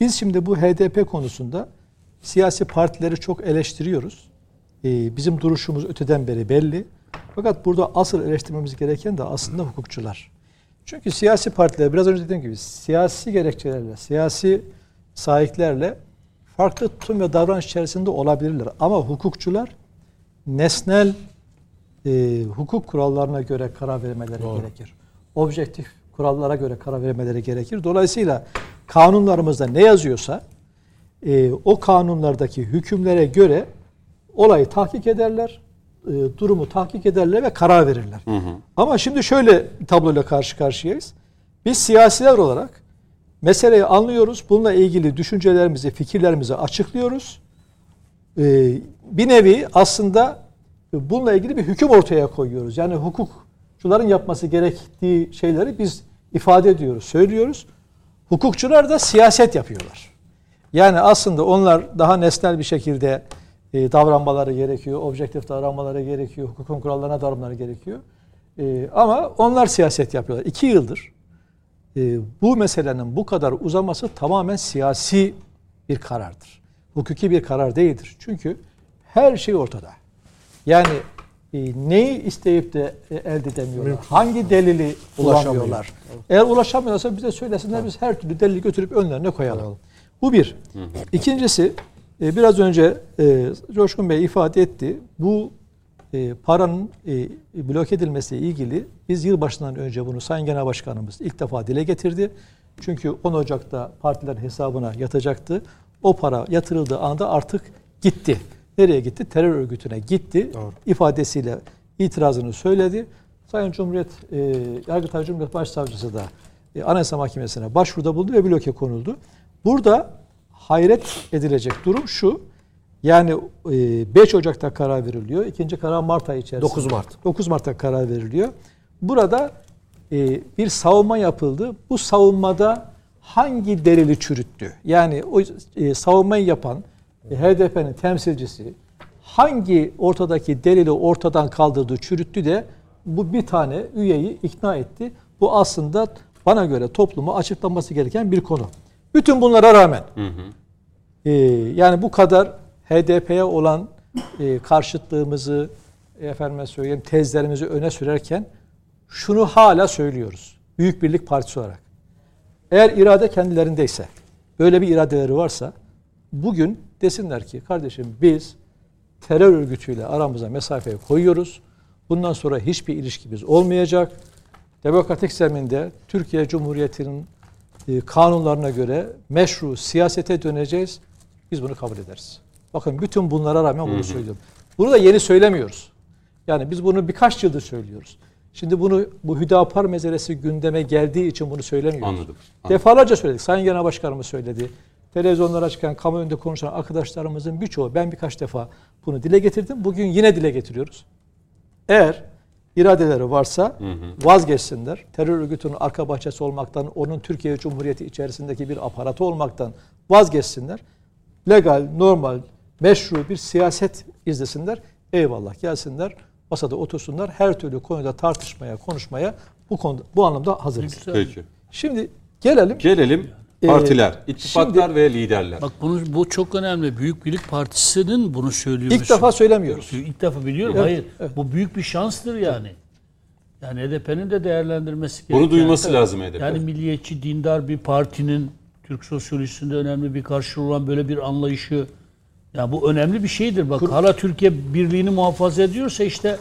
biz şimdi bu HDP konusunda siyasi partileri çok eleştiriyoruz. Ee, bizim duruşumuz öteden beri belli. Fakat burada asıl eleştirmemiz gereken de aslında hukukçular. Çünkü siyasi partiler biraz önce dediğim gibi siyasi gerekçelerle, siyasi sahiplerle farklı tutum ve davranış içerisinde olabilirler. Ama hukukçular nesnel e, hukuk kurallarına göre karar vermeleri gerekir. Objektif kurallara göre karar vermeleri gerekir. Dolayısıyla kanunlarımızda ne yazıyorsa e, o kanunlardaki hükümlere göre olayı tahkik ederler, e, durumu tahkik ederler ve karar verirler. Ama şimdi şöyle bir tabloyla karşı karşıyayız. Biz siyasiler olarak meseleyi anlıyoruz. Bununla ilgili düşüncelerimizi, fikirlerimizi açıklıyoruz. Ee, bir nevi aslında bununla ilgili bir hüküm ortaya koyuyoruz. Yani hukukçuların yapması gerektiği şeyleri biz ifade ediyoruz, söylüyoruz. Hukukçular da siyaset yapıyorlar. Yani aslında onlar daha nesnel bir şekilde e, davranmaları gerekiyor, objektif davranmaları gerekiyor, hukukun kurallarına davranmaları gerekiyor. E, ama onlar siyaset yapıyorlar. İki yıldır e, bu meselenin bu kadar uzaması tamamen siyasi bir karardır. Hukuki bir karar değildir. Çünkü her şey ortada. Yani e, neyi isteyip de e, elde edemiyorlar? Hangi delili bulamıyorlar? Eğer ulaşamıyorsa bize söylesinler biz her türlü delili götürüp önlerine koyalım. Bu bir. İkincisi e, biraz önce e, Coşkun Bey ifade etti. Bu e, paranın e, blok edilmesiyle ilgili biz yılbaşından önce bunu Sayın Genel Başkanımız ilk defa dile getirdi. Çünkü 10 Ocak'ta partilerin hesabına yatacaktı. O para yatırıldığı anda artık gitti. Nereye gitti? Terör örgütüne gitti. Doğru. ifadesiyle itirazını söyledi. Sayın Cumhuriyet, e, Yargıtay Cumhuriyet Başsavcısı da e, Anayasa Mahkemesi'ne başvuruda bulundu ve bloke konuldu. Burada hayret edilecek durum şu. Yani e, 5 Ocak'ta karar veriliyor. İkinci karar Mart ayı içerisinde. 9 Mart. 9 Mart'ta karar veriliyor. Burada e, bir savunma yapıldı. Bu savunmada hangi delili çürüttü? Yani o e, savunmayı yapan e, HDP'nin temsilcisi hangi ortadaki delili ortadan kaldırdı, çürüttü de bu bir tane üyeyi ikna etti. Bu aslında bana göre topluma açıklanması gereken bir konu. Bütün bunlara rağmen e, yani bu kadar HDP'ye olan e, karşıtlığımızı efendime söyleyeyim tezlerimizi öne sürerken şunu hala söylüyoruz. Büyük Birlik Partisi olarak. Eğer irade kendilerindeyse, böyle bir iradeleri varsa bugün desinler ki kardeşim biz terör örgütüyle aramıza mesafeyi koyuyoruz. Bundan sonra hiçbir ilişkimiz olmayacak. Demokratik zeminde Türkiye Cumhuriyeti'nin kanunlarına göre meşru siyasete döneceğiz. Biz bunu kabul ederiz. Bakın bütün bunlara rağmen bunu söylüyorum. Bunu da yeni söylemiyoruz. Yani biz bunu birkaç yıldır söylüyoruz. Şimdi bunu bu Hüdapar meselesi gündeme geldiği için bunu söylemiyoruz. Anladım, anladım. Defalarca söyledik. Sayın Genel Başkanımız söyledi. Televizyonlara çıkan, kamu önünde konuşan arkadaşlarımızın birçoğu ben birkaç defa bunu dile getirdim. Bugün yine dile getiriyoruz. Eğer iradeleri varsa vazgeçsinler. Terör örgütünün arka bahçesi olmaktan, onun Türkiye Cumhuriyeti içerisindeki bir aparatı olmaktan vazgeçsinler. Legal, normal, meşru bir siyaset izlesinler. Eyvallah gelsinler. Masada otursunlar. Her türlü konuda tartışmaya, konuşmaya bu konuda bu anlamda hazırız. Peki. Şimdi gelelim Gelelim Ee, partiler, ittifaklar şimdi- ve liderler. Bak bunu bu çok önemli. Büyük Birlik Partisi'nin bunu söylüyor. ilk defa söylemiyoruz. İlk defa biliyorum. Evet, Hayır. evet. Bu büyük bir şanstır yani. Yani HDP'nin de değerlendirmesi Bunu gereken- duyması lazım HDP. Yani milliyetçi, dindar bir partinin Türk sosyolojisinde önemli bir karşılığı olan böyle bir anlayışı ya bu önemli bir şeydir. Bak hala Türkiye birliğini muhafaza ediyorsa işte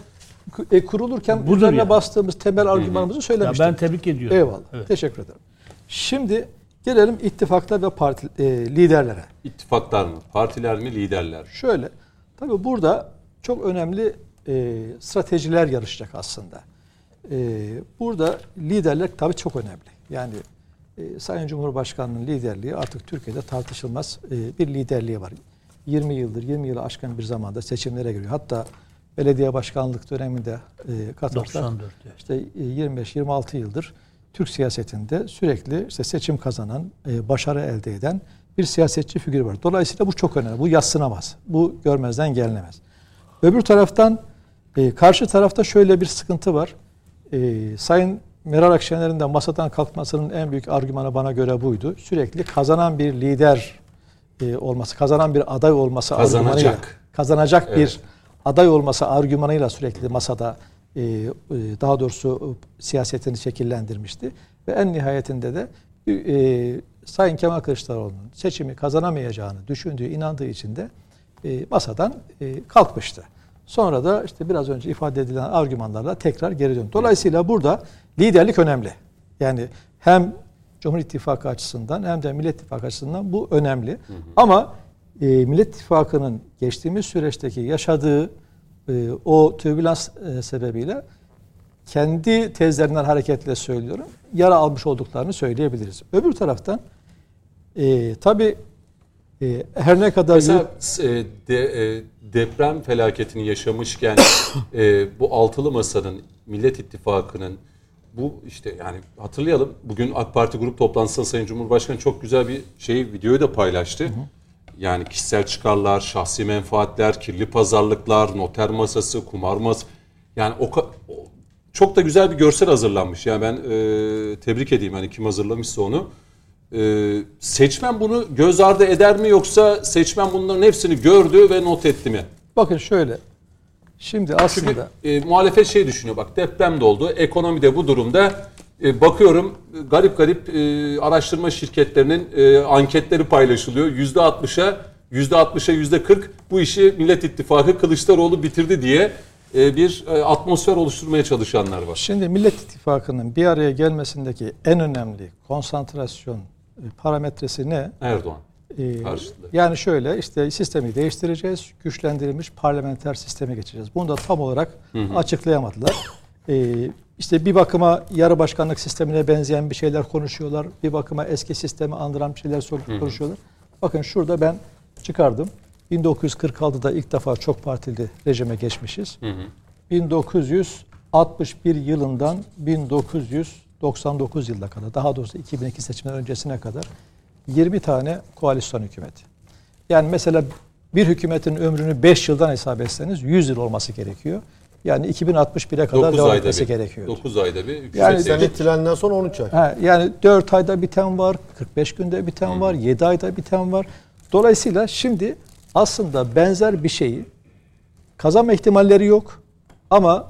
E, kurulurken Budur üzerine yani. bastığımız temel argümanımızı ya söylemiştik. ben tebrik ediyorum. Eyvallah. Evet. Teşekkür ederim. Şimdi gelelim ittifaklar ve parti e, liderlere. İttifaklar mı? Partiler mi? Liderler. Şöyle, tabii burada çok önemli e, stratejiler yarışacak aslında. E, burada liderler tabii çok önemli. Yani e, Sayın Cumhurbaşkanı'nın liderliği artık Türkiye'de tartışılmaz e, bir liderliği var. 20 yıldır, 20 yılı aşkın bir zamanda seçimlere giriyor. Hatta belediye başkanlık döneminde e, katılmışlar. 94 evet. İşte e, 25-26 yıldır Türk siyasetinde sürekli işte seçim kazanan, e, başarı elde eden bir siyasetçi figür var. Dolayısıyla bu çok önemli. Bu yassınamaz. Bu görmezden gelinemez. Öbür taraftan e, karşı tarafta şöyle bir sıkıntı var. E, Sayın Meral Akşener'in de masadan kalkmasının en büyük argümanı bana göre buydu. Sürekli kazanan bir lider e, olması, kazanan bir aday olması Kazanacak. argümanıyla, kazanacak Evet. bir aday olması argümanıyla sürekli masada daha doğrusu e, siyasetini şekillendirmişti. Ve en nihayetinde de e, Sayın Kemal Kılıçdaroğlu'nun seçimi kazanamayacağını düşündüğü, inandığı için de e, masadan e, kalkmıştı. Sonra da işte biraz önce ifade edilen argümanlarla tekrar geri döndü. Dolayısıyla burada liderlik önemli. Yani hem Cumhur İttifakı açısından hem de Millet İttifakı açısından bu önemli. Ama e, Millet İttifakı'nın geçtiğimiz süreçteki yaşadığı e, o türbülans e, sebebiyle kendi tezlerinden hareketle söylüyorum. Yara almış olduklarını söyleyebiliriz. Öbür taraftan e, tabii e, her ne kadar Mesela e, de, e, deprem felaketini yaşamışken <coughs> e, bu altılı masanın, Millet İttifakı'nın bu işte yani hatırlayalım bugün AK Parti grup toplantısında Sayın Cumhurbaşkanı çok güzel bir şey videoyu da paylaştı. Yani kişisel çıkarlar, şahsi menfaatler, kirli pazarlıklar, noter masası, kumar masası. Yani o, o- çok da güzel bir görsel hazırlanmış. Yani ben e, tebrik edeyim hani kim hazırlamışsa onu. E, seçmen bunu göz ardı eder mi yoksa seçmen bunların hepsini gördü ve not etti mi? Bakın şöyle. Şimdi Çünkü aslında e, muhalefet şey düşünüyor bak deprem de oldu. Ekonomide bu durumda e, bakıyorum e, garip garip e, araştırma şirketlerinin e, anketleri paylaşılıyor. Yüzde 60'a yüzde 60'a yüzde 40 bu işi Millet İttifakı Kılıçdaroğlu bitirdi diye e, bir e, atmosfer oluşturmaya çalışanlar var. Şimdi Millet İttifakı'nın bir araya gelmesindeki en önemli konsantrasyon e, parametresi ne? Erdoğan. Ee, Karşıtı. yani şöyle işte sistemi değiştireceğiz, güçlendirilmiş parlamenter sisteme geçeceğiz. Bunu da tam olarak açıklayamadılar. Ee, işte bir bakıma yarı başkanlık sistemine benzeyen bir şeyler konuşuyorlar. Bir bakıma eski sistemi andıran bir şeyler konuşuyorlar. Bakın şurada ben çıkardım. 1946'da ilk defa çok partili rejime geçmişiz. 1961 yılından 1999 yılına kadar, daha doğrusu 2002 seçimler öncesine kadar 20 tane koalisyon hükümeti. Yani mesela bir hükümetin ömrünü 5 yıldan hesap etseniz 100 yıl olması gerekiyor. Yani 2061'e kadar 9 devam etmesi bir. gerekiyor. 9 ayda bir Yani. Sen ihtilalinden sonra 13 ay. Ha, yani 4 ayda biten var, 45 günde biten var, 7 ayda biten var. Dolayısıyla şimdi aslında benzer bir şeyi kazanma ihtimalleri yok. Ama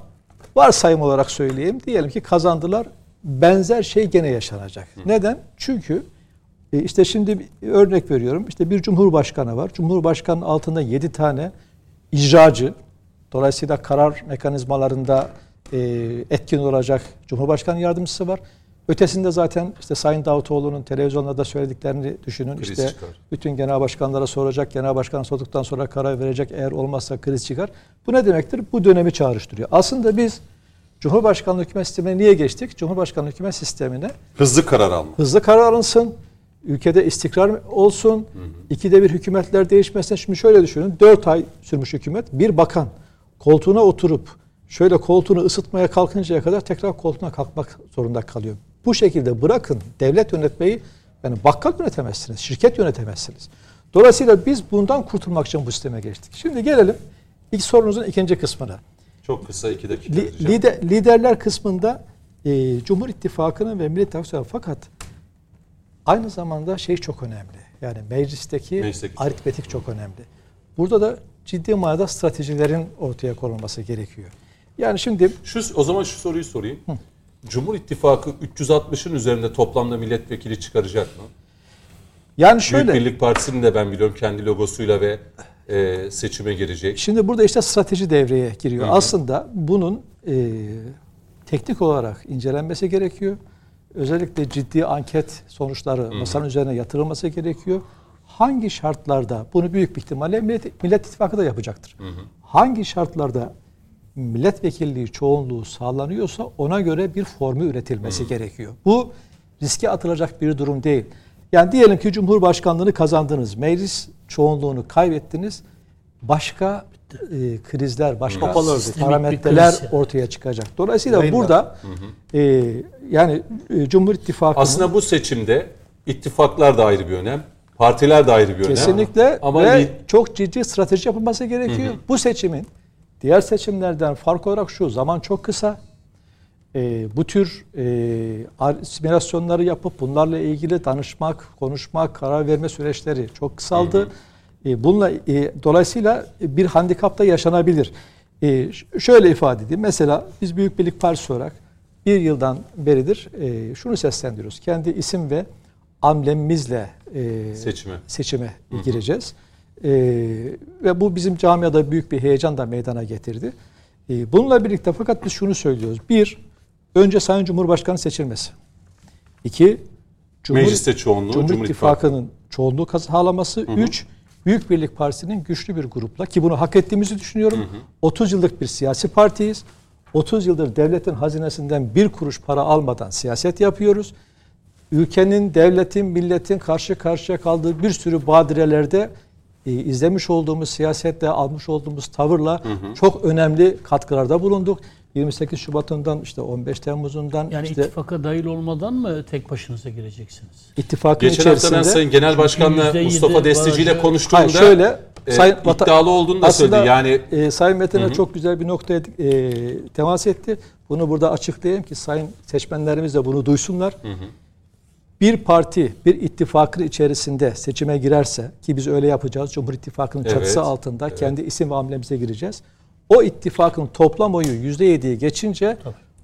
varsayım olarak söyleyeyim. Diyelim ki kazandılar. Benzer şey gene yaşanacak. Neden? Çünkü e, işte şimdi bir örnek veriyorum. İşte bir cumhurbaşkanı var. Cumhurbaşkanının altında 7 tane icracı. Dolayısıyla karar mekanizmalarında e, etkin olacak Cumhurbaşkanı yardımcısı var. Ötesinde zaten işte Sayın Davutoğlu'nun televizyonlarda söylediklerini düşünün. Kriz işte çıkar. bütün genel başkanlara soracak, genel başkan sorduktan sonra karar verecek. Eğer olmazsa kriz çıkar. Bu ne demektir? Bu dönemi çağrıştırıyor. Aslında biz Cumhurbaşkanlığı hükümet sistemine niye geçtik? Cumhurbaşkanlığı hükümet sistemine Hızlı karar alma. hızlı karar alınsın, ülkede istikrar olsun, ikide bir hükümetler değişmesin. Şimdi şöyle düşünün, 4 ay sürmüş hükümet, bir bakan koltuğuna oturup şöyle koltuğunu ısıtmaya kalkıncaya kadar tekrar koltuğuna kalkmak zorunda kalıyor. Bu şekilde bırakın devlet yönetmeyi, yani bakkal yönetemezsiniz, şirket yönetemezsiniz. Dolayısıyla biz bundan kurtulmak için bu sisteme geçtik. Şimdi gelelim ilk sorunuzun ikinci kısmına. Çok kısa 2 dakika Li- lider, liderler kısmında e, Cumhur İttifakı'nın ve Millet İttifakı fakat aynı zamanda şey çok önemli. Yani meclisteki Meclisteki aritmetik çok önemli. Burada da ciddi manada stratejilerin ortaya konulması gerekiyor. Yani şimdi Şu, o zaman şu soruyu sorayım. Cumhur İttifakı 360'ın üzerinde toplamda milletvekili çıkaracak mı? yani şöyle Büyük Birlik Partisi'nin de ben biliyorum kendi logosuyla ve e, seçime girecek. Şimdi burada işte strateji devreye giriyor. Aslında bunun e, teknik olarak incelenmesi gerekiyor. Özellikle ciddi anket sonuçları masanın üzerine yatırılması gerekiyor. Hangi şartlarda bunu büyük bir ihtimalle Millet, Millet İttifakı da yapacaktır. Hangi şartlarda milletvekilliği çoğunluğu sağlanıyorsa ona göre bir formü üretilmesi gerekiyor. Bu riske atılacak bir durum değil. Yani diyelim ki Cumhurbaşkanlığını kazandınız, meclis çoğunluğunu kaybettiniz. Başka e, krizler, başka örgüt. parametreler ortaya çıkacak. Dolayısıyla Yayınlar. burada e, yani e, Cumhur İttifakı'nın Aslında bu seçimde ittifaklar da ayrı bir önem, partiler de ayrı bir önem. Kesinlikle Ama ve çok ciddi strateji yapılması gerekiyor. Bu seçimin diğer seçimlerden fark olarak şu zaman çok kısa. Ee, bu tür e, ar- simülasyonları yapıp bunlarla ilgili danışmak, konuşmak, karar verme süreçleri çok kısaldı. E, bununla e, dolayısıyla bir handikap da yaşanabilir. E, şöyle ifade edeyim. Mesela biz Büyük Birlik Partisi olarak bir yıldan beridir e, şunu seslendiriyoruz. Kendi isim ve amblemimizle e, Seçime. seçime gireceğiz. Ee, ve bu bizim camiada büyük bir heyecan da meydana getirdi. Ee, bununla birlikte fakat biz şunu söylüyoruz. Bir, önce Sayın Cumhurbaşkanı seçilmesi. İki, Cumhur, Mecliste çoğunluğu, Cumhur, Cumhur İttifakı'nın çoğunluğu sağlaması. Üç, Büyük Birlik Partisi'nin güçlü bir grupla ki bunu hak ettiğimizi düşünüyorum. 30 yıllık bir siyasi partiyiz. 30 yıldır devletin hazinesinden bir kuruş para almadan siyaset yapıyoruz ülkenin, devletin, milletin karşı karşıya kaldığı bir sürü badirelerde e, izlemiş olduğumuz siyasetle almış olduğumuz tavırla çok önemli katkılarda bulunduk. 28 Şubat'ından işte 15 Temmuz'undan Yani işte ittifaka dahil olmadan mı tek başınıza gireceksiniz? ittifakın Geçen hafta ben içerisinde Sayın Genel Başkan'la Mustafa Destici ile konuştuğumda Hayır şöyle e, Sayın iddialı olduğunu da aslında, söyledi. Yani e, Sayın Metin'e çok güzel bir noktaya e, temas etti. Bunu burada açıklayayım ki sayın seçmenlerimiz de bunu duysunlar. Bir parti bir ittifakın içerisinde seçime girerse ki biz öyle yapacağız. Cumhur İttifakı'nın Evet, çatısı altında kendi isim ve hamlemize gireceğiz. O ittifakın toplam oyu %7'yi geçince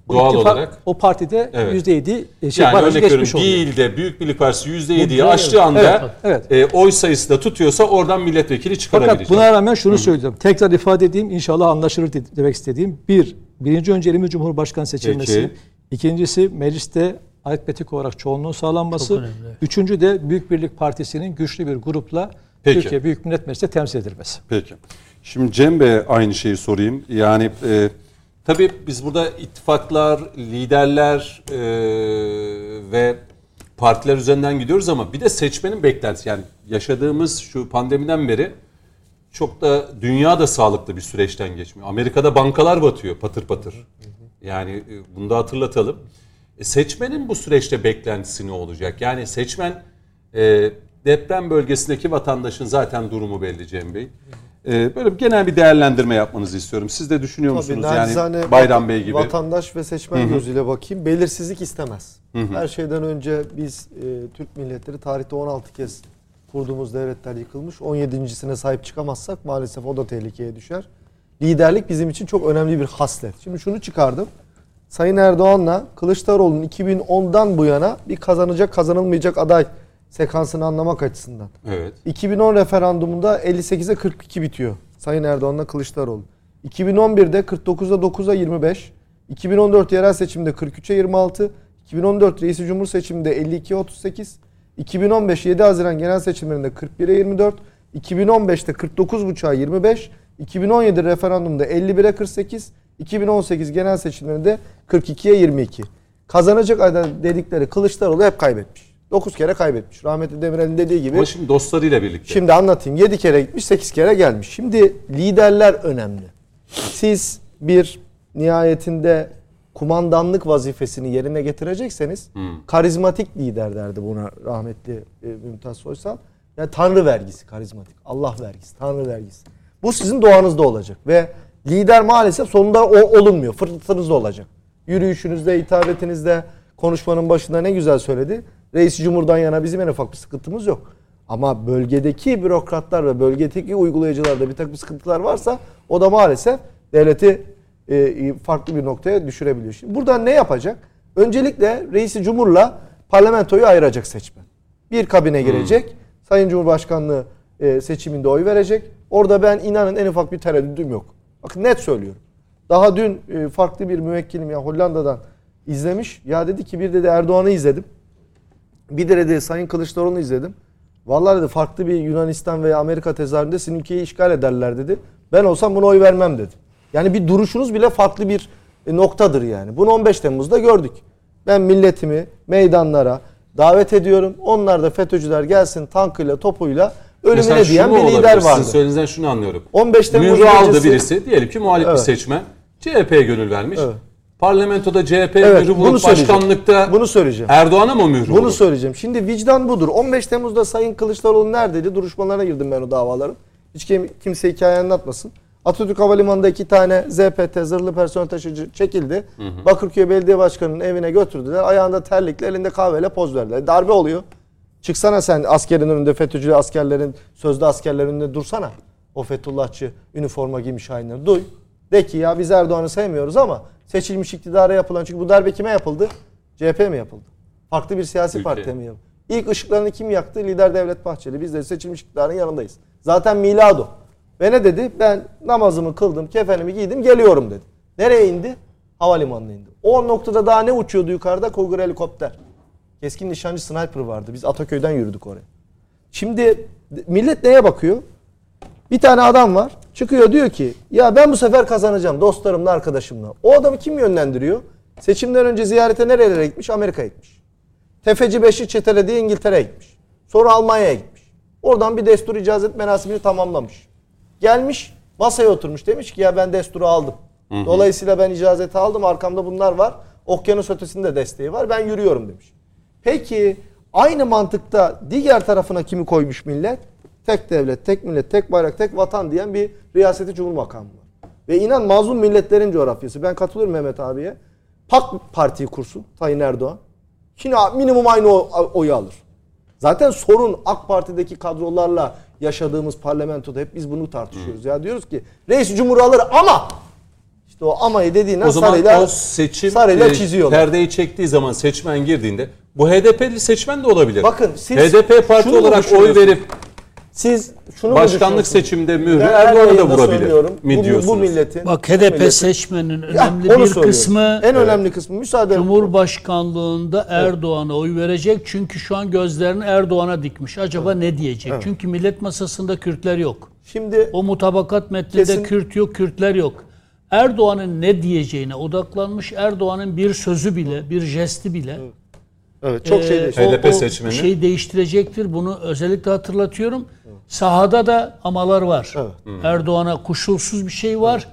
o Doğal ittifak, olarak- o partide Evet. %7 şey yani barajı örnek geçmiş bir oluyor. ilde Büyük Birlik Partisi %7'yi Bu- aştığı anda Evet, e, oy sayısı da tutuyorsa oradan milletvekili çıkarabilecek. Fakat buna rağmen şunu söyleyeceğim. Tekrar ifade edeyim inşallah anlaşılır de- demek istediğim. Bir, birinci önceliğimiz Cumhurbaşkanı seçilmesi. Peki. İkincisi mecliste aritmetik olarak çoğunluğun sağlanması. Üçüncü de Büyük Birlik Partisi'nin güçlü bir grupla Peki. Türkiye Büyük Millet Meclisi'nde temsil edilmesi. Peki. Şimdi Cem Bey'e aynı şeyi sorayım. Yani e, tabii biz burada ittifaklar, liderler e, ve partiler üzerinden gidiyoruz ama bir de seçmenin beklentisi. Yani yaşadığımız şu pandemiden beri çok da dünya da sağlıklı bir süreçten geçmiyor. Amerika'da bankalar batıyor patır patır. Yani e, bunu da hatırlatalım. E, seçmenin bu süreçte beklentisi ne olacak? Yani seçmen e, deprem bölgesindeki vatandaşın zaten durumu belli Cem Bey. E, böyle bir genel bir değerlendirme yapmanızı istiyorum. Siz de düşünüyor musunuz nacizane yani Bayram Bey gibi? Vatandaş ve seçmen gözüyle bakayım. Belirsizlik istemez. Her şeyden önce biz e, Türk milletleri tarihte 16 kez kurduğumuz devletler yıkılmış. 17.sine sahip çıkamazsak maalesef o da tehlikeye düşer. Liderlik bizim için çok önemli bir haslet. Şimdi şunu çıkardım. Sayın Erdoğan'la Kılıçdaroğlu'nun 2010'dan bu yana bir kazanacak kazanılmayacak aday sekansını anlamak açısından. Evet. 2010 referandumunda 58'e 42 bitiyor. Sayın Erdoğan'la Kılıçdaroğlu. 2011'de 49'a 9'a 25. 2014 yerel seçimde 43'e 26. 2014 reisi cumhur seçiminde 52'ye 38. 2015 7 Haziran genel seçimlerinde 41'e 24. 2015'te 49.5'a 25. 2017 referandumda 51'e 48. 2018 genel seçimlerinde 42'ye 22. Kazanacak aday dedikleri Kılıçdaroğlu hep kaybetmiş. 9 kere kaybetmiş. Rahmetli Demirel'in dediği gibi. Ama şimdi dostlarıyla birlikte. Şimdi anlatayım. 7 kere gitmiş, 8 kere gelmiş. Şimdi liderler önemli. Siz bir nihayetinde kumandanlık vazifesini yerine getirecekseniz karizmatik lider derdi buna rahmetli e, Mümtaz Soysal. Yani Tanrı vergisi karizmatik. Allah vergisi, Tanrı vergisi. Bu sizin doğanızda olacak ve lider maalesef sonunda o olunmuyor. Fırtınızda olacak. Yürüyüşünüzde, hitabetinizde, konuşmanın başında ne güzel söyledi. Reis Cumhur'dan yana bizim en ufak bir sıkıntımız yok. Ama bölgedeki bürokratlar ve bölgedeki uygulayıcılarda bir takım sıkıntılar varsa o da maalesef devleti e, farklı bir noktaya düşürebiliyor. Şimdi buradan ne yapacak? Öncelikle Reisi Cumhur'la parlamentoyu ayıracak seçmen. Bir kabine girecek. Sayın Cumhurbaşkanlığı e, seçiminde oy verecek. Orada ben inanın en ufak bir tereddüdüm yok. Bakın net söylüyorum. Daha dün e, farklı bir müvekkilim ya Hollanda'dan izlemiş. Ya dedi ki bir dedi Erdoğan'ı izledim. Bir de dedi Sayın Kılıçdaroğlu'nu izledim. Vallahi dedi farklı bir Yunanistan veya Amerika tezahüründe sizin ülkeyi işgal ederler dedi. Ben olsam buna oy vermem dedi. Yani bir duruşunuz bile farklı bir e, noktadır yani. Bunu 15 Temmuz'da gördük. Ben milletimi meydanlara davet ediyorum. Onlar da FETÖ'cüler gelsin tankıyla topuyla ölümüne Mesela diyen bir lider Sizin vardı. söylediğinizden şunu anlıyorum. 15 Temmuz Mührü aldı birisi. Diyelim ki muhalif bir Evet. seçmen. CHP'ye gönül vermiş. Evet. Parlamentoda CHP Evet, mührü bunu bulup söyleyeceğim. başkanlıkta Bunu söyleyeceğim. Erdoğan'a mı mührü Bunu olur? söyleyeceğim. Şimdi vicdan budur. 15 Temmuz'da Sayın Kılıçdaroğlu neredeydi? Duruşmalarına girdim ben o davaların. Hiç kim, kimse hikaye anlatmasın. Atatürk Havalimanı'nda iki tane ZPT zırhlı personel taşıyıcı çekildi. Bakırköy Belediye Başkanı'nın evine götürdüler. Ayağında terlikle elinde kahveyle poz verdiler. Darbe oluyor. Çıksana sen askerin önünde FETÖ'cü askerlerin, sözde askerlerin önünde dursana. O Fethullahçı üniforma giymiş hainleri. Duy. De ki ya biz Erdoğan'ı sevmiyoruz ama seçilmiş iktidara yapılan çünkü bu darbe kime yapıldı? CHP mi yapıldı? Farklı bir siyasi partiye mi yapıldı? İlk ışıklarını kim yaktı? Lider Devlet Bahçeli. Biz de seçilmiş iktidarın yanındayız. Zaten milado. Ve ne dedi? Ben namazımı kıldım, kefenimi giydim, geliyorum dedi. Nereye indi? Havalimanına indi. O noktada daha ne uçuyordu yukarıda? Kogur helikopter. Keskin nişancı sniper vardı. Biz Ataköy'den yürüdük oraya. Şimdi millet neye bakıyor? Bir tane adam var. Çıkıyor diyor ki ya ben bu sefer kazanacağım dostlarımla arkadaşımla. O adamı kim yönlendiriyor? Seçimden önce ziyarete nerelere gitmiş? Amerika'ya gitmiş. Tefeci Beşi çetelediği İngiltere'ye gitmiş. Sonra Almanya'ya gitmiş. Oradan bir destur icazet merasimini tamamlamış. Gelmiş masaya oturmuş demiş ki ya ben desturu aldım. Dolayısıyla ben icazeti aldım arkamda bunlar var. Okyanus ötesinde desteği var ben yürüyorum demiş. Peki aynı mantıkta diğer tarafına kimi koymuş millet? Tek devlet, tek millet, tek bayrak, tek vatan diyen bir riyaseti cumhur makamı var. Ve inan mazlum milletlerin coğrafyası. Ben katılıyorum Mehmet abiye. PAK partiyi kursun Tayyip Erdoğan. Yine minimum aynı oyu alır. Zaten sorun AK Parti'deki kadrolarla yaşadığımız parlamentoda hep biz bunu tartışıyoruz. Ya diyoruz ki reis cumhur alır ama işte o amayı dediğinden O zaman sarıyla, o seçim sarıyla e, çiziyorlar. perdeyi çektiği zaman seçmen girdiğinde bu HDP'li seçmen de olabilir. Bakın siz HDP parti olarak oy verip Siz şunu mu başkanlık seçimde mührü Erdoğan'a da vurabilir mi bu, diyorsunuz? Bu milletin. Bak bu HDP milletin- seçmenin Ya, önemli onu bir söylüyorum. kısmı en önemli kısmı müsaade Cumhurbaşkanlığında Erdoğan'a oy verecek. Çünkü şu an gözlerini Erdoğan'a dikmiş. Acaba ne diyecek? Çünkü millet masasında Kürtler yok. Şimdi O mutabakat metninde Kesin- Kürt yok, Kürtler yok. Erdoğan'ın ne diyeceğine odaklanmış. Erdoğan'ın bir sözü bile, bir jesti bile evet çok şey Ee, değişti. o- HDP o seçmeni. Şeyi değiştirecektir. Bunu özellikle hatırlatıyorum. Sahada da amalar var. Evet. Erdoğan'a koşulsuz bir şey var.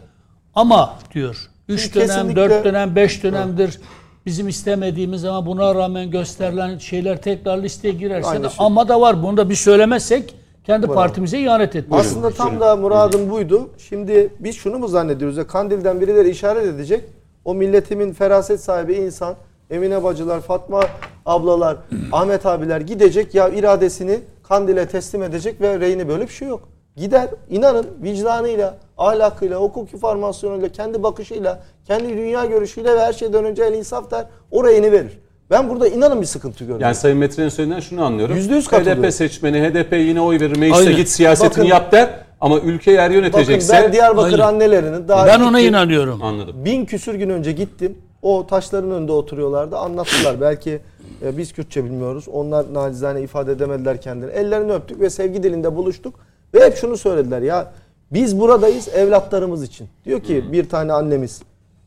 Ama diyor. 3 Şimdi dönem, kesinlikle- 4 dönem, 5 dönemdir bizim istemediğimiz ama buna rağmen gösterilen şeyler tekrar listeye girerse Aynı de şey. ama da var. Bunu da bir söylemezsek kendi partimize ihanet etmiş. Aslında tam da muradım buydu. Şimdi biz şunu mu zannediyoruz ya Kandil'den birileri işaret edecek. O milletimin feraset sahibi insan Emine bacılar, Fatma ablalar, Ahmet abiler gidecek ya iradesini Kandil'e teslim edecek ve reyini böyle bir şey yok. Gider inanın vicdanıyla, ahlakıyla, hukuki formasyonuyla, kendi bakışıyla, kendi dünya görüşüyle ve her şeyden önce el insaf der. O reyini verir. Ben burada inanın bir sıkıntı görüyorum. Yani Sayın Metre'nin söylediğinden şunu anlıyorum. Yüzde yüz katılıyorum. HDP seçmeni HDP yine oy verir meclise Aynen. git siyasetini Bakın- yap der ama ülke yer Bakın yönetecekse ben Diyarbakır Aynen. annelerinin daha Ben ona gittim. inanıyorum. anladım. Bin küsür gün önce gittim. O taşların önünde oturuyorlardı. Anlattılar. Belki e, biz Kürtçe bilmiyoruz. Onlar nacizane ifade edemediler kendileri. Ellerini öptük ve sevgi dilinde buluştuk. Ve hep şunu söylediler ya biz buradayız evlatlarımız için. Diyor ki bir tane annemiz.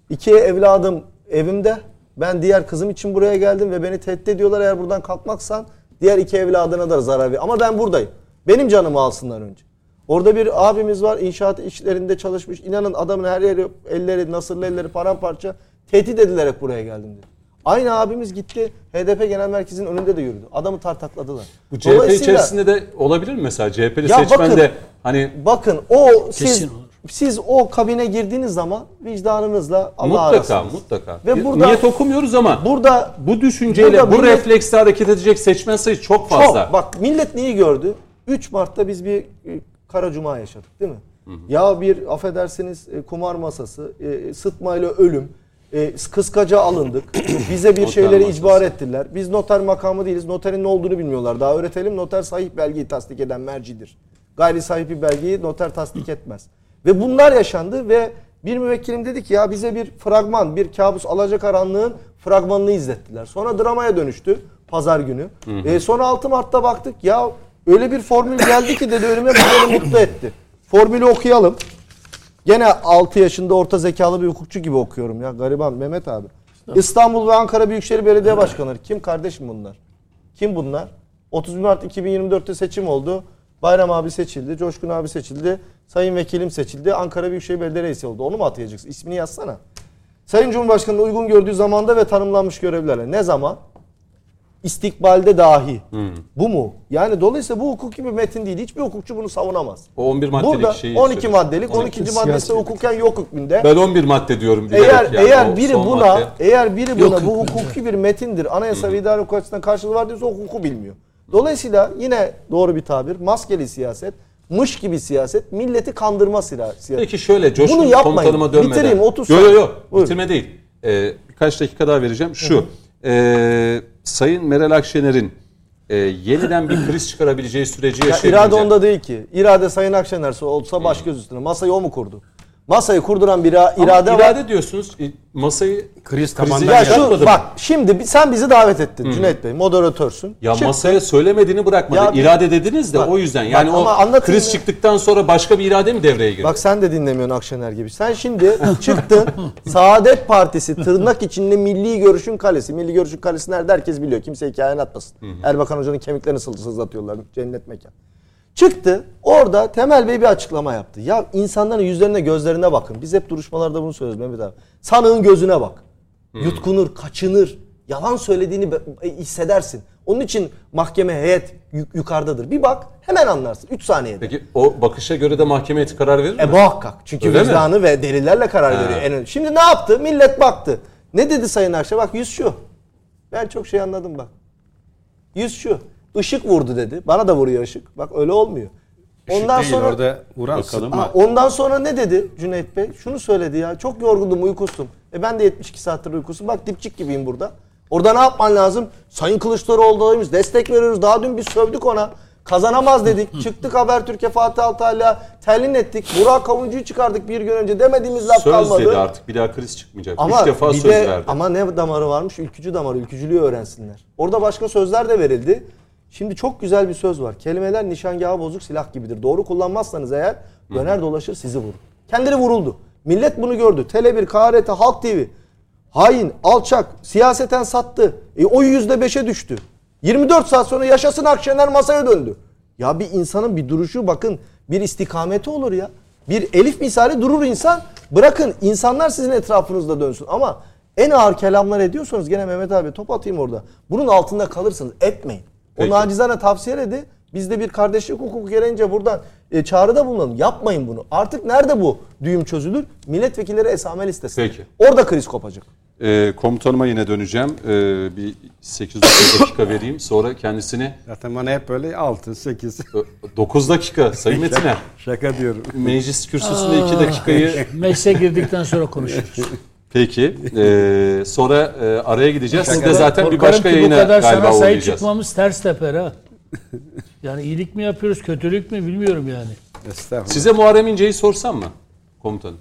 iki evladım evimde. Ben diğer kızım için buraya geldim ve beni tehdit ediyorlar. Eğer buradan kalkmaksan diğer iki evladına da zarar ver. Ama ben buradayım. Benim canımı alsınlar önce. Orada bir abimiz var inşaat işlerinde çalışmış. İnanın adamın her yeri elleri nasırlı elleri paramparça tehdit edilerek buraya geldim dedi. Aynı abimiz gitti HDP Genel Merkezi'nin önünde de yürüdü. Adamı tartakladılar. Bu CHP içerisinde de olabilir mi mesela? CHP'li Ya seçmen bakın- de hani Bakın o siz Kesin olur. siz o kabine girdiğiniz zaman vicdanınızla Allah mutlaka arasınız. mutlaka. Ve burada- Niyet okumuyoruz ama Burada bu düşünceyle Burada bu millet- refleksle hareket edecek seçmen sayısı çok fazla. Çok. Bak millet neyi gördü? 3 Mart'ta biz bir e, kara cuma yaşadık değil mi? Ya bir affedersiniz e, kumar masası, e, sıtmayla ölüm, e, kıskaca alındık. <clears throat> Bize bir şeyleri icbar ettiler. Biz noter makamı değiliz. Noterin ne olduğunu bilmiyorlar. Daha öğretelim. Noter sahip belgeyi tasdik eden mercidir. Gayri sahip bir belgeyi noter tasdik etmez. Ve bunlar yaşandı ve bir müvekkilim dedi ki ya bize bir fragman, bir kabus alacakaranlığın fragmanını izlettiler. Sonra dramaya dönüştü pazar günü. E, sonra 6 Mart'ta baktık ya öyle bir formül geldi ki dedi önüme bu mutlu etti. Formülü okuyalım. Gene 6 yaşında orta zekalı bir hukukçu gibi okuyorum ya gariban Mehmet abi. İstanbul ve Ankara Büyükşehir Belediye Başkanları. Kim kardeşim bunlar? Kim bunlar? 31 Mart 2024'te seçim oldu. Bayram abi seçildi, Coşkun abi seçildi, Sayın Vekilim seçildi, Ankara Büyükşehir Belediye Reisi oldu. Onu mu atayacaksın? İsmini yazsana. Sayın Cumhurbaşkanı'nın uygun gördüğü zamanda ve tanımlanmış görevlerle. Ne zaman? İstikbalde dahi. Bu mu? Yani dolayısıyla bu hukuki bir metin değil. Hiçbir hukukçu bunu savunamaz. O 11 maddelik Burada şeyi 12 söylüyor. maddelik, 12. Siyasi maddesi bir hukuken yok hükmünde. Ben 11 madde diyorum bilerek Eğer yani. eğer biri buna madde. eğer biri Yok buna bu hükmünde. hukuki bir metindir. Anayasa ve idare hukuku açısından karşılığı var diyorsa o hukuku bilmiyor. Dolayısıyla yine doğru bir tabir maskeli siyaset, mış gibi siyaset, milleti kandırma sila- siyaset. Peki şöyle Coşkun Bunu yapmayın. komutanıma dönmeden. Bitireyim, 30 Yok yok saniye. yok Buyurun. bitirme değil. Ee, birkaç dakika daha vereceğim. Şu e, Sayın Meral Akşener'in e, yeniden bir kriz çıkarabileceği süreci Ya yaşayınca. irade onda değil ki. İrade Sayın Akşener olsa baş göz üstüne. Masayı o mu kurdu? Masayı kurduran bir Ama irade, irade, var. diyorsunuz e, masayı Kriz tabandan Ya şu bak şimdi bi- sen bizi davet ettin Cüneyt Bey moderatörsün. Ya Çık- masaya söylemediğini bırakmadı. Ya bir- irade dediniz de Bak, o yüzden. Yani bak ama o anlatayım kriz ya. çıktıktan sonra başka bir irade mi devreye girdi? Bak sen de dinlemiyorsun Akşener gibi. Sen şimdi <laughs> çıktın Saadet Partisi tırnak içinde milli görüşün kalesi. Milli görüşün kalesi nerede herkes biliyor. Kimse hikaye anlatmasın. Erbakan Hoca'nın kemiklerini sızlatıyorlar. Cennet mekan. Çıktı orada Temel Bey bir açıklama yaptı. Ya insanların yüzlerine gözlerine bakın. Biz hep duruşmalarda bunu söylüyoruz Mehmet abi. Sanığın gözüne bak. Yutkunur, kaçınır. Yalan söylediğini e, hissedersin. Onun için mahkeme heyet yuk- yukarıdadır. Bir bak hemen anlarsın. 3 saniyede. Peki o bakışa göre de mahkeme eti karar verir mi? E muhakkak. Çünkü Öyle mi? vicdanı ve delillerle karar Ha. veriyor. En önemli. Şimdi ne yaptı? Millet baktı. Ne dedi Sayın Akşe? Bak yüz şu. Ben çok şey anladım bak. Yüz şu. Işık vurdu dedi. Bana da vuruyor ışık. Bak öyle olmuyor. Ondan Değil, sonra orada vuran Bakalım. Ha, ondan sonra ne dedi Cüneyt Bey? Şunu söyledi ya. Çok yorgundum, uykusum. E ben de 72 saattir uykusum. Bak dipçik gibiyim burada. Orada ne yapman lazım? Sayın Kılıçdaroğlu'daymış. Destek veriyoruz. Daha dün biz sövdük ona. Kazanamaz dedik. Çıktık Habertürk'e Fatih Altaylı'ya telin ettik. Burak Kavuncu'yu çıkardık bir gün önce. Demediğimiz laf Söz kalmadı. dedi artık bir daha kriz çıkmayacak. Ama Üç defa bir söz de, verdi. Ama ne damarı varmış? Ülkücü damarı. Ülkücülüğü öğrensinler. Orada başka sözler de verildi. Şimdi çok güzel bir söz var. Kelimeler nişangahı bozuk silah gibidir. Doğru kullanmazsanız eğer döner dolaşır sizi vurur. Kendileri vuruldu. Millet bunu gördü. Tele1, KRT, Halk TV. Hain, alçak, siyaseten sattı. E, o yüzde beşe düştü. 24 saat sonra yaşasın Akşener masaya döndü. Ya bir insanın bir duruşu bakın bir istikameti olur ya. Bir elif misali durur insan. Bırakın insanlar sizin etrafınızda dönsün. Ama en ağır kelamlar ediyorsanız gene Mehmet abi top atayım orada. Bunun altında kalırsınız. Etmeyin. Peki. O nacizane tavsiye dedi. Biz de bir kardeşlik hukuku gereğince buradan e, çağrıda bulunalım. Yapmayın bunu. Artık nerede bu düğüm çözülür? Milletvekilleri esame listesi. Peki. Orada kriz kopacak. Ee, komutanıma yine döneceğim. Ee, bir 8-9 dakika vereyim. Sonra kendisini Zaten bana hep böyle 6, 8. 9 dakika Sayın Metin'e. Şaka diyorum. Meclis kürsüsünde 2 dakikayı Meclise girdikten sonra konuşuruz. <laughs> Peki. Ee, sonra e, araya gideceğiz. Siz de zaten bir Korkarım başka ki yayına bu kadar galiba sana sahip uğrayacağız. çıkmamız ters teper ha. Yani iyilik mi yapıyoruz, kötülük mü bilmiyorum yani. Estağfurullah. Size Muharrem İnce'yi sorsam mı komutanım?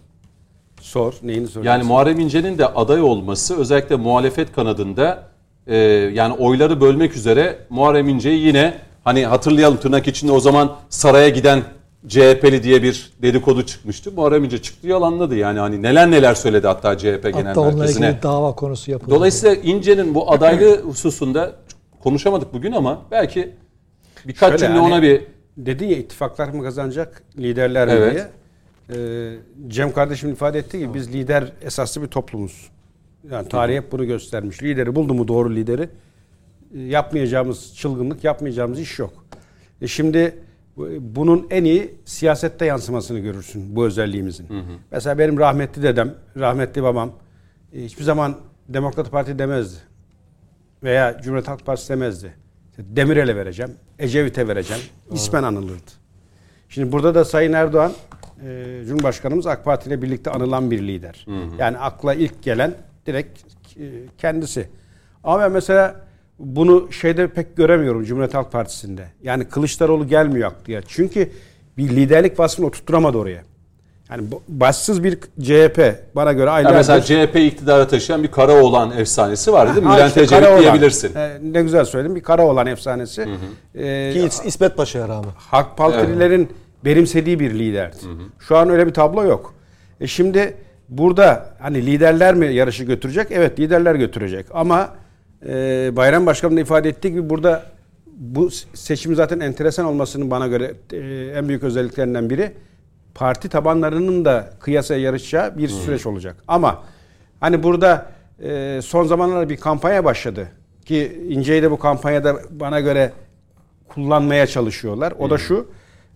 Sor. Neyini soruyorsun? Yani Muharrem İnce'nin de aday olması özellikle muhalefet kanadında e, yani oyları bölmek üzere Muharrem İnce'yi yine hani hatırlayalım tırnak içinde o zaman saraya giden CHP'li diye bir dedikodu çıkmıştı. Muharrem İnce çıktı yalanladı yani hani neler neler söyledi hatta CHP genel Hatta onunla merkezine. ilgili dava konusu yapıldı. Dolayısıyla İnce'nin bu adaylığı hususunda konuşamadık bugün ama belki birkaç Şöyle cümle hani- ona bir Dedin ya ittifaklar mı kazanacak, liderler mi Evet. diye. Ee, Cem kardeşim ifade ettiği gibi biz lider esaslı bir toplumuz. Yani tarih hep bunu göstermiş. Lideri buldu mu doğru lideri e, yapmayacağımız çılgınlık, yapmayacağımız iş yok. E şimdi bunun en iyi siyasette yansımasını görürsün bu özelliğimizin. Mesela benim rahmetli dedem, rahmetli babam e, hiçbir zaman Demokrat Parti demezdi. Veya Cumhuriyet Halk Partisi demezdi. Demirel'e vereceğim, Ecevit'e vereceğim. İsmen anılırdı. Şimdi burada da Sayın Erdoğan, e, Cumhurbaşkanımız AK Parti ile birlikte anılan bir lider. Yani akla ilk gelen direkt e, kendisi. Ama mesela bunu şeyde pek göremiyorum Cumhuriyet Halk Partisi'nde. Yani Kılıçdaroğlu gelmiyor aklıya. Çünkü bir liderlik vasfını oturtturamadı oraya. Yani başsız bir CHP bana göre aylardır... mesela CHP iktidara taşıyan bir Karaoğlan efsanesi var değil mi? Bülent işte Ecevit Karaoğlan. diyebilirsin. E, ne güzel söyledin. Bir Karaoğlan efsanesi. E, Ki İs- İsmet Paşa'ya rağmen. Halk Partililerin benimsediği bir liderdi. Şu an öyle bir tablo yok. E şimdi burada hani liderler mi yarışı götürecek? Evet liderler götürecek. Ama e, Bayram Başkan'ın da ifade ettiği gibi burada bu seçim zaten enteresan olmasının bana göre e, en büyük özelliklerinden biri parti tabanlarının da kıyasaya yarışacağı bir süreç olacak. Ama hani burada e, son zamanlarda bir kampanya başladı ki İnce'yi de bu kampanyada bana göre kullanmaya çalışıyorlar. O da şu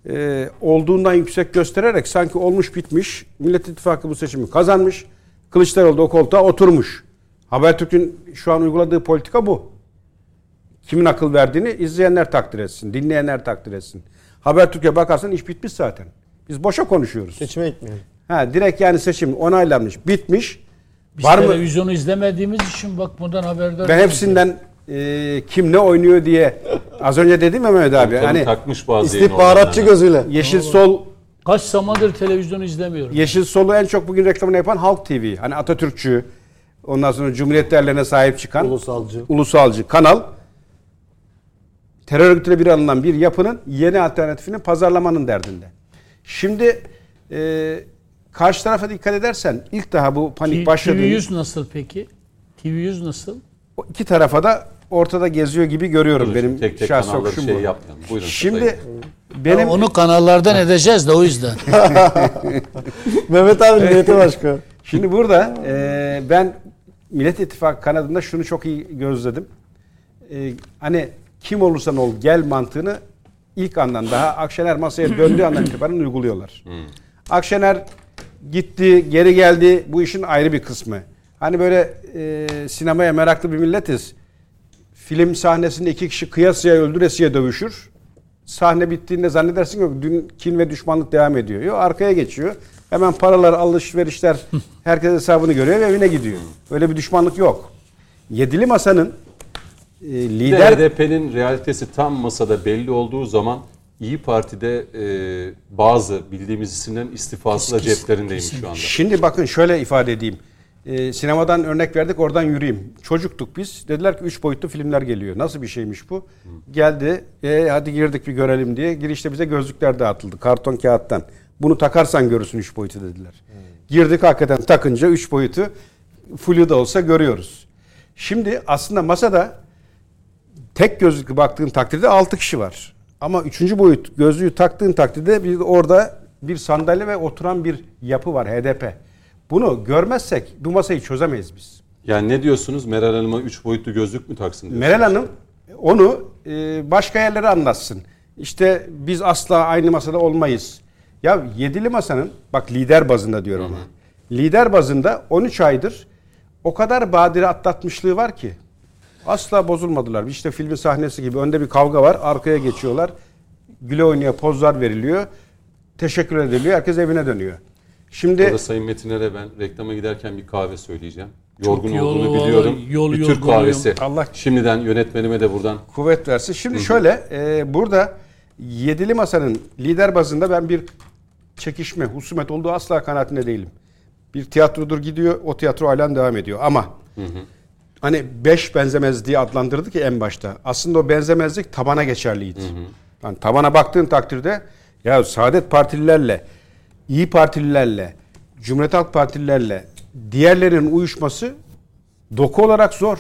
e, olduğundan yüksek göstererek sanki olmuş bitmiş Millet İttifakı bu seçimi kazanmış. Kılıçdaroğlu da o koltuğa oturmuş. Habertürk'ün şu an uyguladığı politika bu. Kimin akıl verdiğini izleyenler takdir etsin, dinleyenler takdir etsin. Habertürk'e bakarsan iş bitmiş zaten. Biz boşa konuşuyoruz. Seçime gitmeyelim. Ha direkt yani seçim onaylanmış, bitmiş. Biz Var mı? televizyonu izlemediğimiz için bak bundan haberdar Ben hepsinden e, kim ne oynuyor diye az önce dedim ya Mehmet abi. Hani takmış bazı İstihbaratçı gözüyle. Yeşil Sol Kaç zamandır televizyon izlemiyorum. Yeşil Sol'u en çok bugün reklamını yapan Halk TV. Hani Atatürkçü, ondan sonra Cumhuriyet değerlerine sahip çıkan Ulusalcı. ulusalcı kanal. Terör örgütüyle bir alınan bir yapının yeni alternatifini pazarlamanın derdinde. Şimdi e, karşı tarafa dikkat edersen ilk daha bu panik başladı. TV100 nasıl peki? TV100 nasıl? O iki tarafa da ortada geziyor gibi görüyorum Buyurun, benim tek tek şahsi okuşum şey bu. yapmayalım. Buyurun Şimdi Sayın. benim Onu kanallardan <laughs> edeceğiz de o yüzden. <laughs> <laughs> Mehmet abi niyeti başka. Şimdi burada e, ben Millet İttifakı kanadında şunu çok iyi gözledim. E, hani kim olursan ol gel mantığını ilk andan daha Akşener masaya <clears throat> döndüğü andan itibaren uyguluyorlar. Akşener gitti, geri geldi. Bu işin ayrı bir kısmı. Hani böyle e, sinemaya meraklı bir milletiz. Film sahnesinde iki kişi kıyasıya öldüresiye dövüşür. Sahne bittiğinde zannedersin yok dün kin ve düşmanlık devam ediyor. Yok arkaya geçiyor. Hemen paralar, alışverişler herkes hesabını görüyor ve evine gidiyor. Öyle bir düşmanlık yok. Yedili Masa'nın e, lider HDP'nin realitesi tam masada belli olduğu zaman İyi Parti'de e, bazı bildiğimiz isimlerin istifası da ceplerindeymiş kesin. şu anda. Şimdi bakın şöyle ifade edeyim. Ee, sinemadan örnek verdik oradan yürüyeyim. Çocuktuk biz. Dediler ki üç boyutlu filmler geliyor. Nasıl bir şeymiş bu? Geldi. E, hadi girdik bir görelim diye. Girişte bize gözlükler dağıtıldı. Karton kağıttan. Bunu takarsan görürsün üç boyutu dediler. Girdik hakikaten takınca üç boyutu flu da olsa görüyoruz. Şimdi aslında masada tek gözlükle baktığın takdirde 6 kişi var. Ama üçüncü boyut gözlüğü taktığın takdirde bir orada bir sandalye ve oturan bir yapı var HDP. Bunu görmezsek bu masayı çözemeyiz biz. Yani ne diyorsunuz? Meral Hanım'a üç boyutlu gözlük mü taksın diyorsunuz? Meral Hanım onu e, başka yerlere anlatsın. İşte biz asla aynı masada olmayız. Ya yedili masanın bak lider bazında diyorum ama. Lider bazında 13 aydır o kadar badire atlatmışlığı var ki asla bozulmadılar. İşte filmin sahnesi gibi önde bir kavga var arkaya geçiyorlar. Güle oynaya pozlar veriliyor. Teşekkür ediliyor. Herkes evine dönüyor. Şimdi Orada Sayın Metinler'e ben reklama giderken bir kahve söyleyeceğim. Yorgun olur, olduğunu biliyorum. yol bir Türk yorgunuyum. kahvesi. Allah- Şimdiden yönetmenime de buradan kuvvet versin. Şimdi şöyle e, burada yedili masanın lider bazında ben bir çekişme, husumet olduğu asla kanaatinde değilim. Bir tiyatrodur gidiyor, o tiyatro halen devam ediyor. Ama hani beş benzemez diye adlandırdık ya en başta. Aslında o benzemezlik tabana geçerliydi. Yani tabana baktığın takdirde ya Saadet Partililerle, İyi Partililerle, Cumhuriyet Halk Partililerle diğerlerinin uyuşması doku olarak zor.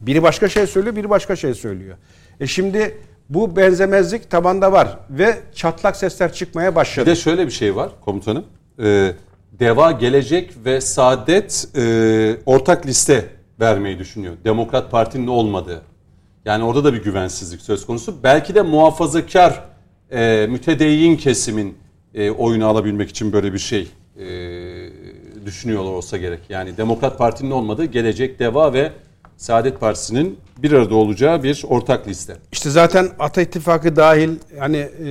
Biri başka şey söylüyor, biri başka şey söylüyor. E şimdi bu benzemezlik tabanda var ve çatlak sesler çıkmaya Bir başladı. de şöyle bir şey var komutanım. Ee, Deva Gelecek ve Saadet e, ortak liste vermeyi düşünüyor. Demokrat Parti'nin olmadığı. Yani orada da bir güvensizlik söz konusu. Belki de muhafazakar e, mütedeyyin kesimin e, oyunu alabilmek için böyle bir şey e, düşünüyorlar olsa gerek. Yani Demokrat Parti'nin olmadığı Gelecek, Deva ve Saadet Partisi'nin bir arada olacağı bir ortak liste. İşte zaten Ata İttifakı dahil hani e,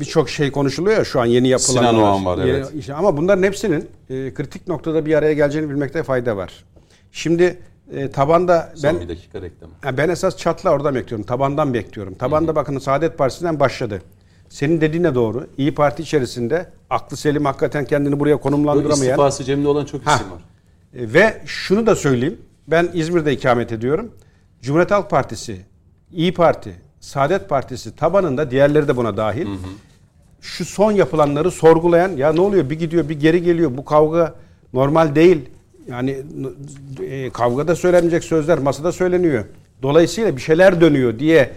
birçok şey konuşuluyor ya şu an yeni yapılan. Sinan Oğan var, evet. işte ama bunların hepsinin e, kritik noktada bir araya geleceğini bilmekte fayda var. Şimdi e, tabanda Ben, ben bir dakika reklam. Ha, Ben esas çatla oradan bekliyorum. Tabandan bekliyorum. Tabanda bakın Saadet Partisi'nden başladı. Senin dediğin de doğru. İyi Parti içerisinde aklı selim hakikaten kendini buraya Bu konumlandıramayan. istifası Cem'de olan çok Ha. isim var. E, Ve şunu da söyleyeyim. Ben İzmir'de ikamet ediyorum. Cumhuriyet Halk Partisi, İyi Parti, Saadet Partisi tabanında diğerleri de buna dahil. Şu son yapılanları sorgulayan ya ne oluyor bir gidiyor bir geri geliyor bu kavga normal değil. Yani e, kavgada söylenmeyecek sözler masada söyleniyor. Dolayısıyla bir şeyler dönüyor diye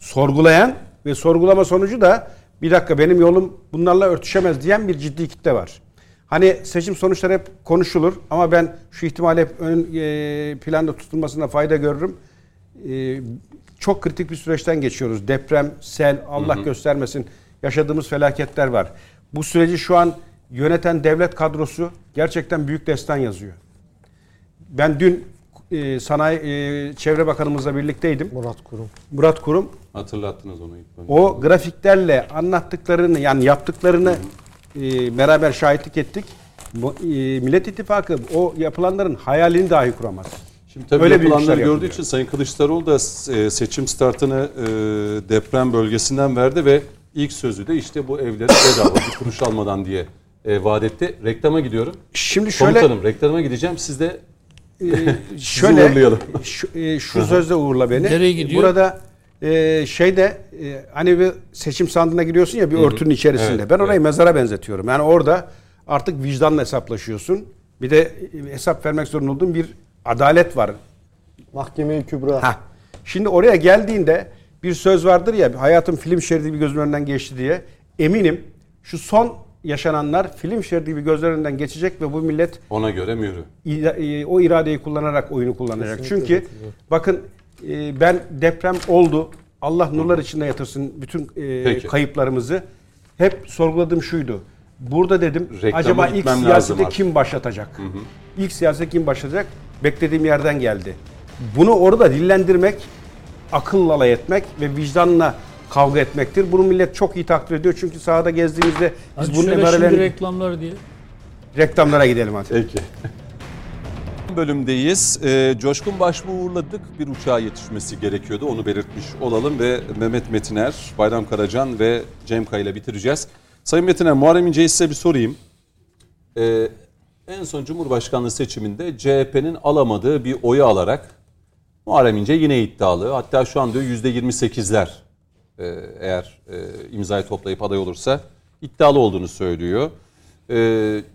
sorgulayan ve sorgulama sonucu da bir dakika benim yolum bunlarla örtüşemez diyen bir ciddi kitle var. Hani seçim sonuçları hep konuşulur ama ben şu ihtimali hep ön e, planda tutulmasında fayda görürüm. E, çok kritik bir süreçten geçiyoruz. Deprem, sel, Allah göstermesin yaşadığımız felaketler var. Bu süreci şu an yöneten devlet kadrosu gerçekten büyük destan yazıyor. Ben dün e, Sanayi e, Çevre Bakanımızla birlikteydim. Murat Kurum. Murat Kurum Hatırlattınız onu o grafiklerle anlattıklarını yani yaptıklarını e, beraber şahitlik ettik. Bu, e, Millet İttifakı o yapılanların hayalini dahi kuramaz. Şimdi tabii Öyle yapılanları gördüğü yapılıyor. için Sayın Kılıçdaroğlu da e, seçim startını e, deprem bölgesinden verdi ve ilk sözü de işte bu evleri bedava bir kuruş almadan diye e, vaat etti. Reklama gidiyorum. Şimdi şöyle Komutanım reklama gideceğim. Siz de e, <laughs> şöyle şu, e, şu sözle uğurla beni. Nereye gidiyor? Burada e, şeyde e, hani bir seçim sandığına giriyorsun ya bir örtünün içerisinde. Evet, ben orayı evet. mezara benzetiyorum. Yani orada artık vicdanla hesaplaşıyorsun. Bir de e, hesap vermek zorunda olduğun bir adalet var. Mahkeme-i Kübra. Ha. Şimdi oraya geldiğinde bir söz vardır ya hayatım film şeridi gibi gözümün önünden geçti diye. Eminim şu son yaşananlar film şeridi gibi gözlerinin önünden geçecek ve bu millet Ona göre mührü. e, o iradeyi kullanarak oyunu kullanacak. Kesinlikle Çünkü katılıyorum. bakın e, ben deprem oldu. Allah nurlar içinde yatırsın bütün e, Peki. kayıplarımızı. Hep sorguladığım şuydu. Burada dedim Reklama acaba ilk gitmem lazım siyasete artık. kim başlatacak? İlk siyasete kim başlatacak? Beklediğim yerden geldi. Bunu orada dillendirmek, akılla alay etmek ve vicdanla kavga etmektir. Bunu millet çok iyi takdir ediyor. Çünkü sahada gezdiğimizde biz Hadi bunun şöyle şimdi emarelerini... reklamlar diye. Reklamlara gidelim hadi. Peki. Bölümdeyiz. Ee, Coşkun Başbuğ'u uğurladık. Bir uçağa yetişmesi gerekiyordu. Onu belirtmiş olalım ve Mehmet Metiner, Bayram Karacan ve Cem Kaya ile bitireceğiz. Sayın Metiner, Muharrem İnce'yi size bir sorayım. Ee, en son Cumhurbaşkanlığı seçiminde CHP'nin alamadığı bir oyu alarak Muharrem İnce yine iddialı. Hatta şu an diyor %28'ler e, eğer e, imzayı toplayıp aday olursa iddialı olduğunu söylüyor. E,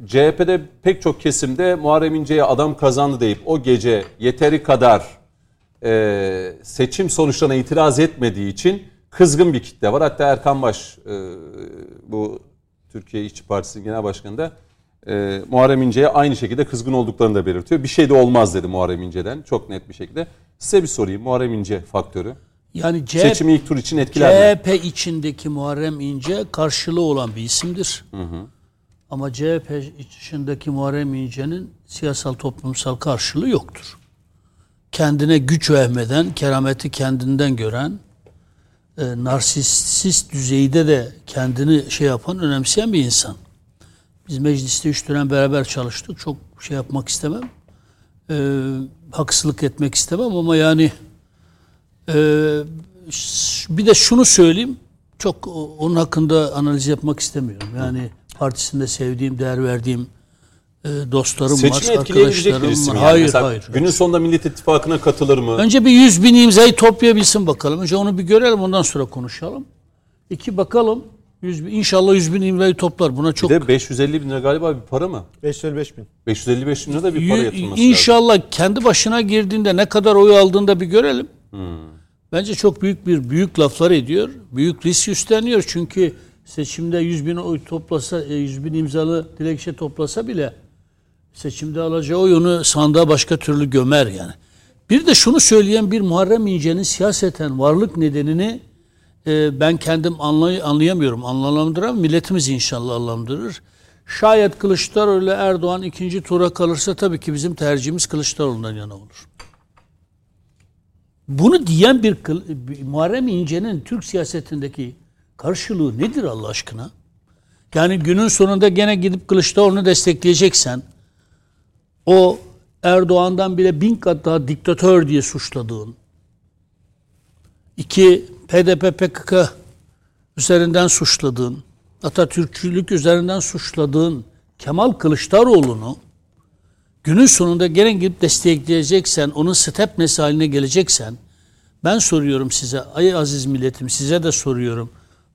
CHP'de pek çok kesimde Muharrem İnce'ye adam kazandı deyip o gece yeteri kadar e, seçim sonuçlarına itiraz etmediği için kızgın bir kitle var. Hatta Erkan Baş e, bu Türkiye İşçi Partisi'nin genel başkanı da e, Muharrem İnce'ye aynı şekilde kızgın olduklarını da belirtiyor. Bir şey de olmaz dedi Muharrem İnce'den çok net bir şekilde. Size bir sorayım Muharrem İnce faktörü. Yani CHP, Seçimi ilk tur için etkiler mi? CHP içindeki Muharrem İnce karşılığı olan bir isimdir. Ama CHP içindeki Muharrem İnce'nin siyasal toplumsal karşılığı yoktur. Kendine güç vehmeden, kerameti kendinden gören, e, narsisist düzeyde de kendini şey yapan, önemseyen bir insan. Biz mecliste üç dönem beraber çalıştık. Çok şey yapmak istemem. E, haksızlık etmek istemem ama yani e, bir de şunu söyleyeyim. Çok onun hakkında analiz yapmak istemiyorum. Yani partisinde sevdiğim, değer verdiğim e, dostlarım Seçimi var, etkileyebilecek arkadaşlarım isim var. yani. Hayır, Mesela hayır. Günün sonunda Millet İttifakı'na katılır mı? Önce bir 100 bin imzayı toplayabilsin bakalım. Önce onu bir görelim ondan sonra konuşalım. İki bakalım. 100 bin, inşallah 100 bin imzayı toplar. Buna çok Bir de 550 bin lira galiba bir para mı? 555 bin. 555 bin lira da bir para yatırılması lazım. İnşallah kendi başına girdiğinde ne kadar oy aldığında bir görelim. Hmm. Bence çok büyük bir büyük laflar ediyor. Büyük risk üstleniyor. Çünkü seçimde 100 bin oy toplasa, e, 100 bin imzalı dilekçe toplasa bile seçimde alacağı oy onu sandığa başka türlü gömer yani. Bir de şunu söyleyen bir Muharrem İnce'nin siyaseten varlık nedenini e, ben kendim anlay anlayamıyorum. Anlamlandıramam. Milletimiz inşallah anlamlandırır. Şayet Kılıçdaroğlu ile Erdoğan ikinci tura kalırsa tabii ki bizim tercihimiz Kılıçdaroğlu'ndan yana olur. Bunu diyen bir Muharrem İnce'nin Türk siyasetindeki karşılığı nedir Allah aşkına? Yani günün sonunda gene gidip Kılıçdaroğlu'nu destekleyeceksen o Erdoğan'dan bile bin kat daha diktatör diye suçladığın iki PDP PKK üzerinden suçladığın Atatürkçülük üzerinden suçladığın Kemal Kılıçdaroğlu'nu günün sonunda gene gidip destekleyeceksen, onun stepnesi haline geleceksen, ben soruyorum size, ay aziz milletim size de soruyorum.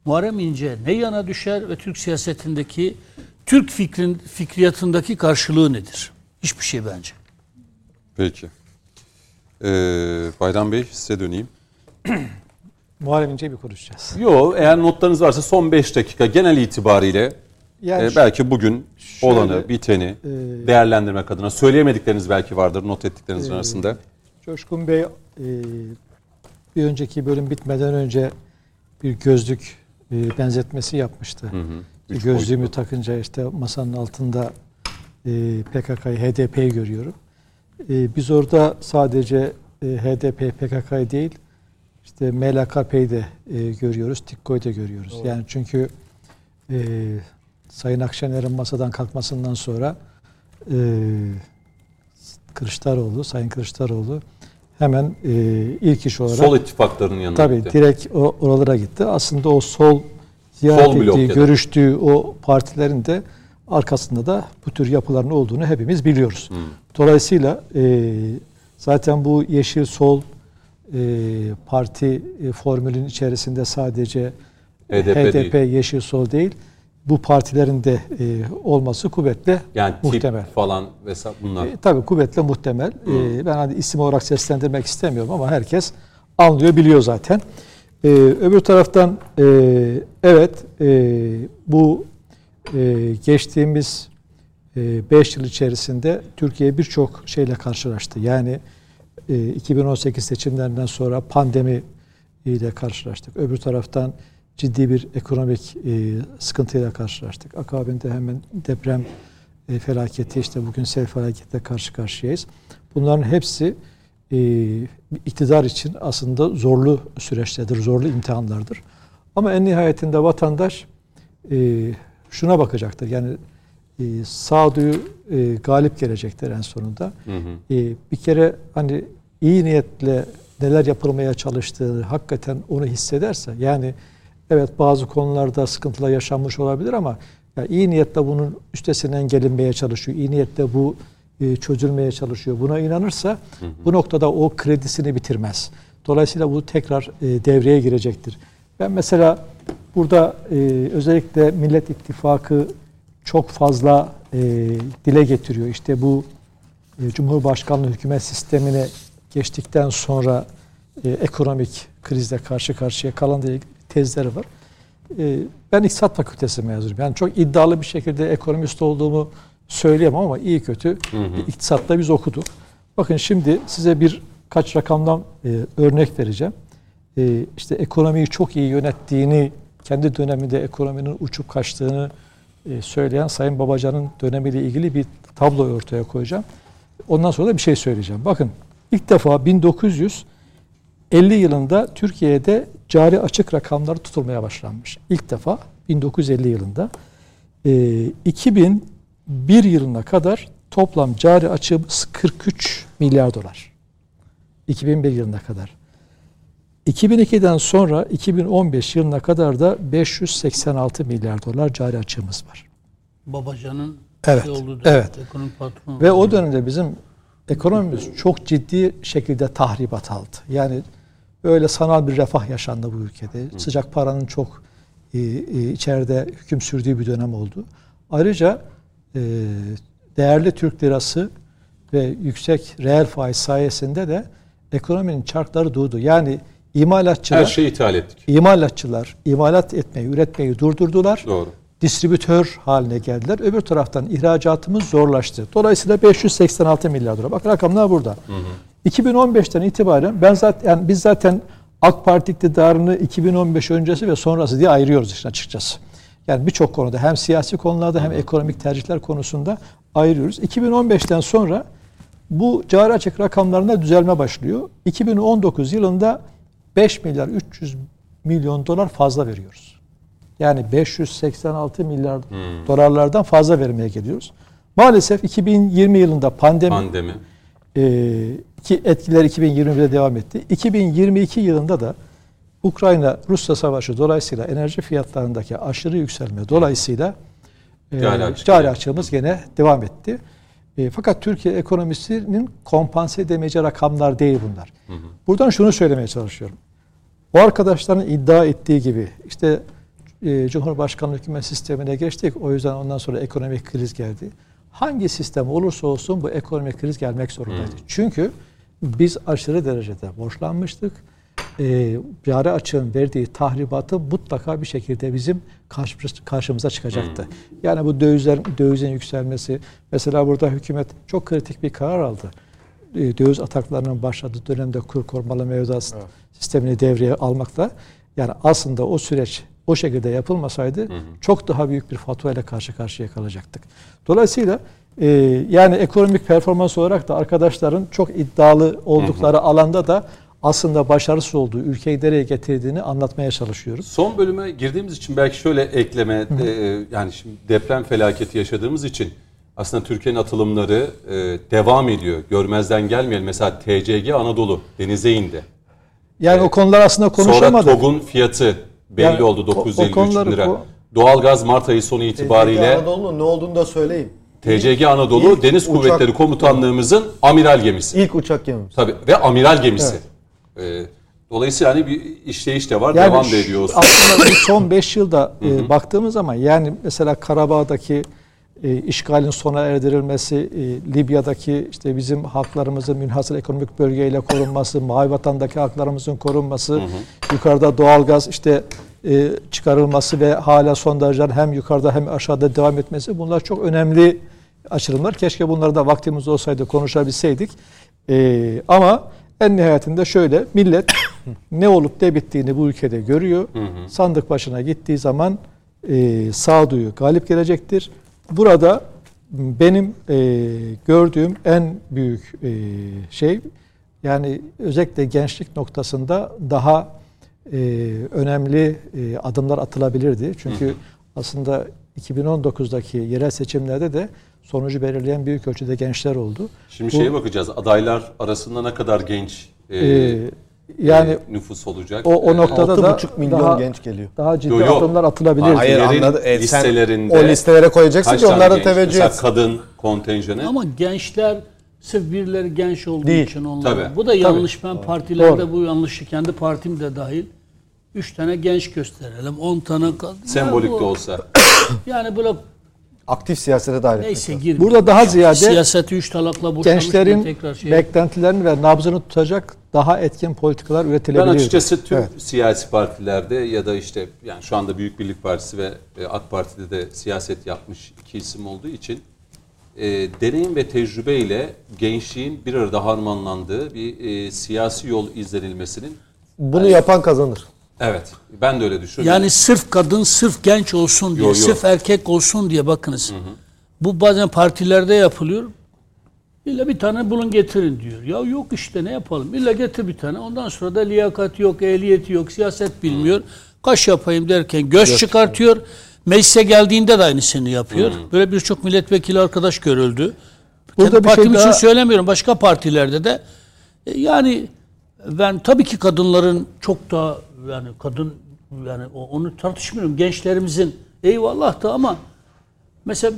Muharrem İnce ne yana düşer ve Türk siyasetindeki, Türk fikrin, fikriyatındaki karşılığı nedir? Hiçbir şey bence. Peki. Ee, Bayram Bey size döneyim. <clears throat> Muharrem İnce'yi bir konuşacağız. Yo eğer notlarınız varsa son 5 dakika genel itibariyle Yani e, belki bugün şöyle, olanı, biteni e, değerlendirmek adına söyleyemedikleriniz belki vardır not ettiklerinizin e, arasında. Coşkun Bey e, bir önceki bölüm bitmeden önce bir gözlük e, benzetmesi yapmıştı. Hı hı. Üç Gözlüğümü boyutlu. takınca işte masanın altında e, PKK'yı, HDP'yi görüyorum. E, biz orada sadece e, HDP, PKK'yı değil, işte MLKP'yi de e, görüyoruz, TİKKO'yu da görüyoruz. Doğru. Yani çünkü e, Sayın Akşener'in masadan kalkmasından sonra e, Kılıçdaroğlu, Sayın Kılıçdaroğlu hemen e, ilk iş olarak Sol ittifaklarının yanına Tabii gitti. direkt o, oralara gitti. Aslında o sol ziyaret Sol ettiği, görüştüğü o partilerin de arkasında da bu tür yapıların olduğunu hepimiz biliyoruz. Hmm. Dolayısıyla e, zaten bu yeşil sol e, parti e, formülün içerisinde sadece HDP HDP, değil. yeşil sol değil, bu partilerin de e, olması kuvvetle Yani tip muhtemel. falan vesaire bunlar. E, tabii kuvvetle muhtemel. E, ben hani isim olarak seslendirmek istemiyorum ama herkes anlıyor, biliyor zaten. Ee, öbür taraftan e, evet e, bu e, geçtiğimiz 5 yıl içerisinde Türkiye birçok şeyle karşılaştı. Yani 2018 seçimlerinden sonra pandemi ile karşılaştık. Öbür taraftan ciddi bir ekonomik sıkıntıyla karşılaştık. Akabinde hemen deprem felaketi işte bugün sel felaketle karşı karşıyayız. Bunların hepsi iktidar için aslında zorlu süreçlerdir, zorlu imtihanlardır. Ama en nihayetinde vatandaş şuna bakacaktır. Yani e, sağduyu e, galip gelecektir en sonunda. Hı hı. E, bir kere hani iyi niyetle neler yapılmaya çalıştığını hakikaten onu hissederse yani evet bazı konularda sıkıntılar yaşanmış olabilir ama ya iyi niyetle bunun üstesinden gelinmeye çalışıyor. İyi niyetle bu e, çözülmeye çalışıyor. Buna inanırsa hı hı. bu noktada o kredisini bitirmez. Dolayısıyla bu tekrar e, devreye girecektir. Ben mesela burada e, özellikle Millet İttifakı çok fazla e, dile getiriyor. İşte bu e, Cumhurbaşkanlığı hükümet sistemine geçtikten sonra e, ekonomik krizle karşı karşıya kalan diye tezleri var. E, ben İktisat Fakültesi mezunuyum. Yani çok iddialı bir şekilde ekonomist olduğumu söyleyemem ama iyi kötü hı hı. iktisatta biz okuduk. Bakın şimdi size bir kaç rakamdan e, örnek vereceğim. E, işte ekonomiyi çok iyi yönettiğini, kendi döneminde ekonominin uçup kaçtığını e, söyleyen Sayın Babacan'ın dönemiyle ilgili bir tablo ortaya koyacağım. Ondan sonra da bir şey söyleyeceğim. Bakın ilk defa 1950 yılında Türkiye'de cari açık rakamlar tutulmaya başlanmış. İlk defa 1950 yılında. E, 2001 yılına kadar toplam cari açığımız 43 milyar dolar. 2001 yılına kadar. 2002'den sonra 2015 yılına kadar da 586 milyar dolar cari açığımız var. Babacan'ın evet, şey olduğu evet. ekonomik patronu. Ve o dönemde bizim ekonomimiz çok ciddi şekilde tahribat aldı. Yani öyle sanal bir refah yaşandı bu ülkede. Hı. Sıcak paranın çok e, e, içeride hüküm sürdüğü bir dönem oldu. Ayrıca e, değerli Türk lirası ve yüksek reel faiz sayesinde de ekonominin çarkları durdu. Yani İmalatçılar, Her şeyi ithal ettik. İmalatçılar imalat etmeyi, üretmeyi durdurdular. Doğru. Distribütör haline geldiler. Öbür taraftan ihracatımız zorlaştı. Dolayısıyla 586 milyar dolar. Bak rakamlar burada. Hı hı. 2015'ten itibaren ben zaten yani biz zaten AK Parti iktidarını 2015 öncesi ve sonrası diye ayırıyoruz işte açıkçası. Yani birçok konuda hem siyasi konularda hem ekonomik tercihler konusunda ayırıyoruz. 2015'ten sonra bu cari açık rakamlarında düzelme başlıyor. 2019 yılında 5 milyar 300 milyon dolar fazla veriyoruz. Yani 586 milyar hmm. dolarlardan fazla vermeye geliyoruz. Maalesef 2020 yılında pandemi, pandemi. E, ki etkiler 2021'de devam etti. 2022 yılında da Ukrayna-Rusya savaşı dolayısıyla enerji fiyatlarındaki aşırı yükselme dolayısıyla e, cari, açığımız gene devam etti. E, fakat Türkiye ekonomisinin kompanse edemeyeceği rakamlar değil bunlar. Hı hı. Buradan şunu söylemeye çalışıyorum. O arkadaşların iddia ettiği gibi işte e, Cumhurbaşkanlığı hükümet sistemine geçtik. O yüzden ondan sonra ekonomik kriz geldi. Hangi sistem olursa olsun bu ekonomik kriz gelmek zorundaydı. Hmm. Çünkü biz aşırı derecede borçlanmıştık. E, cari açığın verdiği tahribatı mutlaka bir şekilde bizim karşımıza çıkacaktı. Hmm. Yani bu dövizler, dövizin yükselmesi. Mesela burada hükümet çok kritik bir karar aldı. E, döviz ataklarının başladığı dönemde kur korumalı mevduat evet. sistemini devreye almakla yani aslında o süreç o şekilde yapılmasaydı hı hı. çok daha büyük bir fatura ile karşı karşıya kalacaktık. Dolayısıyla e, yani ekonomik performans olarak da arkadaşların çok iddialı oldukları hı hı. alanda da aslında başarısız olduğu, ülkeyi nereye getirdiğini anlatmaya çalışıyoruz. Son bölüme girdiğimiz için belki şöyle ekleme, hı hı. E, yani şimdi deprem felaketi yaşadığımız için aslında Türkiye'nin atılımları e, devam ediyor. Görmezden gelmeyelim. Mesela TCG Anadolu denize indi. Yani e, o konular aslında konuşamadık. Sonra TOG'un fiyatı belli yani, oldu 953 o, lira. O, Doğalgaz Mart ayı sonu itibariyle. TCG Anadolu'nun ne olduğunu da söyleyin. TCG Anadolu ilk Deniz uçak, Kuvvetleri Komutanlığımızın amiral gemisi. İlk uçak gemisi. Tabii ve amiral gemisi. Evet. E, Dolayısıyla hani bir işleyiş de var, yani devam da ediyor. Aslında son 5 yılda e, baktığımız zaman yani mesela Karabağ'daki e, işgalin sona erdirilmesi, e, Libya'daki işte bizim haklarımızın münhasır ekonomik bölgeyle korunması, <laughs> Mavi Vatan'daki haklarımızın korunması, yukarıda doğalgaz işte e, çıkarılması ve hala sondajlar hem yukarıda hem aşağıda devam etmesi bunlar çok önemli açılımlar. Keşke bunları da vaktimiz olsaydı konuşabilseydik. E, ama en nihayetinde şöyle millet <coughs> ne olup ne bittiğini bu ülkede görüyor. Sandık başına gittiği zaman e, sağduyu galip gelecektir. Burada benim e, gördüğüm en büyük e, şey yani özellikle gençlik noktasında daha e, önemli e, adımlar atılabilirdi. Çünkü aslında 2019'daki yerel seçimlerde de sonucu belirleyen büyük ölçüde gençler oldu. Şimdi Bu- şeye bakacağız. Adaylar arasında ne kadar genç e, Ee, yani e, nüfus olacak? o, o E, noktada da 6,5 milyon daha, genç geliyor. daha ciddi Yo, yo. adımlar atılabilirdi. Hayır, anladı. E, listelerinde o listelere koyacaksın ki genç? teveccüh Mesela etsin. kadın kontenjanı. Ama gençler sırf birileri genç olduğu Değil. için onlar. Tabii. Bu da yanlış. Ben partilerde Doğru. bu yanlışı kendi partim de dahil. Üç tane genç gösterelim. On tane kadın. Sembolik bu- de olsa. <coughs> Yani böyle Aktif siyasete etmek neyse lazım. gir. Burada daha ziyade Siyaseti üç talakla gençlerin tekrar şey. beklentilerini ve nabzını tutacak daha etkin politikalar Ben üretilebilir. açıkçası tüm Evet. siyasi partilerde ya da işte yani şu anda Büyük Birlik Partisi ve e, AK Parti'de de siyaset yapmış iki isim olduğu için e, deneyim ve tecrübeyle gençliğin bir arada harmanlandığı bir e, siyasi yol izlenilmesinin Bunu yapan kazanır. evet ben de öyle düşünüyorum. Yani sırf kadın, sırf genç olsun diye, Yo, yo. sırf erkek olsun diye bakınız. Bu bazen partilerde yapılıyor. İlla bir tane bulun getirin diyor. Ya yok işte ne yapalım? İlla getir bir tane. Ondan sonra da liyakat yok, ehliyeti yok, siyaset bilmiyor. Kaş yapayım derken göz, çıkartıyor. Meclise geldiğinde de aynısını yapıyor. Böyle birçok milletvekili arkadaş görüldü. Burada Kendi bir şey partim için daha- söylemiyorum. Başka partilerde de e, yani ben tabii ki kadınların çok daha yani kadın yani onu tartışmıyorum. Gençlerimizin eyvallah da ama mesela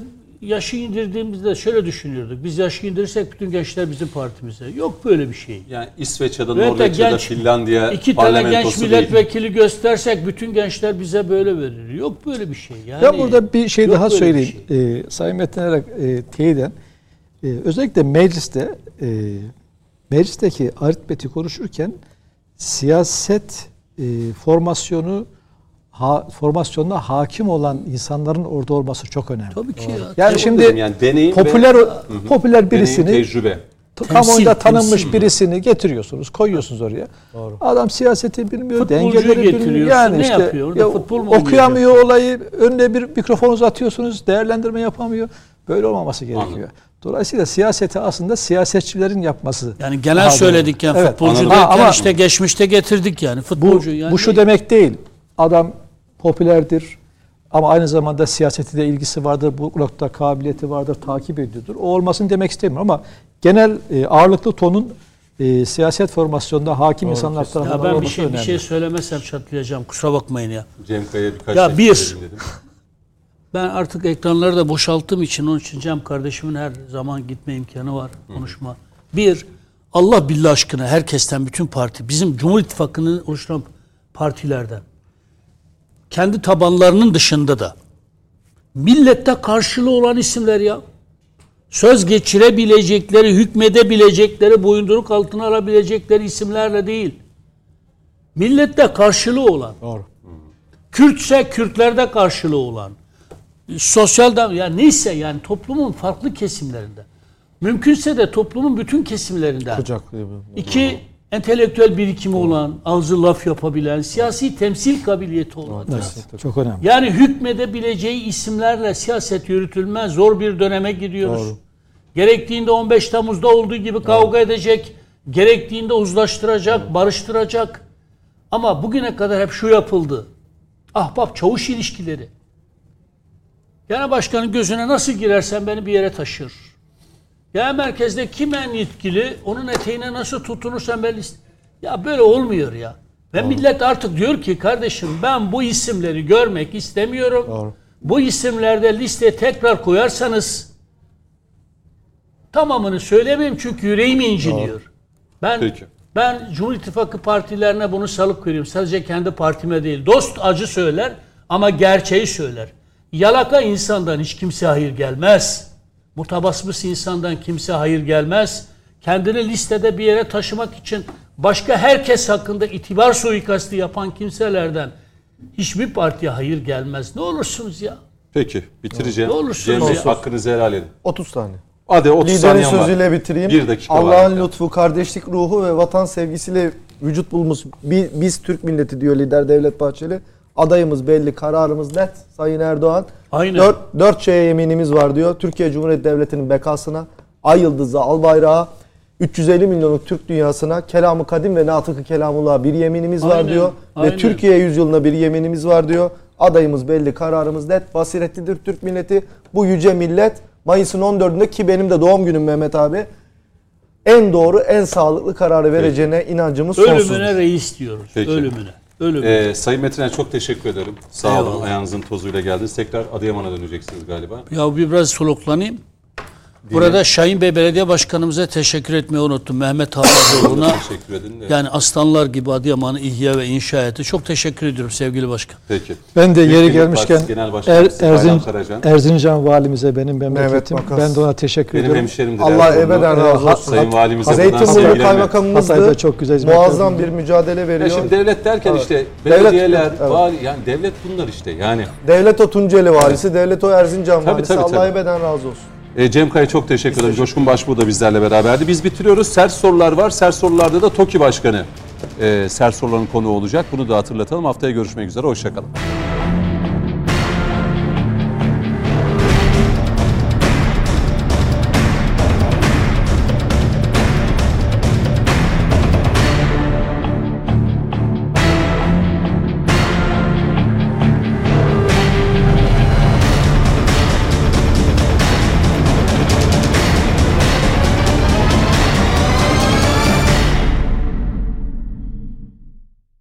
yaşı indirdiğimizde şöyle düşünüyorduk. Biz yaşı indirirsek bütün gençler bizim partimize. Yok böyle bir şey. yani İsveç ya da Norveç ya da Finlandiya İki tane genç parlamentosu değil. milletvekili göstersek bütün gençler bize böyle verir. Yok böyle bir şey. Yani, Ya burada bir şey daha söyleyeyim. şey. Ee, Sayın Metin Erak e, teyiden e, özellikle mecliste e, meclisteki aritmeti konuşurken siyaset e, formasyonu ha, formasyonuna hakim olan insanların orada olması çok önemli. Tabii ki ya. Yani Onu şimdi yani deneyim popüler ve, popüler birisini deneyim, tecrübe. kamuoyunda tanınmış temsil. birisini getiriyorsunuz, koyuyorsunuz oraya. Adam siyaseti bilmiyor, Futbolcuyu dengeleri bilmiyor. Yani ne işte yapıyor? Ya futbol mu okuyamıyor olayı, önüne bir mikrofon uzatıyorsunuz, değerlendirme yapamıyor. Böyle olmaması gerekiyor. Anladım. Dolayısıyla siyaseti aslında siyasetçilerin yapması. Yani genel doğru. söyledik yani Evet, futbolcu derken Ha, ama işte geçmişte getirdik yani bu, futbolcu yani. bu şu demek değil. Adam popülerdir ama aynı zamanda siyaseti de ilgisi vardır. Bu nokta kabiliyeti vardır, takip ediyordur. O olmasın demek istemiyorum ama genel e, ağırlıklı tonun e, siyaset formasyonunda hakim insanlar tarafından ya ben bir şey bir şey söylemezsem çatlayacağım. Kusura bakmayın ya. Cem Kaya'ya birkaç Ya şey bir- dedim. Ben artık ekranları da boşalttığım için onun için Cem kardeşimin her zaman gitme imkanı var konuşma. Bir, Allah billah aşkına herkesten bütün parti, bizim Cumhur İttifakı'nın oluşturan partilerden, kendi tabanlarının dışında da millette karşılığı olan isimler ya. Söz geçirebilecekleri, hükmedebilecekleri, boyunduruk altına alabilecekleri isimlerle değil. Millette karşılığı olan. Doğru. Kürtse Kürtlerde karşılığı olan, sosyal da yani neyse yani toplumun farklı kesimlerinde. Mümkünse de toplumun bütün kesimlerinde. Kucaklıyor. İki, entelektüel birikimi olan, ağzı laf yapabilen, siyasi temsil kabiliyeti olan. Evet, çok önemli. Yani hükmedebileceği isimlerle siyaset yürütülmez. Zor bir döneme gidiyoruz. Doğru. Gerektiğinde 15 Temmuz'da olduğu gibi kavga edecek. Gerektiğinde uzlaştıracak, barıştıracak. Ama bugüne kadar hep şu yapıldı. Ahbap çavuş ilişkileri. Genel başkanın gözüne nasıl girersen beni bir yere taşır. Ya merkezde kim en yetkili, onun eteğine nasıl tutunursan ben Ya böyle olmuyor ya. Ve millet artık diyor ki kardeşim ben bu isimleri görmek istemiyorum. Doğru. Bu isimlerde listeye tekrar koyarsanız tamamını söylemeyeyim çünkü yüreğimi inciniyor. Ben Peki. ben Cumhur İttifakı partilerine bunu salık veriyorum. Sadece kendi partime değil. Dost acı söyler ama gerçeği söyler. Yalaka insandan hiç kimse hayır gelmez. Mutabasmıs insandan kimse hayır gelmez. Kendini listede bir yere taşımak için başka herkes hakkında itibar suikastı yapan kimselerden hiçbir partiye hayır gelmez. Ne olursunuz ya. Peki bitireceğim. Ne olursunuz Cem ya. hakkınızı helal edin. 30 saniye. Hadi 30 Liderin saniyen var. sözüyle bitireyim. Bir dakika var. Allah'ın lütfu, kardeşlik ruhu ve vatan sevgisiyle vücut bulmuş bi- biz Türk milleti diyor lider Devlet Bahçeli. Adayımız belli, kararımız net Sayın Erdoğan. Aynen. Dört, dört şeye yeminimiz var diyor. Türkiye Cumhuriyeti Devleti'nin bekasına, ay yıldızı, al bayrağı, 350 milyonluk Türk dünyasına, kelamı kadim ve natıkı kelamullah'a bir yeminimiz var Aynen, diyor. aynen. Ve Türkiye yüzyılına bir yeminimiz var diyor. Adayımız belli, kararımız net, basiretlidir Türk milleti. Bu yüce millet Mayıs'ın 14'ünde ki benim de doğum günüm Mehmet abi. En doğru, en sağlıklı kararı vereceğine inancımız sonsuz. Ölümüne reis diyoruz. Peki. Ölümüne. Ölümüne. Ee, Sayın Metiner çok teşekkür ederim. Sağ olun. Eyvallah. Ayağınızın tozuyla geldiniz. Tekrar Adıyaman'a döneceksiniz galiba. Ya bir biraz soluklanayım. Burada Şahin Bey Belediye Başkanımıza teşekkür etmeyi unuttum. Mehmet Havazoğlu'na <laughs> Teşekkür edin de. yani aslanlar gibi Adıyaman'ı ihya ve inşa etti. Çok teşekkür ediyorum sevgili başkan. Peki. Ben de Büyük yeri gelmişken er, Erzin. Erzincan valimize benim memleketim. Makas. Ben de ona teşekkür Benim ediyorum. hemşerimdir. Allah ebeden razı olsun. Sayın Valimize buradan Zeytinburnu. Kaymakamımız da çok güzel hizmet muazzam bir veriyor. mücadele Ya veriyor. şimdi devlet derken Evet. işte Devlet- belediyeler, evet. vali, yani devlet bunlar işte yani. Devlet o Tunceli valisi, devlet o Erzincan Tabii, valisi. tabii, Allah ebeden razı olsun. E, Cem Kaya çok teşekkür ederim. Coşkun Başbuğ da bizlerle beraberdi. Biz bitiriyoruz. Sert sorular var. Sert sorularda da TOKİ Başkanı e, sert soruların konuğu olacak. Bunu da hatırlatalım. Haftaya görüşmek üzere. Hoşçakalın.